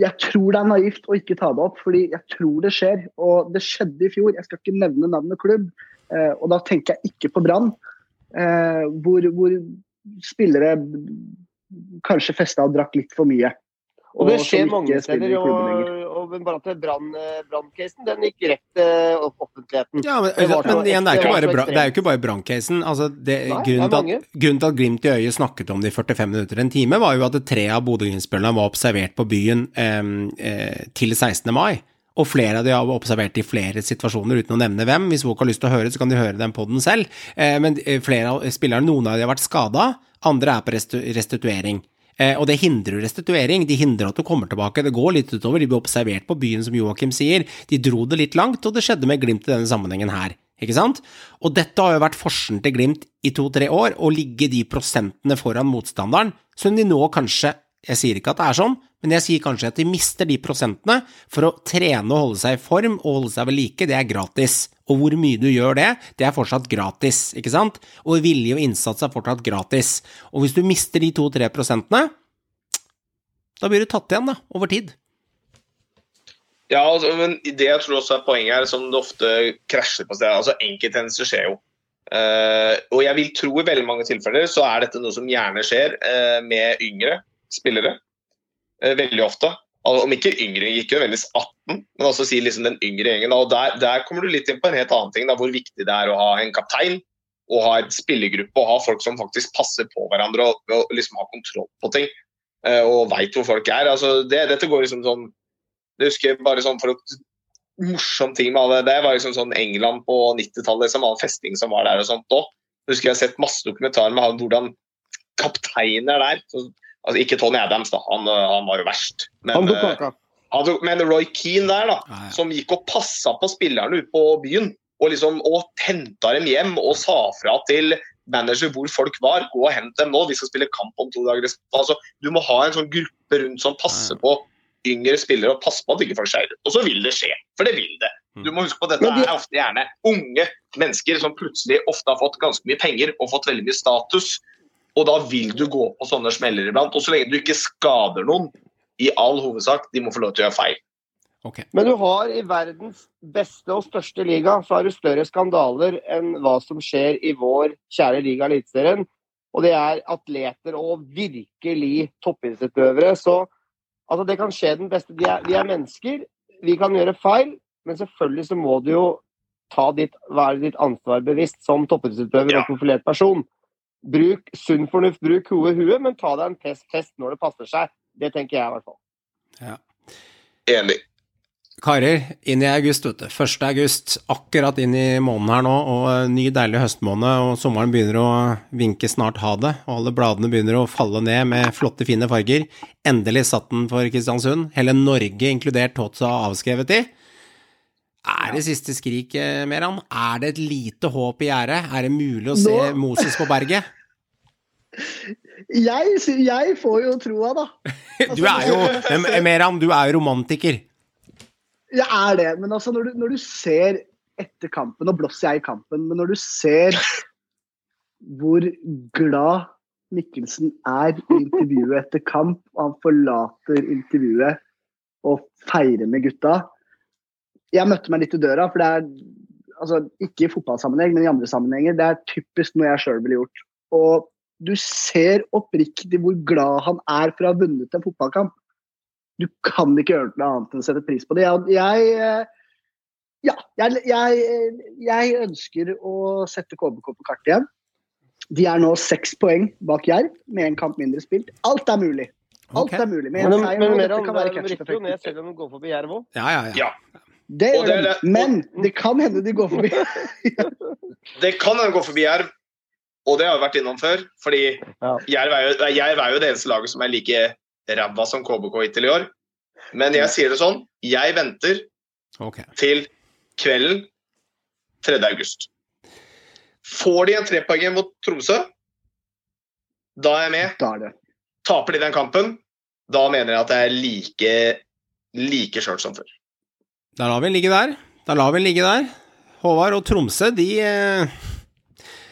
jeg tror det er naivt å ikke ta det opp, fordi jeg tror det skjer. Og det skjedde i fjor. Jeg skal ikke nevne navnet klubb, eh, og da tenker jeg ikke på Brann. Eh, hvor, hvor spillere kanskje festa og drakk litt for mye. Og det skjer ikke mange steder. Og, og, bare at brann- eh, branncasen den gikk rett til opp- offentligheten. Ja, men, Det men igjen, det er, ikke bare, bra- det er jo ekstremt. ikke bare branncasen. Altså, grunnen, til grunnen til at Glimt i øyet snakket om det i 45 minutter, en time, var jo at tre av Bodø-Glimt-spillerne var observert på byen eh, eh, til 16. mai. Og flere av de har observert i flere situasjoner, uten å nevne hvem. Hvis folk har lyst til å høre, så kan de høre den poden selv. Eh, men eh, flere av spillerne, noen av de har vært skada, andre er på restituering. Eh, og det hindrer restituering, de hindrer at du kommer tilbake. Det går litt utover, de blir observert på byen, som Joakim sier. De dro det litt langt, og det skjedde med Glimt i denne sammenhengen her. Ikke sant? Og dette har jo vært forskjellen til Glimt i to-tre år, å ligge de prosentene foran motstanderen, som de nå kanskje Jeg sier ikke at det er sånn, men jeg sier kanskje at de mister de prosentene for å trene og holde seg i form og holde seg ved like, det er gratis. Og hvor mye du gjør det, det er fortsatt gratis, ikke sant? Og vilje og innsats er fortsatt gratis. Og hvis du mister de to-tre prosentene, da blir du tatt igjen, da, over tid. Ja, altså, men det jeg tror også er poenget her, som det ofte krasjer på stedet, altså enkelthendelser skjer jo. Uh, og jeg vil tro i veldig mange tilfeller så er dette noe som gjerne skjer uh, med yngre spillere. Eh, veldig ofte. Om ikke yngre, gikk jo veldig 18, men også si liksom den yngre gjengen. Og der, der kommer du litt inn på en helt annen ting, da, hvor viktig det er å ha en kaptein og ha en spillergruppe og ha folk som faktisk passer på hverandre og, og liksom ha kontroll på ting. eh, og veit hvor folk er. altså det, Dette går liksom sånn det husker jeg bare sånn for å morsom ting med alle det var liksom sånn England på 90-tallet, liksom, all festing som var der og sånt òg. Husker jeg har sett masse dokumentarer med han, hvordan kapteiner der så, altså Ikke Tony Adams, da. Han, øh, han var jo verst. Men, Han tok kaka. han tok- men Roy Keane der, da, ah, ja. som gikk og passa på spillerne ute på byen. Og liksom og henta dem hjem og sa fra til manager hvor folk var. Gå og hent dem nå, vi skal spille kamp om to dager. Altså, du må ha en sånn gruppe rundt som passer på yngre spillere og passer på at ikke folk skeier ut. Og så vil det skje, for det vil det. Du må huske på at dette er ofte gjerne unge mennesker som plutselig ofte har fått ganske mye penger og fått veldig mye status. Og da vil du gå på sånne smeller iblant. Og så lenge du ikke skader noen, i all hovedsak, de må få lov til å gjøre feil. Okay. Men du har i verdens beste og største liga, så har du større skandaler enn hva som skjer i vår kjære liga Eliteserien. Og det er atleter og virkelig toppidrettsutøvere. Så altså, det kan skje den beste. Vi er, vi er mennesker, vi kan gjøre feil, men selvfølgelig så må du jo ta ditt, være ditt ansvar bevisst som toppidrettsutøver Ja. og profilert person. Bruk sunn fornuft, bruk hodet huet, men ta deg en test, test når det passer seg. Det tenker jeg i hvert fall. Enig. Karer, inn i august, vet du. 1. august, akkurat inn i måneden her nå, og eh, ny deilig høstmåned, og sommeren begynner å vinke snart ha det, og alle bladene begynner å falle ned med flotte, fine farger. Endelig satt den for Kristiansund. Hele Norge, inkludert Totsa, avskrevet i. Er det siste skrik, eh, Meran? Er det et lite håp i gjerdet? Er det mulig å se Nå- Moses på berget? (laughs) Jeg, jeg får jo troa, da. (laughs) Du er jo, Meran, du er jo romantiker. Jeg er det, men altså når du, når du ser etter kampen, nå blåser jeg i kampen, men når du ser hvor glad Mikkelsen er i intervjuet etter kamp, og han forlater intervjuet og feirer med gutta Jeg møtte meg litt i døra, for det er altså, ikke i fotballsammenheng, men i andre sammenhenger. Det er typisk noe jeg sjøl ville gjort. Og du ser oppriktig hvor glad han er for å ha vunnet en fotballkamp du kan ikke gjøre noe annet enn å sette pris på det. Jeg, jeg, eh, ja, jeg, jeg, jeg ønsker å sette KBK på kartet igjen. De er nå seks poeng bak Jerv, med en kamp mindre spilt. Alt er mulig. Alt okay. er mulig. Men, Men, men, men, men, men mer dette om kan det være rykker jo Ja, ja, ja. selv Det gjør det de. Men det kan hende de går forbi. (laughs) Det kan hende de går forbi Jerv, og det har vi vært innom før. fordi Ja. Jerv er, jo, Jerv er jo det eneste laget som er like ræva som KBK hittil i år. Men jeg sier det sånn, jeg venter okay. til kvelden 3. august. Får de en trepoenger mot Tromsø, da er jeg med. Da er det. Taper de den kampen, da mener jeg at det er like, like skjørt som før. Da lar vi den ligge der. Da lar vi den ligge der. Håvard og Tromsø, de eh,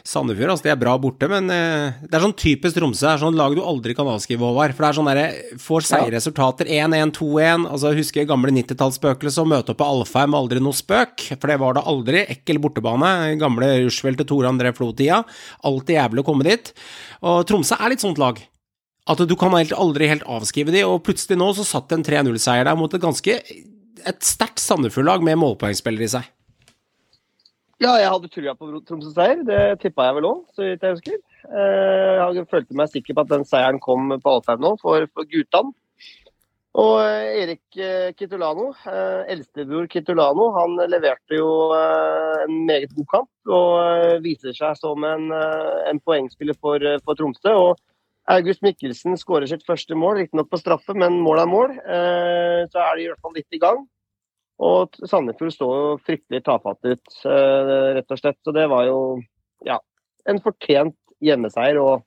Sandefjord, altså, de er bra borte, men eh, det er sånn typisk Tromsø. Er sånn lag du aldri kan avskrive, Håvard. For det er sånn derre Får seige resultater. 1-1, 2-1. Altså, husker gamle 90-tallsspøkelset å møte opp på Alfheim, aldri noe spøk. For det var det aldri. Ekkel bortebane. Gamle Rushfeldt til Tore André Flo-tida. Alltid jævlig å komme dit. Og Tromsø er litt sånt lag. At du kan helt, aldri helt avskrive de, og plutselig nå så satt en 3-0-seier der mot et ganske et sterkt Sandefjord-lag med målpoengspillere i seg. Ja, jeg hadde trua på Tromsø-seier. Det tippa jeg vel òg, så vidt jeg husker. Eh, Jeg følte meg sikker på at den seieren kom på Alfheim nå, for, for guttene. Og eh, Erik eh, Kitolano, eh, eldstebror Kitolano, han leverte jo en meget god kamp. Og viser seg som en, en poengspiller for, for Tromsø. Og August Mikkelsen skårer sitt første mål, riktignok på straffe, men mål er mål. Eh, Så er de i hvert fall litt i gang. Og Sandefjord står fryktelig tafatt ut, eh, rett og slett. Så det var jo ja, en fortjent hjemmeseier. Og,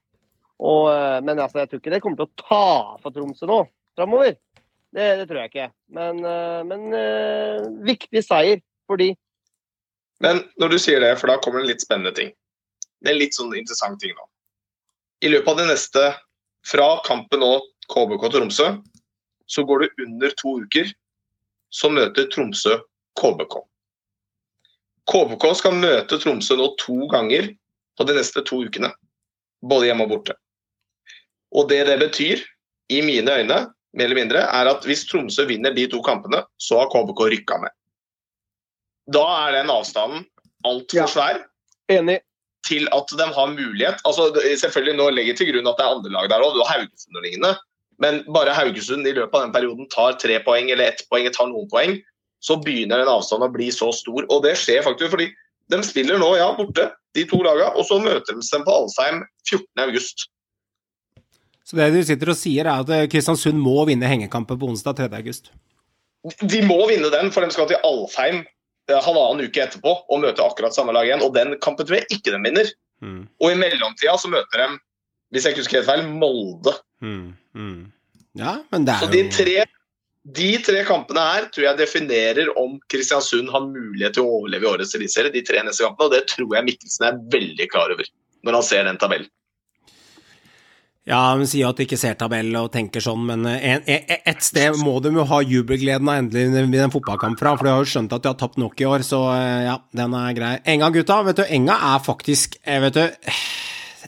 og, eh, men altså, jeg tror ikke det kommer til å ta for Tromsø nå framover. Det, det tror jeg ikke. Men, men viktig seier for de. Men når du sier det, for da kommer det en litt spennende ting. Det er litt sånn interessant ting nå. I løpet av det neste, fra kampen nå KBK Tromsø, så går det under to uker, så møter Tromsø KBK. KBK skal møte Tromsø nå to ganger på de neste to ukene. Både hjemme og borte. Og det det betyr, i mine øyne, mer eller mindre, er at hvis Tromsø vinner de to kampene, så har KBK rykka med. Da er den avstanden altfor Ja. svær Enig. Til at de har mulighet. Altså, selvfølgelig Nå legger jeg til grunn at det er andre lag der òg, du har Haugesund og lignende. Men bare Haugesund i løpet av den perioden tar tre poeng eller ett poeng, tar noen poeng, så begynner den avstanden å bli så stor. Og det skjer faktisk fordi de spiller nå, ja, borte, de to lagene, og så møter de dem på Alsheim 14.8. Så det du sitter og sier, er at eh, Kristiansund må vinne hengekampen på onsdag 3. august. De må vinne den, for de skal til Alfheim halvannen uke etterpå og møter akkurat samme lag igjen. Og den kampen tror jeg ikke de vinner. Mm. Og i mellomtida så møter de, hvis jeg ikke husker helt feil, Molde. Mm. Mm. Ja, men det Så er de jo tre, de tre kampene her tror jeg definerer om Kristiansund har mulighet til å overleve i årets eliteserie. De tre neste kampene, og det tror jeg Mikkelsen er veldig klar over når han ser den tabellen. Ja, hun sier at du ikke ser tabell og tenker sånn, men eh, en, en, et sted må de jo ha jubelgleden av endelig i en fotballkamp fra, for de har jo skjønt at de har tapt nok i år, så eh, ja, den er grei. Enga, gutta, vet du, Enga er faktisk eh, Vet du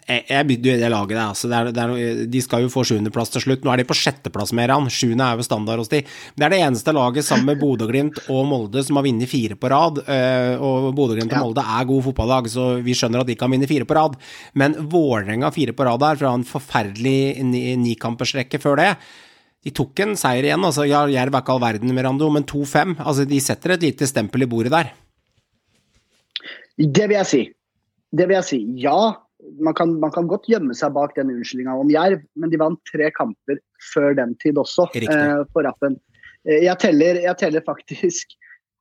jeg, jeg bygde jo det laget der, altså. Det er, det er, de skal jo få sjuendeplass til slutt. Nå er de på sjetteplass med Ran. Sjuende er jo standard hos de. Det er det eneste laget sammen med Bodø-Glimt og Molde som har vunnet fire på rad. eh, Og Bodø-Glimt og. Molde er gode fotballag, så vi skjønner at de kan vinne fire på rad. Men Vålerenga fire på rad der, fra en forferdelig ni- nikampersrekke før det. De tok en seier igjen, altså. Ja, Jerv er ikke all verden, Mirando, men 2-5. Altså, de setter et lite stempel i bordet der. Det vil jeg si. Det vil jeg si. Ja, man kan, man kan godt gjemme seg bak den unnskyldninga om Jerv, men de vant tre kamper før den tid også, eh, på rappen. Eh, Jeg teller, jeg teller faktisk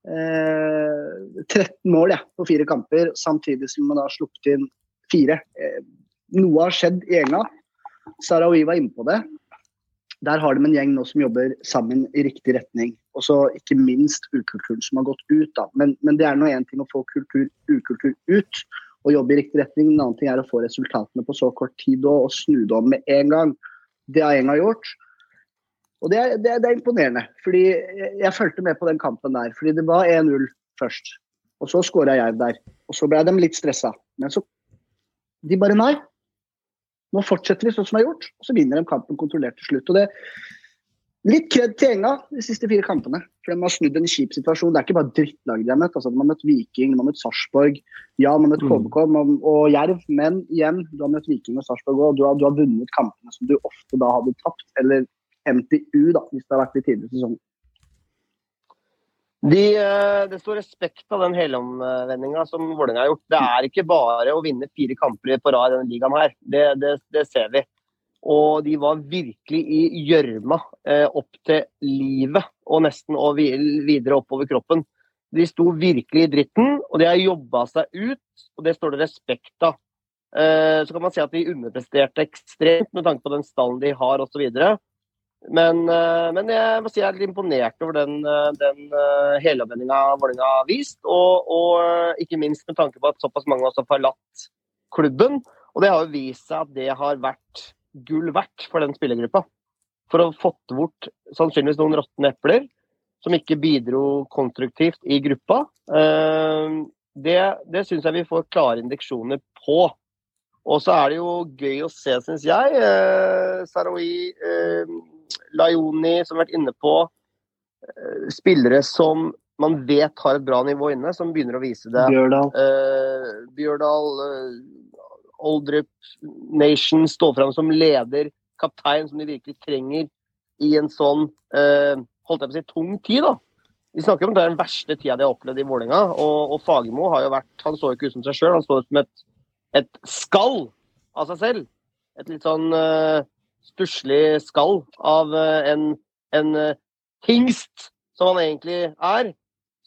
eh, 13 mål jeg, på fire kamper, samtidig som man har sluppet inn fire. Eh, noe har skjedd i Enga. Sarawi var inne på det. Der har de en gjeng nå som jobber sammen i riktig retning. Og så ikke minst ukulturen som har gått ut. Da. Men, men det er nå én ting å få kultur, ukultur ut og jobbe i riktig retning. En annen ting er å få resultatene på så kort tid og, og snu det om med en gang. Det har Enga gjort. Og det er, det, er- er imponerende. fordi jeg fulgte med på den kampen der. fordi det var 1-0 først. Og så skåra jeg der. Og så ble de litt stressa. Men så De bare nei. Nå fortsetter vi sånn som vi har gjort, og så vinner de kampen kontrollert til slutt. og det Litt kred til Enga de siste fire kampene. For de har snudd en kjip situasjon. Det er ikke bare drittlag de har møtt. Altså, de har møtt Viking, de har møtt Sarpsborg, ja, de har møtt Mm. KBK og, og Jerv. Men igjen, du har møtt Viking og Sarpsborg òg. Du, har- du har vunnet kampene som du ofte da hadde tapt, eller MTU, da, hvis det har vært i tidligere i sesongen. De, eh, det står respekt av den helomvendinga som Vålerenga har gjort. Det er ikke bare å vinne fire kamper på rad i denne ligaen her. Det, det, det ser vi. Og de var virkelig i gjørma eh, opp til livet og nesten og videre oppover kroppen. De sto virkelig i dritten, og de har jobba seg ut, og det står det respekt av. Eh, så kan man si at de underpresterte ekstremt med tanke på den stallen de har osv. Men, eh, men jeg må si jeg er litt imponert over den, eh, den uh, helomvendinga Vålerenga har vist. Og, og eh, ikke minst med tanke på at såpass mange også har forlatt klubben. Og det har jo vist seg at det har vært gull verdt for den spillergruppa. For å ha fått bort sannsynligvis noen råtne epler som ikke bidro konstruktivt i gruppa. Eh, det det syns jeg vi får klare indeksjoner på. Og så er det jo gøy å se, syns jeg. Saroui, Sarawi, eh, Laioni, som har vært inne på. Eh, spillere som man vet har et bra nivå inne, som begynner å vise det. Bjørdal. Eh, Bjørdal, eh, Oldrup, Nation står fram som leder, kaptein, som de virkelig trenger i en sånn eh, holdt jeg på å si, tung tid. da. Vi snakker om det er den verste tida de har opplevd i Vålerenga. Og, og Fagermo har jo vært Han så ikke ut som seg sjøl, han så ut som et, et skall av seg selv. Et litt sånn uh, stusslig skall av eh, en, en eh, hingst, som han egentlig er.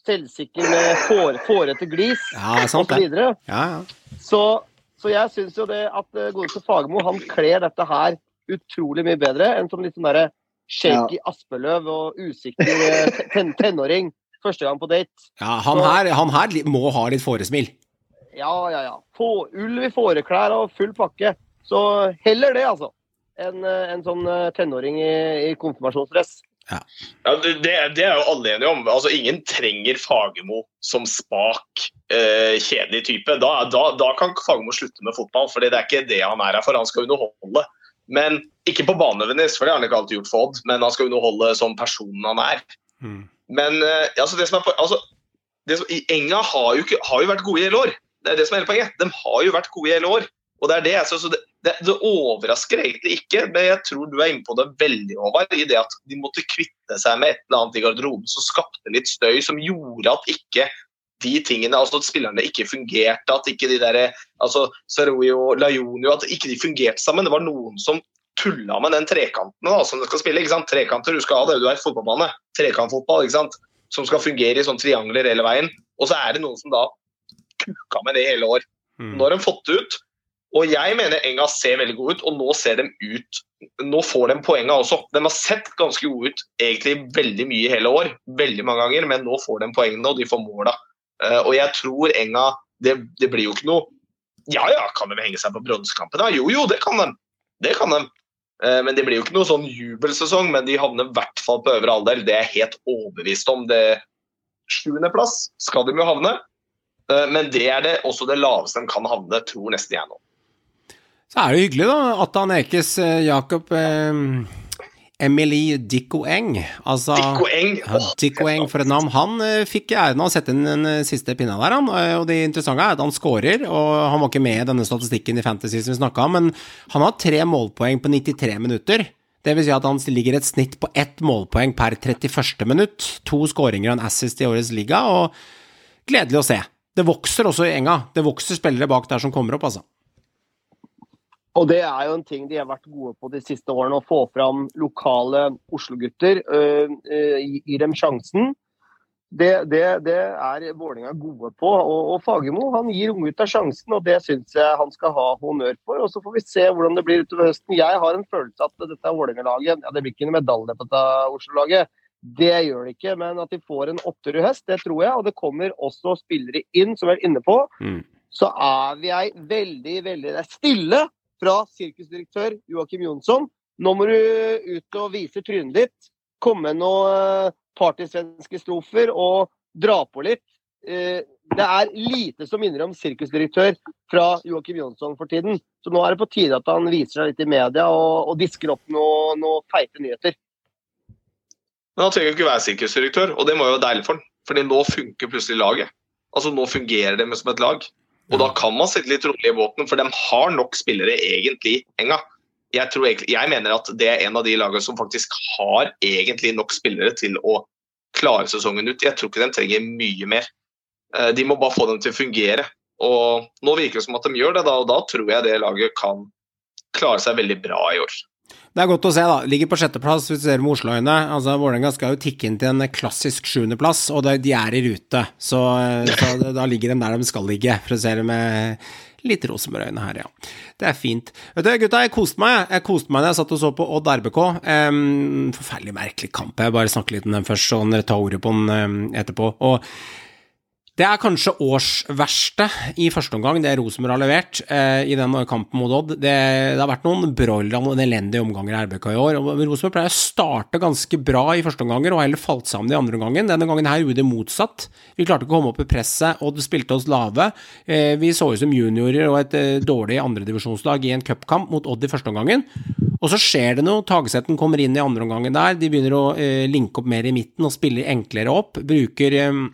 Selvsikker med får, fårete glis Ja, osv. Ja, ja. Så, så jeg syns jo det at uh, godeste Fagermo han kler dette her utrolig mye bedre enn som litt sånn derre shaky Aspeløv og usikker eh, ten tenåring første gang på date. ja han, her, han her må ha litt fåresmil. Ja, ja, ja. Få, ulv i fåreklær og full pakke. Så heller det, altså. Enn eh, en sånn eh, tenåring i, i konfirmasjonsdress. Ja, det, det det er jo alle enige om. Altså, ingen trenger Fagermo som spak, eh, kjedelig type. Da, da, da kan Fagermo slutte med fotball, for det er ikke det han er her for. Han skal underholde. Men ikke på banen for det har han ikke alltid gjort for Odd. Men han skal underholde som personen han er. Mm. Men eh, altså, det som er, på- altså, det som, Enga har jo, ikke, har jo vært gode i hele år. Det er det som er hele poenget. De har jo vært gode i hele år. Og det er det, synes, det, det, det overrasker egentlig ikke, men jeg tror du er inne på det veldig, Håvard. I det at de måtte kvitte seg med et eller annet i garderoben som skapte litt støy, som gjorde at ikke de tingene, altså at spillerne ikke fungerte, at ikke de der, altså Saroui og Laioni, at ikke de fungerte sammen. Det var noen som tulla med den trekanten da, som de skal spille. ikke sant? Trekanter, du skal ha det, du er fotballbane. Trekantfotball ikke sant? som skal fungere i sånn triangler hele veien. Og så er det noen som da kuka med det hele år. Mm. Nå har de fått det ut. Og jeg mener Enga ser veldig god ut, og nå ser de ut Nå får de poengene også. De har sett ganske gode ut egentlig veldig mye hele år, veldig mange ganger, men nå får de poengene, og de får måla. Eh, og jeg tror Enga det, det blir jo ikke noe Ja ja, kan de henge seg på bronsekampen? Jo jo, det kan de. Det kan de. Eh, Men det blir jo ikke noe sånn jubelsesong, men de havner i hvert fall på øvre halvdel. Det er jeg helt overbevist om. Det Sjuendeplass skal de jo havne, Eh, men det er det også det laveste de kan havne, tror nesten jeg nå. Så er det hyggelig, da. Attan Ekes, eh, Jakob eh, Emily Dickoeng. Altså Dicko Eng. Ja, Dicko for et navn. Han eh, fikk æren av å sette inn den eh, siste pinna der, han. Eh, Og det interessante er at han scorer, og han var ikke med i denne statistikken i Fantasy som vi snakka om, men han har tre målpoeng på 93 minutter. Det vil si at han ligger et snitt på ett målpoeng per 31. minutt. To skåringer og en assist i årets liga, og gledelig å se. Det vokser også i enga. Det vokser spillere bak der som kommer opp, altså. Og det er jo en ting de har vært gode på de siste årene, å få fram lokale Oslo-gutter. øh, øh, gi- Gi dem sjansen. Det, det, det er Vålerenga gode på. Og, og Fagermo han gir unggutta sjansen, og det syns jeg han skal ha honnør for. Og Så får vi se hvordan det blir utover høsten. Jeg har en følelse at dette Vålerenga-laget ja, Det blir ikke noen medalje på dette Oslo-laget. Det gjør det ikke, men at de får en opptur i høst, det tror jeg. Og det kommer også spillere inn, som vi er inne på. Mm. Så er vi ei veldig, veldig Det er stille fra sirkusdirektør Joakim Jonsson. Nå må du ut og vise trynet ditt. Komme med noen partysvenske strofer og dra på litt. Eh, Det er lite som minner om sirkusdirektør fra Joakim Jonsson for tiden. Så nå er det på tide at han viser seg litt i media og, og disker opp noen noe feite nyheter. Men han trenger jo ikke være sirkusdirektør, og det må jo være deilig for han. Fordi nå funker plutselig laget. Altså Nå fungerer det som et lag. Og da kan man sitte litt rolig i båten, for de har nok spillere egentlig enga. Jeg, tror jeg mener at det er en av de lagene som faktisk har egentlig nok spillere til å klare sesongen ut. Jeg tror ikke de trenger mye mer. Eh, De må bare få dem til å fungere. Og nå virker det som at de gjør det, da, og da tror jeg det laget kan klare seg veldig bra i år. Det er godt å se, da. Ligger på sjetteplass, hvis du ser med Oslo-øyne. Altså, Vålerenga skal jo tikke inn til en klassisk sjuendeplass, og det, de er i rute. Så, så da ligger de der de skal ligge, for å se det med litt Rosenborg-øyne her, ja. Det er fint. Vet du, gutta, jeg koste meg. Jeg koste meg da jeg satt og så på Odd RBK. Um, forferdelig merkelig kamp. Jeg bare snakker litt om den først, dere ta ordet på den um, etterpå. Og det er kanskje årsverste i første omgang, det Rosenborg har levert eh, i den kampen mot Odd. Det, det har vært noen broilere og noen elendige omganger i RBK i år. og Rosenborg pleier å starte ganske bra i første omganger og heller falt sammen i andre omgangen. Denne gangen her gjorde det motsatt. Vi klarte ikke å komme opp i presset, Odd spilte oss lave. Eh, vi så ut som juniorer og et eh, dårlig andredivisjonslag i en cupkamp mot Odd i første omgangen. Og så skjer det noe. Tagesetten kommer inn i andre omgangen der. De begynner å eh, linke opp mer i midten og spiller enklere opp. Bruker eh,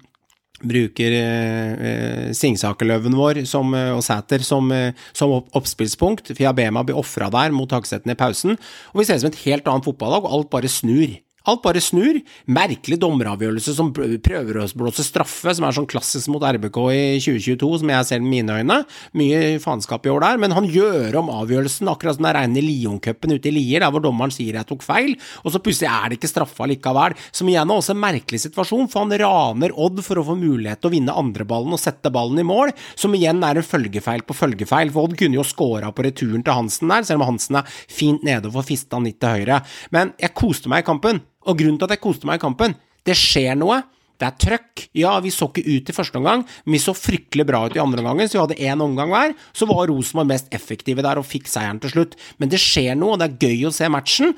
bruker eh, Singsakerløven vår som, eh, og Sæter som, eh, som opp, oppspillspunkt. Fiabema blir ofra der mot taksetten i pausen. Og vi ser det som et helt annet fotballag, og alt bare snur. Alt bare snur. Merkelig dommeravgjørelse som prøver å blåse straffe, som er sånn klassisk mot RBK i 2022, som jeg ser med mine øyne. Mye faenskap i år der, men han gjør om avgjørelsen, akkurat som det er reine Lioncupen ute i Lier, der hvor dommeren sier jeg tok feil, og så plutselig er det ikke straffa likevel. Som igjen er også en merkelig situasjon, for han raner Odd for å få mulighet til å vinne andreballen og sette ballen i mål, som igjen er en følgefeil på følgefeil, for Odd kunne jo scora på returen til Hansen der, selv om Hansen er fint nede og får fista han litt til høyre. Men jeg koste meg i kampen. Og grunnen til at jeg koste meg i kampen, det skjer noe. Det er trøkk. Ja, vi så ikke ut i første omgang, men vi så fryktelig bra ut i andre omgangen, så vi hadde én omgang hver. Så var Rosenborg mest effektive der og fikk seieren til slutt. Men det skjer noe, og det er gøy å se matchen.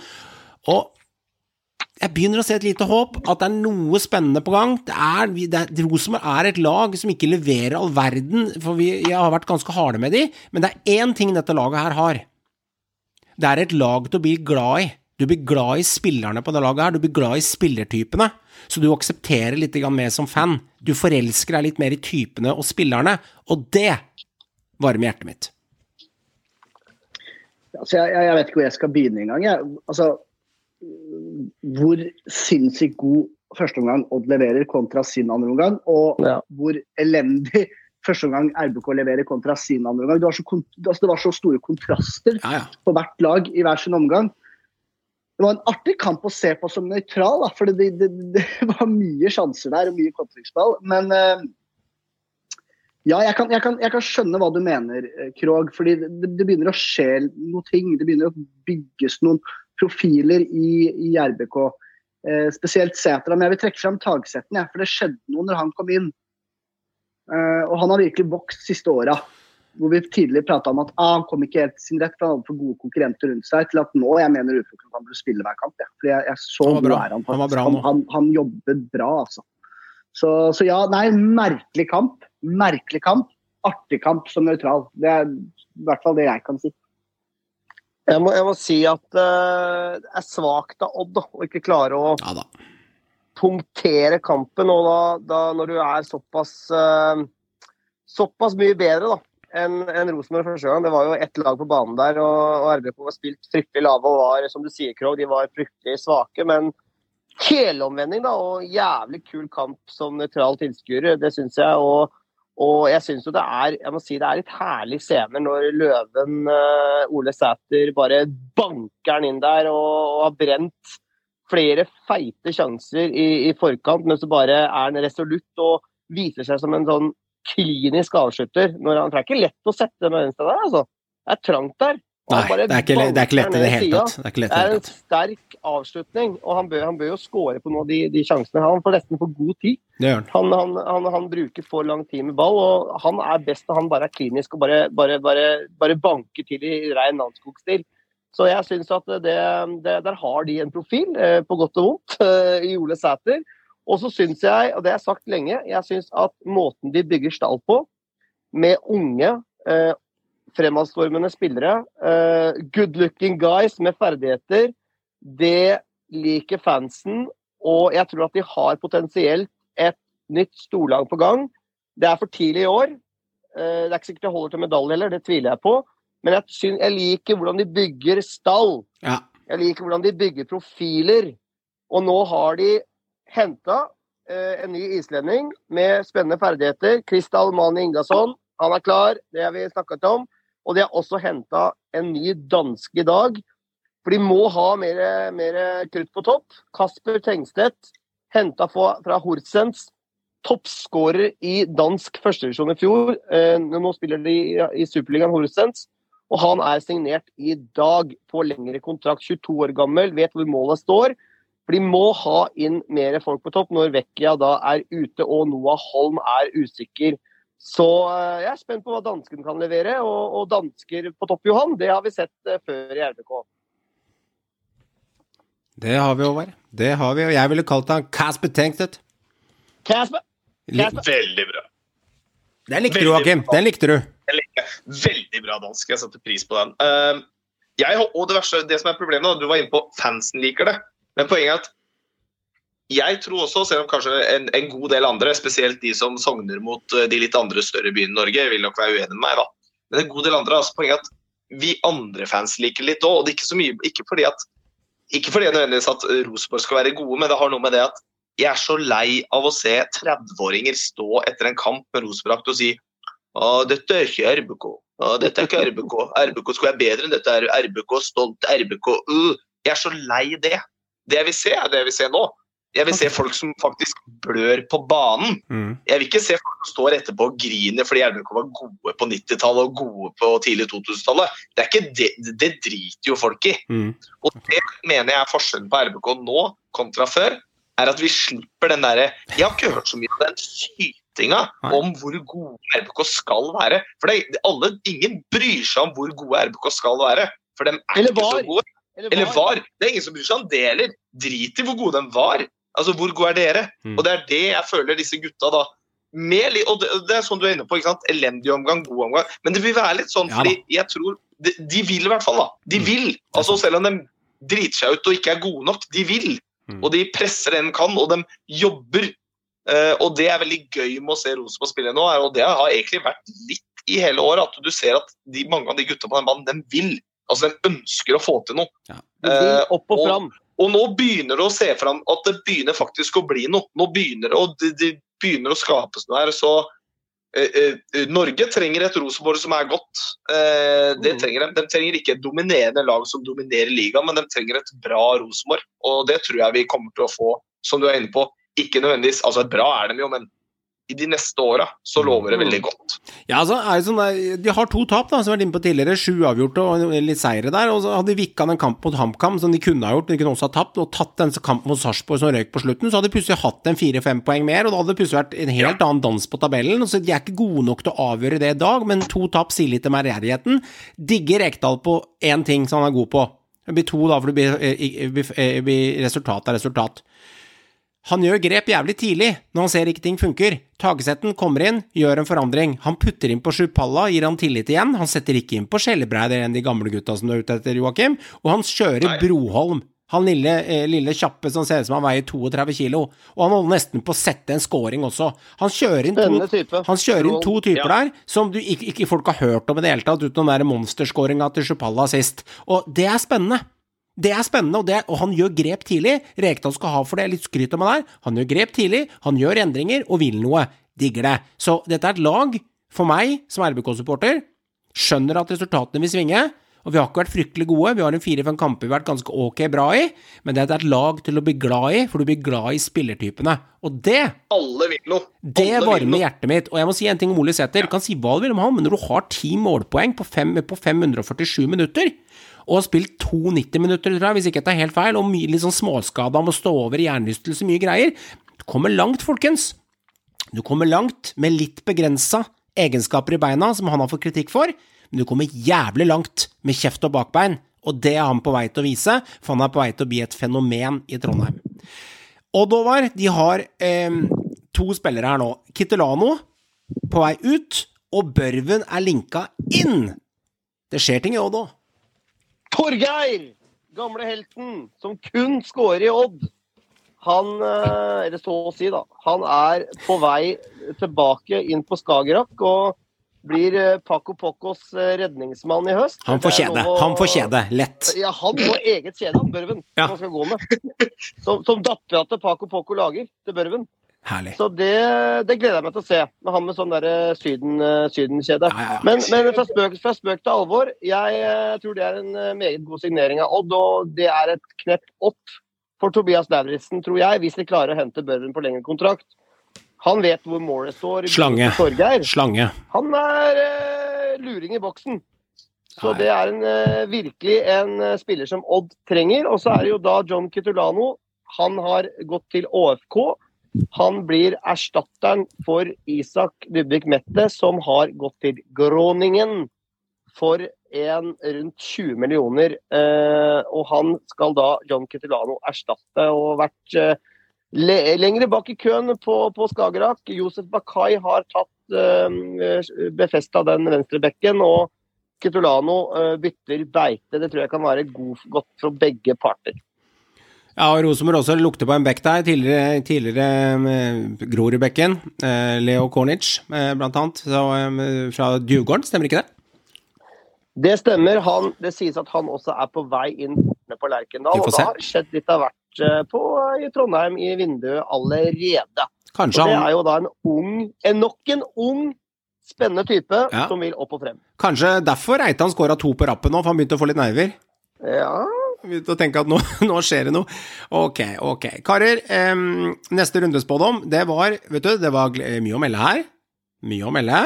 Og jeg begynner å se et lite håp, at det er noe spennende på gang. Det er, det Rosenborg er et lag som ikke leverer all verden, for vi, jeg har vært ganske harde med de, men det er én ting dette laget her har. Det er et lag til å bli glad i. Du blir glad i spillerne på det laget her, du blir glad i spillertypene. Så du aksepterer litt mer som fan. Du forelsker deg litt mer i typene og spillerne, og det varmer hjertet mitt. Altså, jeg, jeg, vet ikke hvor jeg skal begynne engang. Altså, hvor sinnssykt god førsteomgang Odd leverer kontra sin andreomgang, og Ja. hvor elendig første omgang RBK leverer kontra sin andre omgang. Det var så, altså, det var så store kontraster Ja, ja. på hvert lag i hver sin omgang. Det var en artig kamp å se på som nøytral, for det, det, det var mye sjanser der og mye kontringsball. Men eh, ja, jeg kan, jeg, kan, jeg kan skjønne hva du mener, eh, Krog. fordi det, det begynner å skje noe ting. Det begynner å bygges noen profiler i, i RBK. Eh, spesielt Sæter. Men jeg vil trekke fram Tagsetten, ja, for det skjedde noe når han kom inn. Eh, og han har virkelig vokst siste åra. Hvor vi tidligere prata om at ah, han kom ikke helt til sin rett, for han hadde for gode konkurrenter rundt seg. Til at nå jeg mener at han burde spille hver kamp. Ja. For jeg, jeg så Han bra. er han faktisk. bra Han, han, han jobbet bra, altså. Så, så ja, nei, merkelig kamp. Merkelig kamp. Artig kamp som nøytral. Det er i hvert fall det jeg kan si. Jeg må, jeg må si at eh, det er svakt av Odd å ikke klare å Ja da. punktere kampen. Og da, da når du er såpass uh, såpass mye bedre da, enn en Rosenborg første gang. Det var jo ett lag på banen der, og, og RBK var spilt fryktelig lave og var, som du sier, Krog, de var fryktelig svake. Men helomvending da, og jævlig kul kamp som nøytral tilskuer, det syns jeg. og og jeg syns jo det er jeg må si det er litt herlige scener når Løven, uh, Ole Sæter, bare banker den inn der og, og har brent flere feite sjanser i, i forkant, men så bare er han resolutt og viser seg som en sånn klinisk avslutter. Når han, det er ikke lett å sette den venstre der, altså. Det er trangt der. Nei, det er ikke, det er ikke lett i det hele tatt. Det er Det er en sterk avslutning, og han bør, han bør jo score på noen av de, de sjansene. Han får nesten for god tid. Han. Han, han, han, bruker for lang tid med ball, og han er best når han bare er klinisk og bare, bare, bare, bare banker til i rein Nanskog-stil. Så jeg syns at det, det, der har de en profil, eh, på godt og vondt, (laughs) i Ole Sæter. Og så syns jeg, og det har jeg sagt lenge, jeg syns at måten de bygger stall på, med unge, eh, fremadstormende spillere, eh, good looking guys med ferdigheter, det liker fansen. Og jeg tror at de har potensielt et nytt storlag på gang. Det er for tidlig i år. Eh, Det er ikke sikkert de holder til medalje heller, det tviler jeg på. Men jeg, synes, jeg liker hvordan de bygger stall. Ja. Jeg liker hvordan de bygger profiler. Og nå har de henta eh, en ny islending med spennende ferdigheter. Kristal Mani Ingasson. Han er klar, det har vi snakket om. Og de har også henta en ny danske i dag. For de må ha mer, mer krutt på topp. Kasper Tengstedt, henta fra, Horsens. Toppskårer i dansk førstedivisjon i fjor. Eh, nå spiller de i, i Superligaen Horsens. Og han er signert i dag på lengre kontrakt. 22 år gammel, vet hvor målet står. For de må ha inn mer folk på topp når Vecchia da er ute og Noah Holm er usikker. Så eh, jeg er spent på hva dansken kan levere. Og, og dansker på topp, Johan, det har vi sett eh, før i RBK. Det har vi, Håvard. Det har vi, og jeg ville kalt han Casper Tankstedt. Kasper! Li- Veldig bra. Den likte du, Akim, Den likte du. Veldig bra dansk. Jeg setter pris på den. Uh, jeg, og det verste, det som er problemet, da, du var inne på fansen liker det. Men poenget er at jeg tror også, selv om kanskje en, en god del andre, spesielt de som sogner mot eh, de litt andre større byene i Norge, vil nok være uenig med meg, da. Men en god del andre, altså poenget er at vi andre fans liker litt òg. Og det er ikke så mye Ikke fordi at ikke fordi nødvendigvis at Rosenborg skal være gode, men det har noe med det at jeg er så lei av å se 30-åringer stå etter en kamp med Rosenborg og si å, dette er ikke RBK. Å, dette er ikke RBK. RBK skulle være bedre enn dette. RBK stolt. RBK uh. Jeg er så lei det. Det jeg vil se, er det jeg vil se nå. Jeg vil se folk som faktisk blør på banen. Mm. Jeg vil ikke se folk som står etterpå og griner fordi RBK var gode på 90-tallet og gode på tidlig 2000-tallet. Det, er det, det driter jo folk i. Mm. Og det mener jeg er forskjellen på RBK nå kontra før. er at vi slipper den derre Jeg har ikke hørt så mye av den sytinga om hvor gode RBK skal være. For det, alle, ingen bryr seg om hvor gode RBK skal være. For de er Eller ikke så gode. Eller var. Det er ingen som bryr seg om det heller. Drit i hvor gode de var. Altså, hvor gode er dere? Mm. Og det er det jeg føler disse gutta da med, og det, det er sånn du er inne på, ikke sant? elendig omgang, god omgang. Men det vil være litt sånn, Ja fordi jeg tror de, de vil i hvert fall, da. De Mm. vil. Altså Selv om de driter seg ut og ikke er gode nok, de vil. Mm. Og de presser det de kan, og de jobber. Uh, og det er veldig gøy med å se Rosenborg spille nå, er- og det har egentlig vært litt i hele år, at du ser at de, mange av de gutta på den banen, de vil. Altså, de ønsker å få til noe. Ja. Eh, opp og og- fram. Og nå begynner det å se fram at det begynner faktisk å bli noe. Nå begynner det, og det, det begynner å skapes noe her. Så eh, eh, Norge trenger et Rosenborg som er godt. Eh, det Mm. trenger de. de trenger ikke et dominerende lag som dominerer ligaen, men de trenger et bra Rosenborg. Og det tror jeg vi kommer til å få, som du er inne på. Ikke nødvendigvis Altså, bra er de jo, men i de neste åra så lover det veldig godt. Ja, altså, er sånn der, De har to tap, da, som vi har vært inne på tidligere. Sju avgjorte og litt seire der. Og så hadde de vikka den kampen mot HamKam, som de kunne ha gjort, men de kunne også ha tapt, og tatt den kampen mot Sarpsborg som røyk på slutten, så hadde de plutselig hatt en fire-fem poeng mer, og da hadde det plutselig vært en helt annen dans på tabellen. Så de er ikke gode nok til å avgjøre det i dag, men to tap sier litt om ærgjerrigheten. Digger Rekdal på én ting som han er god på. Det blir to da, for det blir, eh, eh, blir resultat er resultat. Han gjør grep jævlig tidlig, når han ser ikke ting funker. Tagesetten kommer inn, gjør en forandring. Han putter inn på Sjupalla, gir han tillit igjen. Han setter ikke inn på Skjellebreid eller de gamle gutta som du er ute etter, Joakim. Og han kjører Nei. Broholm. Han lille, eh, lille kjappe som ser ut som han veier 32 kilo. Og han holder nesten på å sette en scoring også. Han kjører inn to, kjører inn to typer Ja. der som du ikke, ikke folk har hørt om i det hele tatt, utenom den der monsterskåringa til Sjupalla sist. Og det er spennende. Det er spennende, og, det, og han gjør grep tidlig. Rekdal skal ha for det, litt skryt av meg der. Han gjør grep tidlig, han gjør endringer og vil noe. Digger det. Så dette er et lag, for meg som RBK-supporter, skjønner at resultatene vil svinge. Og vi har ikke vært fryktelig gode, vi har en fire-fem kamper vi har vært ganske ok bra i, men det er et lag til å bli glad i, for du blir glad i spillertypene. Og det Alle vil noe. det varmer hjertet mitt. Og jeg må si en ting om Ole Sæter. Du kan si hva du vil om han, men når du har ti målpoeng på, fem, på 547 minutter, og har spilt to 90 minutter, tror jeg, hvis ikke jeg tar helt feil, og mye litt sånn småskada, må stå over i hjernerystelse, mye greier Du kommer langt, folkens. Du kommer langt med litt begrensa egenskaper i beina, som han har fått kritikk for, men du kommer jævlig langt med kjeft og bakbein, og det er han på vei til å vise, for han er på vei til å bli et fenomen i Trondheim. Odd Håvard, de har eh, to spillere her nå. Kittelano på vei ut, og Børven er linka inn. Det skjer ting i Odd òg. Torgeir! Gamle helten som kun scorer i Odd. Han, eh, eller så å si, da. Han er på vei tilbake inn på Skagerrak og blir eh, Paco Pocos eh, redningsmann i høst. Han får kjede. å- Han får kjede. Lett. Ja, han får eget kjede, han Børven. Ja. Han skal gå med. Som, som dattera til Paco Poco lager til Børven. Herlig. Så det, det gleder jeg meg til å se. Med han med sånn derre syden, eh, sydenkjede. Ja, ja, ja. Men, men fra, spøk, fra spøk til alvor, jeg eh, tror det er en eh, meget god signering av Odd. Og det er et knepp opp for Tobias Lauritzen, tror jeg, hvis de klarer å hente Børven på lengre kontrakt. Han vet hvor målet står. Slange. Slange. Han er uh, luring i boksen. Så Nei. det er en, uh, virkelig en uh, spiller som Odd trenger. Og så er det jo da John Kitulano. Han har gått til ÅFK. Han blir erstatteren for Isak Dybvik Mette, som har gått til Groningen for en rundt 20 millioner. Eh, og han skal da John Kitulano erstatte og vært eh, lengre bak i køen på, på Skagerrak. Josef Bakai har tatt eh, befesta den venstre bekken, og Kitulano eh, bytter beite. Det tror jeg kan være god, godt for begge parter. Ja, og Rosenborg også lukter på en bekk der. Tidligere, tidligere eh, Grorudbekken. Eh, Leo Kornic, eh, blant annet. Så, eh, fra Djurgården, stemmer ikke det? Det stemmer. Han, det sies at han også er på vei inn portene på Lerkendal. Og det har skjedd litt av hvert på, i Trondheim i vinduet allerede. Kanskje Og det er jo da en ung, en nok en ung, spennende type Ja. som vil opp og frem. kanskje derfor Reitan skåra to på rappen nå, for han begynte å få litt nerver. Ja, Begynte å tenke at nå, (laughs) nå skjer det noe. Ok, ok. Karer, um, neste rundespådom, det var Vet du, det var mye å melde her. Mye å melde.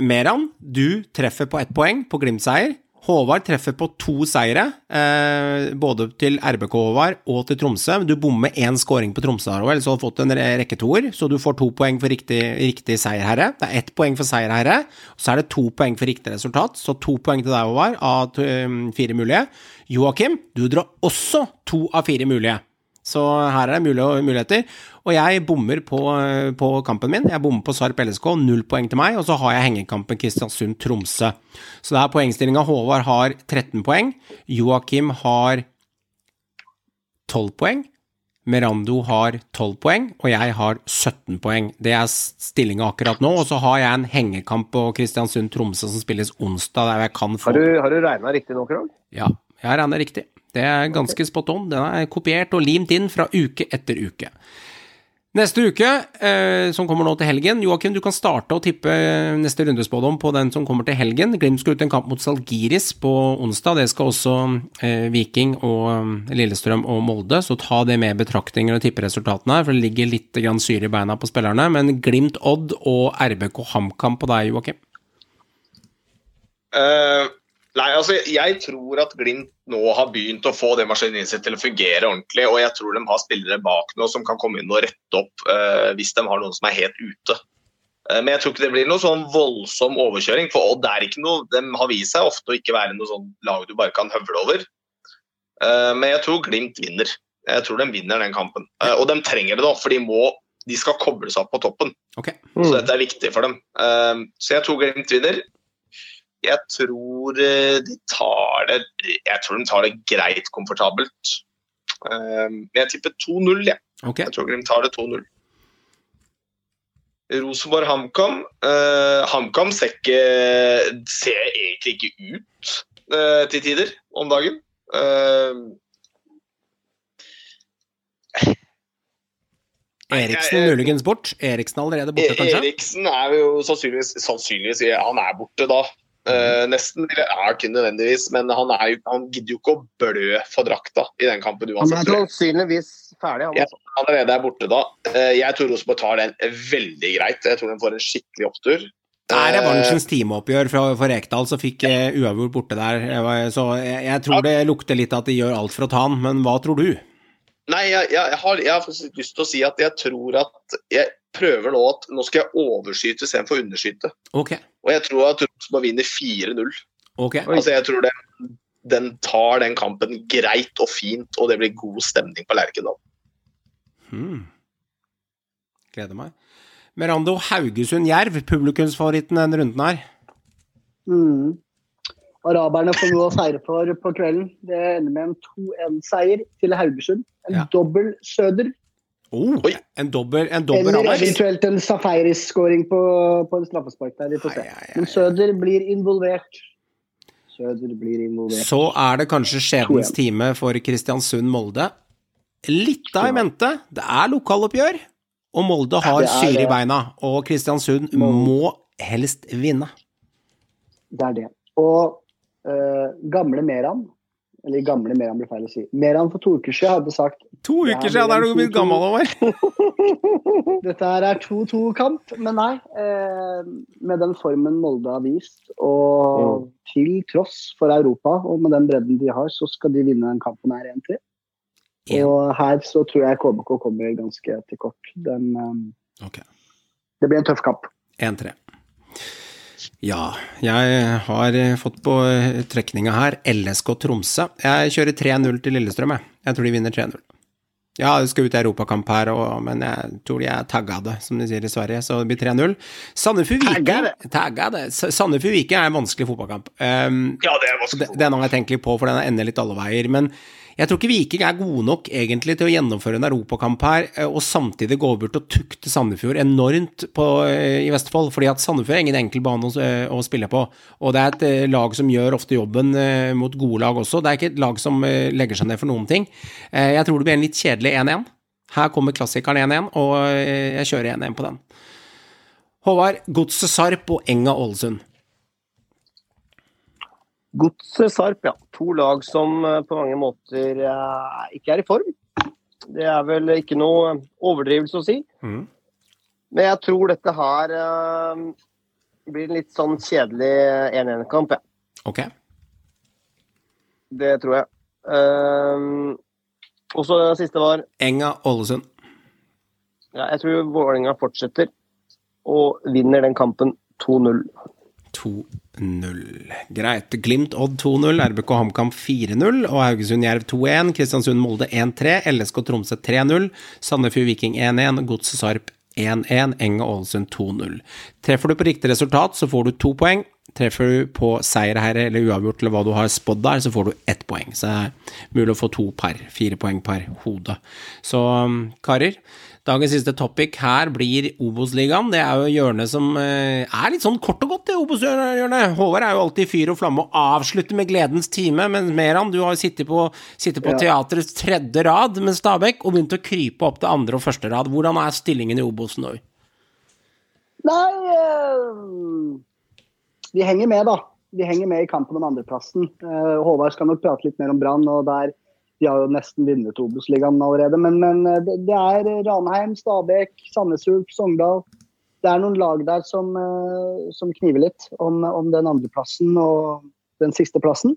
Meran, du treffer på ett poeng på Glimt-seier. Håvard treffer på to seire, eh, både til RBK Håvard og til Tromsø. Du bommer én scoring på Tromsø, Harald, så du har fått en rekke toer. Så du får to poeng for riktig, riktig seierherre. Det er ett poeng for seierherre, så er det to poeng for riktig resultat. Så to poeng til deg, Håvard, av um, fire mulige. Joakim, du drar også to av fire mulige. Så her er det muligheter. Og jeg bommer på, på kampen min. Jeg bommer på Sarp LSK, null poeng til meg. Og så har jeg hengekampen Kristiansund-Tromsø. Så det er poengstillinga. Håvard har 13 poeng. Joakim har 12 poeng. Merando har 12 poeng, og jeg har 17 poeng. Det er stillinga akkurat nå. Og så har jeg en hengekamp på Kristiansund-Tromsø som spilles onsdag, der jeg kan få Har du, har du regna riktig nå, Krog? ja, jeg har regna riktig. Det er ganske spot on. Den er kopiert og limt inn fra uke etter uke. Neste uke, eh, som kommer nå til helgen Joakim, du kan starte å tippe neste rundespådom på den som kommer til helgen. Glimt skal ut en kamp mot Salgiris på onsdag. Det skal også eh, Viking og eh, Lillestrøm og Molde, så ta det med betraktninger og tippe resultatene her, for det ligger litt syre i beina på spillerne. Men Glimt Odd og RBK HamKam på deg, Joakim? Eh, nei, altså jeg tror at Glimt nå har begynt å få det maskineriet sitt til å fungere ordentlig. Og jeg tror de har spillere bak nå som kan komme inn og rette opp uh, hvis de har noen som er helt ute. Uh, men jeg tror ikke det blir noe sånn voldsom overkjøring. For Odd er ikke noe, de har vist seg ofte å ikke være noe sånn lag du bare kan høvle over. Uh, men jeg tror Glimt vinner. Jeg tror de vinner den kampen. Eh, og de trenger det da, for de, må, de skal koble seg opp på toppen. Ok. Så dette er viktig for dem. Så jeg tror Glimt vinner. Jeg tror eh, de tar det Jeg tror de tar det greit komfortabelt. Eh, jeg tipper 2-0, jeg. ok. Jeg tror Glimt tar det 2-0. Rosenborg-HamKam. Eh, HamKam ser, ser egentlig ikke ut eh, til tider om dagen. Eh, (laughs) Eriksen jeg- muligens bort. Eriksen allerede borte, kanskje? Eriksen er jo sannsynligvis, sannsynligvis Han er borte da. Eh, nesten. eller Ja, ikke nødvendigvis, men han, er jo, han gidder jo ikke å blø for drakta i den kampen Han er uansett. tror jeg. sannsynligvis ferdig, han Ja. altså. Han allerede er borte da. Uh, Jeg tror Rosenborg tar den veldig greit. Jeg tror de får en skikkelig opptur. Det er Eh, revansjens timeoppgjør for, for Rekdal, som fikk uavgjort borte der. Så jeg, jeg tror det lukter litt at de gjør alt for å ta han, men hva tror du? Nei, jeg, jeg, har, jeg har lyst til å si at jeg tror at Jeg prøver nå at nå skal jeg overskyte istedenfor underskyte. Ok, Og jeg tror at Rosenborg vinner 4-0. Okay. Altså, jeg tror den, den tar den kampen greit og fint, og det blir god stemning på Lerkendal. Hmm. Gleder meg. Merando Haugesund-Jerv, publikumsfavoritten denne runden her. Mm. Araberne får noe å feire for på kvelden. Det ender med en 2-1-seier til Haugesund. En Ja. dobbel Søder. Oh, Oi. en dobbel, en dobbel Eller eventuelt en Safaris-skåring på, på en straffespark der. Vi får se. Ai, ai, ai. Men Søder blir involvert. Søder blir involvert. Så er det kanskje skjebnens time for Kristiansund-Molde. Litt av i mente. Det er lokaloppgjør, og Molde har syre i beina. Og Kristiansund må helst vinne. Det er det. Og eh, gamle Meran Eller gamle Meran blir feil å si. Meran for to uker siden hadde sagt To uker siden Da er du blitt gammel, over. (laughs) Dette her er 2-2-kamp, men nei. Eh, med den formen Molde har vist, og til tross for Europa, og med den bredden de har, så skal de vinne den kampen her 1-3. En. Og her så tror jeg KBK kommer ganske til kort. Den, eh, okay. det blir en tøff kamp. 1-3. Ja, jeg har eh, fått på eh, trekninga her LSK Tromsø. Jeg kjører 3-0 til Lillestrøm, jeg. Jeg tror de vinner 3-0. Ja, det skal ut i europakamp her, og, men jeg tror de er taggade, som de sier i Sverige, så det blir 3-0. Sandefjord Vike er en vanskelig fotballkamp. Um, Ja, det er vanskelig. det- Den har jeg tenkt litt på, for den ender litt alle veier. Men jeg tror ikke Viking er gode nok egentlig til å gjennomføre en europakamp her, eh, og samtidig gå bort og tukte Sandefjord enormt på, eh, i Vestfold. fordi at Sandefjord er ingen enkel bane å, eh, å spille på. Og det er et lag som gjør ofte jobben mot gode lag også. Det er ikke et lag som legger seg ned for noen ting. Jeg tror det blir en litt kjedelig 1-1. Her kommer klassikeren 1-1, og jeg kjører 1-1 på den. Håvard, Godset Sarp og Enga Ålesund. Godset Sarp, ja. To lag som eh, på mange måter eh, ikke er i form. Det er vel ikke noe overdrivelse å si. Mm. Men jeg tror dette her eh, blir en litt sånn kjedelig 1-1-kamp, ja. Ok. Det tror jeg. Um, og så det siste var Enga Ålesund. ja, Jeg tror Vålerenga fortsetter og vinner den kampen 2-0. 2-0. Greit. Glimt Odd 2-0, RBK HamKam 4-0 og Haugesund Jerv 2-1, Kristiansund Molde 1-3, LSK Tromsø 3-0, Sandefjord Viking 1-1, Godset Sarp 1-1, Enge-Ålesund 2-0. Treffer du på riktig resultat, så får du to poeng. Treffer du på seier her eller uavgjort eller hva du har spådd der, så får du ett poeng. Så det er mulig å få to per. Fire poeng per hode. Så karer, dagens siste topic her blir Obos-ligaen. Det er jo hjørnet som eh, er litt sånn kort og godt, det Obos-hjørnet. Håvard er jo alltid fyr og flamme og avslutter med gledens time, men Meran, du har jo sittet på, sittet på Ja. teaterets tredje rad med Stabæk og begynt å krype opp til andre og første rad. Hvordan er stillingen i Obos nå? Nei eh, Vi henger med, da. Vi henger med i kampen om andreplassen. Eh, Håvard skal nok prate litt mer om Brann, og der de har jo nesten vunnet Obos-ligaen allerede. Men, men eh, det, er Ranheim, Stabæk, Sandnes Ulf, Sogndal. Det er noen lag der som, eh, som kniver litt om, om den andreplassen og den siste plassen.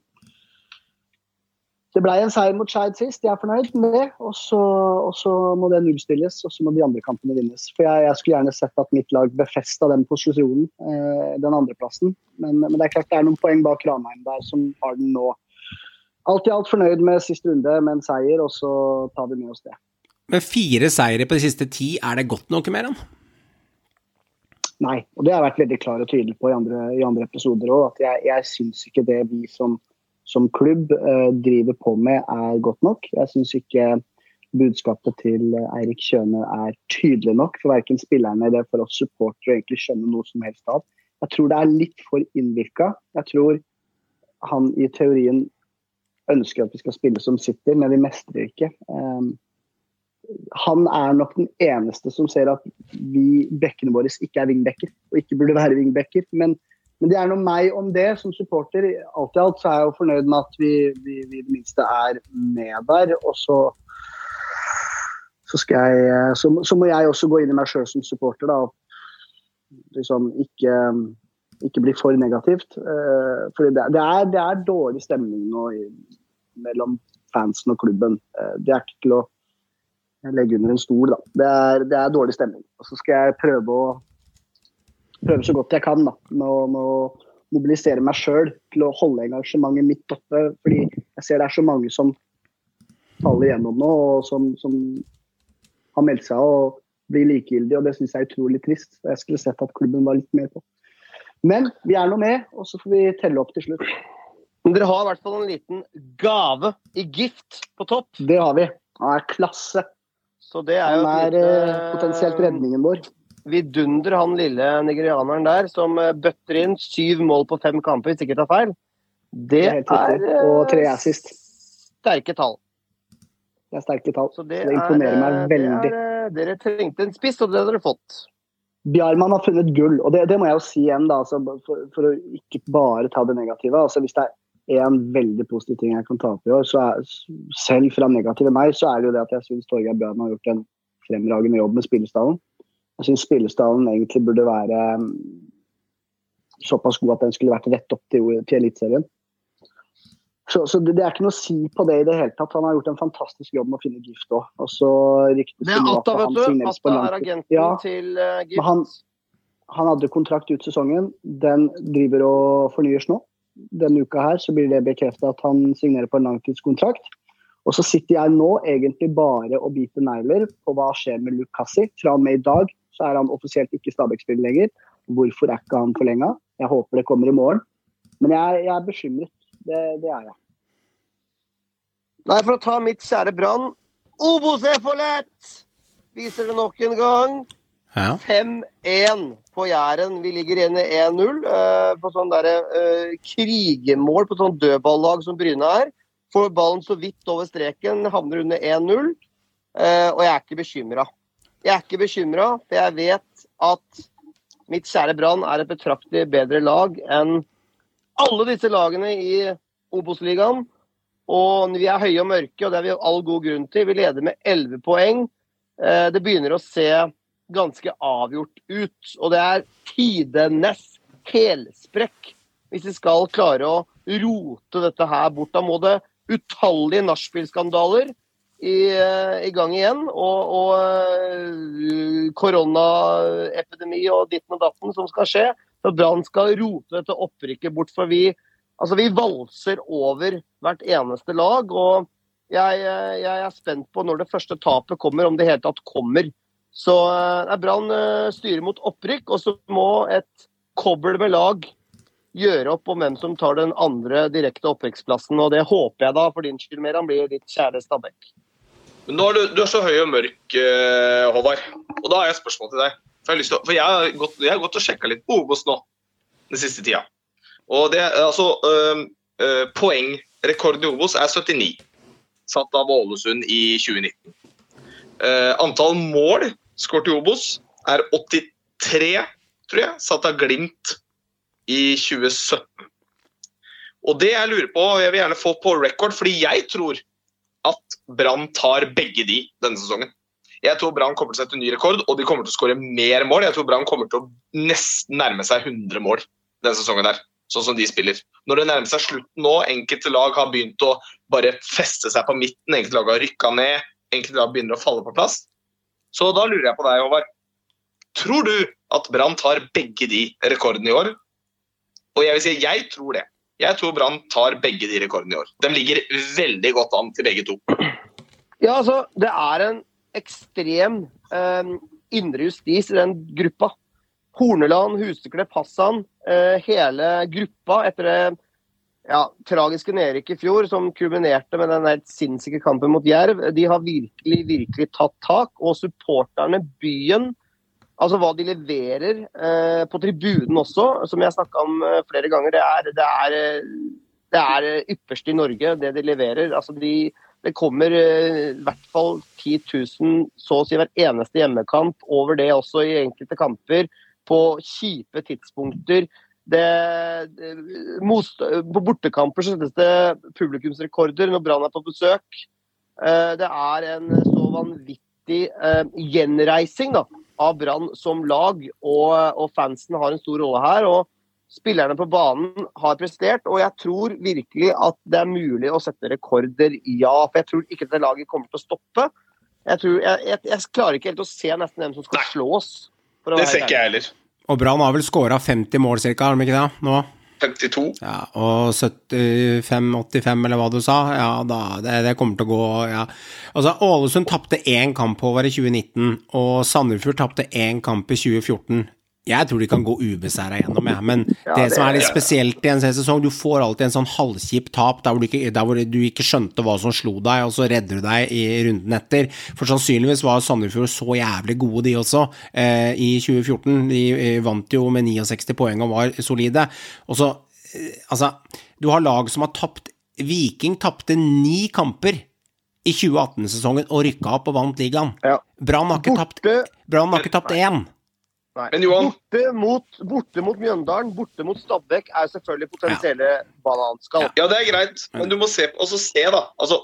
Det ble en seier mot Skeid sist, jeg er fornøyd med det. Og så, og så må det nullstilles, og så må de andre kampene vinnes. For jeg, jeg skulle gjerne sett at mitt lag befesta den posisjonen, eh, den andreplassen. Men, men det er klart det er noen poeng bak Ranheim der som har den nå. Alt i alt fornøyd med siste runde med en seier, og så tar vi med oss det. Med fire seire på de siste ti, er det godt nok, Meran? Nei. Og det har jeg vært veldig klar og tydelig på i andre, i andre episoder òg. At jeg, jeg syns ikke det vi som, som klubb eh, driver på med er godt nok. Jeg syns ikke budskapet til Eirik Kjøne er tydelig nok for verken spillerne eller for oss supportere egentlig skjønne noe som helst av. Jeg tror det er litt for innvirka. Jeg tror han i teorien ønsker at vi skal spille som City, men vi mestrer ikke. Um, han er nok den eneste som ser at vi bekkene våre ikke er vingbekker, og ikke burde være vingbekker. Men, men det er noe meg om det som supporter. Alt i alt så er jeg jo fornøyd med at vi, vi, vi i det minste er med der. Og så, så, jeg, så, så må jeg også gå inn i meg sjøl som supporter, da. Liksom ikke, ikke bli for negativt. Uh, for det, det, er, det er dårlig stemning nå i, mellom fansen og klubben. Uh, det er ikke til å legge under en stol. Da. Det, er, det er dårlig stemning. Og så skal jeg prøve å prøve så godt jeg kan da, med å, med å mobilisere meg sjøl til å holde engasjementet mitt oppe. Fordi jeg ser det er så mange som faller gjennom nå, og som, som har meldt seg og blir likegyldige. Og det syns jeg er utrolig trist. Jeg skulle sett at klubben var litt mer på. Men vi er nå med, og så får vi telle opp til slutt. Men dere har i hvert fall en liten gave i gift på topp. Det har vi. Han er klasse. Så det er jo Han er lite, eh, potensielt redningen vår. vidunder, han lille nigerianeren der, som eh, bøtter inn syv mål på fem kamper, hvis ikke jeg tar feil. Det, Det er er Og tre eh, assist. sterke tall. Det er sterke tall. Så det, Det imponerer er, meg eh, veldig. Det er, eh, dere trengte en spiss, og det har dere fått. Bjarman har funnet gull, og det, det må jeg jo si igjen, da, altså, for, for å ikke bare ta det negative. Altså, hvis det er én veldig positiv ting jeg kan ta opp i år, så er, selv fra negative meg, så er det jo det at jeg syns Torgeir Bjarman har gjort en fremragende jobb med spillestallen. Jeg syns spillestallen egentlig burde være mm, såpass god at den skulle vært rett opp til, til Eliteserien. Så, så det, det er ikke noe å si på det i det hele tatt. Han har gjort en fantastisk jobb med å finne gift òg. Og så ryktes Det nå at han signeres på er agenten Ja. til uh, Gift. Han- Han hadde kontrakt ut sesongen. Den driver og fornyes nå. Denne uka her så blir det bekrefta at han signerer på en langtidskontrakt. Og så sitter jeg nå egentlig bare og biter negler på hva skjer med Lukassi. Fra og med i dag så er han offisielt ikke Stabæk-spiller lenger. Hvorfor er ikke han forlenga? Jeg håper det kommer i morgen. Men jeg, jeg er bekymret. Det, det er jeg. Nei, for å ta mitt kjære Brann. Obos er for lett! Viser det nok en gang. Ja. 5-1 på Jæren. Vi ligger inne 1-0 uh, på sånn derre uh, krigemål på sånn dødballag som Bryne er. Får ballen så vidt over streken, havner under 1-0. Uh, og jeg er ikke bekymra. Jeg er ikke bekymra, for jeg vet at mitt kjære Brann er et betraktelig bedre lag enn alle disse lagene i Obos-ligaen. Og vi er høye og mørke, og det har vi all god grunn til. Vi leder med 11 poeng. Eh, Det begynner å se ganske avgjort ut. Og det er tidenes helsprekk hvis vi skal klare å rote dette her bort. Da må det utallige nachspiel-skandaler i, eh, i gang igjen. Og, og eh, koronaepidemi og ditten og datten som skal skje. Så Brann skal rote dette opprykket bort. For vi, altså vi valser over hvert eneste lag. Og jeg, eh, jeg er spent på når det første tapet kommer, om det i hele tatt kommer. Så eh, Brann eh, styrer mot opprykk, og så må et kobbel med lag gjøre opp om hvem som tar den andre direkte opprykksplassen. Og det håper jeg da, for din skyld, Meran, blir ditt kjære Stabæk. Nå er du, du er så høy og mørk, Håvard. Og da har jeg et spørsmål til deg. For jeg har, å- for jeg har, gått, jeg har gått og sjekka litt på Obos nå den siste tida. Og det, altså, øh, øh, Poengrekorden i Obos er 79, satt av Ålesund i 2019. Uh, antall mål skåret i Obos er 83, tror jeg, satt av Glimt i 2017. Og det jeg lurer på, og jeg vil gjerne få på record, fordi jeg tror at Brann tar begge de denne sesongen. Jeg tror Brann kommer til å sette ny rekord, og de kommer til å skåre mer mål. Jeg tror Brann kommer til å nesten nærme seg 100 mål denne sesongen der, sånn som de spiller. Når det nærmer seg slutten nå, enkelte lag har begynt å bare feste seg på midten, enkelte lag har rykka ned, enkelte lag begynner å falle på plass. Så da lurer jeg på deg, Håvard. Tror du at Brann tar begge de rekordene i år? Og jeg vil si jeg tror det. Jeg tror Brann tar begge de rekordene i år. De ligger veldig godt an til begge to. Ja, altså, det er en ekstrem eh, indre justis i den gruppa. Horneland, Huseklepp, Hassan, eh, hele gruppa etter det ja, tragiske nedrykket i fjor, som kulminerte med den helt sinnssyke kampen mot Jerv. De har virkelig, virkelig tatt tak. Og supporterne, byen, altså hva de leverer eh, på tribunen også, som jeg snakka om eh, flere ganger, det er, det er, eh, det er ypperste i Norge, det de leverer. Altså de, det kommer eh, i hvert fall 10 000 så å si hver eneste hjemmekamp, over det også i enkelte kamper, på kjipe tidspunkter. Det, det, most, på bortekamper settes det publikumsrekorder når Brann er på besøk. Eh, Det er en så vanvittig eh, gjenreising da, av Brann som lag, og, og fansen har en stor rolle her. og Spillerne på banen har prestert, og jeg tror virkelig at det er mulig å sette rekorder, ja. For jeg tror ikke det laget kommer til å stoppe. Jeg, tror, jeg, jeg, jeg klarer ikke helt å se nesten hvem som skal Nei. slås. for å Det ser ikke jeg heller. Og Brann har vel skåra 50 mål cirka, har de ikke det? Nå? 52. Ja, og 75-85, eller hva du sa, ja da, det, det kommer til å gå, ja. Altså, Ålesund tapte én kamp over i 2019, og Sandefjord tapte én kamp i 2014. Jeg tror de kan gå ubeseira gjennom, jeg. Men Ja, det, det- som er litt spesielt i en sesong, du får alltid en sånn halvkjip tap der hvor, du ikke, der hvor du ikke skjønte hva som slo deg, og så redder du deg i runden etter. For sannsynligvis var Sandefjord så jævlig gode, de også, eh, i 2014. De eh, vant jo med 69 poeng og var solide. Og så, eh, altså, du har lag som har tapt Viking tapte ni kamper i 2018-sesongen og rykka opp og vant ligaen. Ja. Brann har ikke tapt én. Nei. Men Johan- borte, mot, borte mot Mjøndalen, borte mot Stabæk er selvfølgelig potensielle bananskall. Ja, det er greit, men du må se, også se, da. Altså,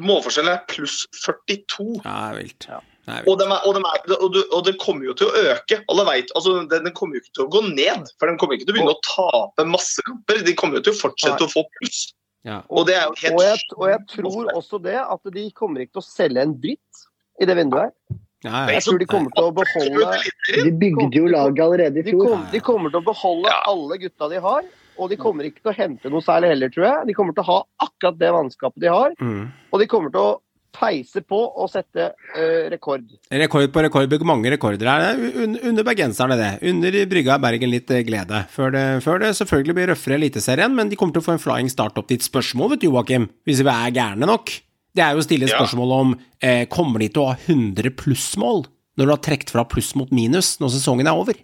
målforskjellen er pluss 42. Ja, det er vilt. Ja. Og, vilt. er, og, dem er, og, du, og den kommer jo til å øke. Alle vet, altså, den, den kommer jo ikke til å gå ned. For den kommer ikke til å begynne å tape masse kamper. De kommer jo til å fortsette Nei. å få pluss. Ja. Og det er jo helt Og jeg, og jeg tror også det at de kommer ikke til å selge en dritt i det vinduet her. Ja, Jeg tror de kommer til å beholde De bygde jo laget allerede i de, fjor. de kommer til å beholde alle gutta de har, og de kommer ikke til å hente noe særlig heller, tror jeg. De kommer til å ha akkurat det vannskapet de har, Mm. og de kommer til å peise på og sette uh, rekord. Rekord på rekord, mange rekorder her. Er un- Under bergenserne, det. Under brygga er Bergen litt eh, glede. Før det, før det selvfølgelig blir røffere i Eliteserien, men de kommer til å få en flying start opp dit. Spørsmål, vet du, Joakim, hvis vi er gærne nok, det er jo å stille et spørsmål om eh, kommer de til å ha 100 plussmål når du har trukket fra pluss mot minus når sesongen er over?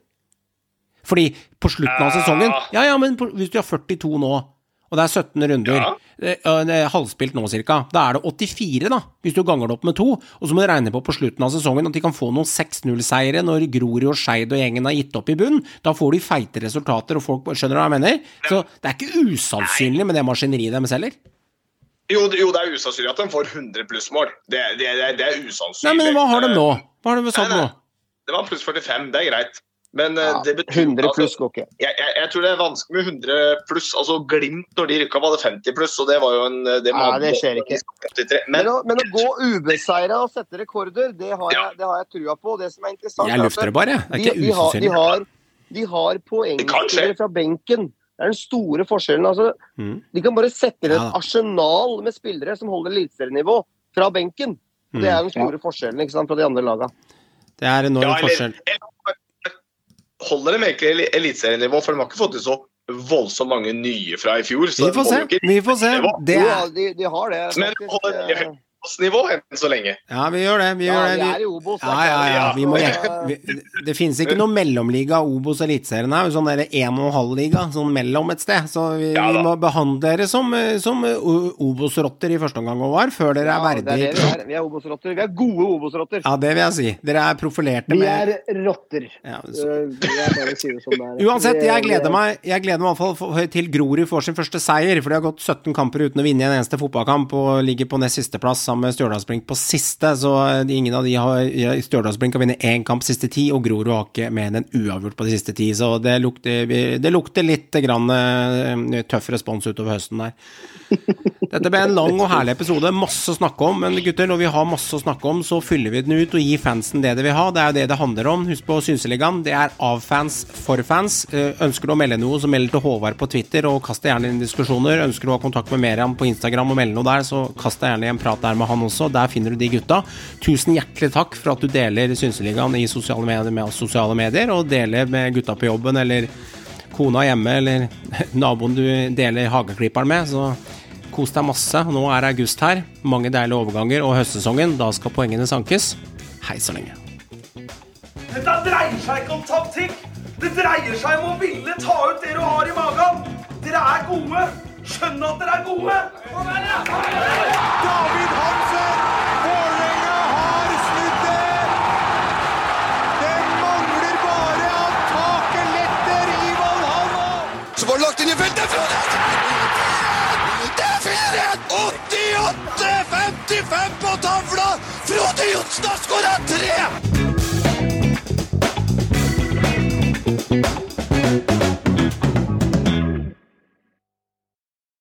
Fordi på slutten av sesongen Ja, ja, men hvis du har 42 nå, og det er 17 runder Ja. eh, eh, halvspilt nå cirka, da er det 84 da, hvis du ganger det opp med to, og så må du regne på på slutten av sesongen at de kan få noen 6-0-seire når Grorud og Skeid og gjengen har gitt opp i bunn, da får de feite resultater, og folk skjønner hva jeg mener? Så det er ikke usannsynlig med det maskineriet deres heller. Jo, det- jo, det er usannsynlig at de får 100 plussmål. Det, det, det, det er usannsynlig. Nei, men hva har de nå? Hva har de satt nå? Det var pluss 45, det er greit. Men eh, Ja, det betyr 100 altså, pluss går ikke. jeg, jeg, jeg tror det er vanskelig med 100 pluss. Altså Glimt, når de rykka, var det 50 pluss, og det var jo en det Nei, det skjer ikke. Men, Men å, men å gå ubeseira og sette rekorder, det har jeg, det har jeg trua på. Det som er interessant, Jeg løfter lufter det bare, jeg. det er ikke usannsynlig. de, har, de, har, de har kan skje. poengspillere fra benken. Det er den store forskjellen. Altså, Mm. De kan bare sette inn et Ja arsenal med spillere som holder eliteserienivå fra benken. Og Det er den store forskjellen ikke sant, fra de andre lagene. Det er enorm Ja, forskjell. holder dem egentlig eli- eliteserienivå, for de har ikke fått til så voldsomt mange nye fra i fjor. Vi får se. Vi får se. Det er, ja, de, de har det. Men faktisk. holder Eh, det nivå enn så lenge. ja, vi gjør det. Vi Ja, gjør vi er i Obos. det Ja, ja, ja. Vi må Ja. Vi, det finnes ikke noe mellomliga Obos Eliteserien her. Sånn derre en og en halv liga, sånn mellom et sted. Så vi, Ja vi må behandle dere som, som Obos-rotter i første omgang, Håvard, før dere er Ja, det er verdig. vi er. Vi er Obos-rotter. Vi er gode Obos-rotter. Ja, det vil jeg si. Dere er profilerte med Vi er rotter. ja, Eh, (laughs) det det er. Uansett, jeg gleder er- meg Jeg gleder meg i hvert fall til Grorud får sin første seier, for de har gått 17 kamper uten å vinne en eneste fotballkamp og ligger på nest sisteplass sammen med Stjørdalsblink på siste, så eh, ingen av de har Stjørdalsblink har vunnet én kamp siste ti, og Grorud har ikke mer enn en uavgjort på de siste ti, så det lukter, det lukter litt grann, eh, tøff respons utover høsten der. Dette ble en lang og herlig episode, masse å snakke om, men gutter, når vi har masse å snakke om, så fyller vi den ut og gir fansen det de vil ha. Det er jo det det handler om. Husk på Synseligaen, det er av fans for fans. Eh, Ønsker du å melde noe, så meld til Håvard på Twitter, og kast deg gjerne inn diskusjoner. Ønsker du å ha kontakt med Meriam på Instagram og melde noe der, så kast deg gjerne i en prat der med han også. Der finner du de gutta. Tusen hjertelig takk for at du deler Synseligaen i sosiale medier, med sosiale medier, og deler med gutta på jobben, eller kona hjemme, eller (laughs) naboen du deler hageklipperen med, så kos deg masse. Nå er august her, mange deilige overganger, og høstsesongen, da skal poengene sankes. Hei så lenge. Dette dreier seg ikke om taktikk. Det dreier seg om å ville ta ut det du har i magen. Dere er gode. Skjønn at dere er gode. David Hansen! som har lagt inn i feltet! Det er 4-1! 88-55 på tavla! Frode Johnsen har skåra tre!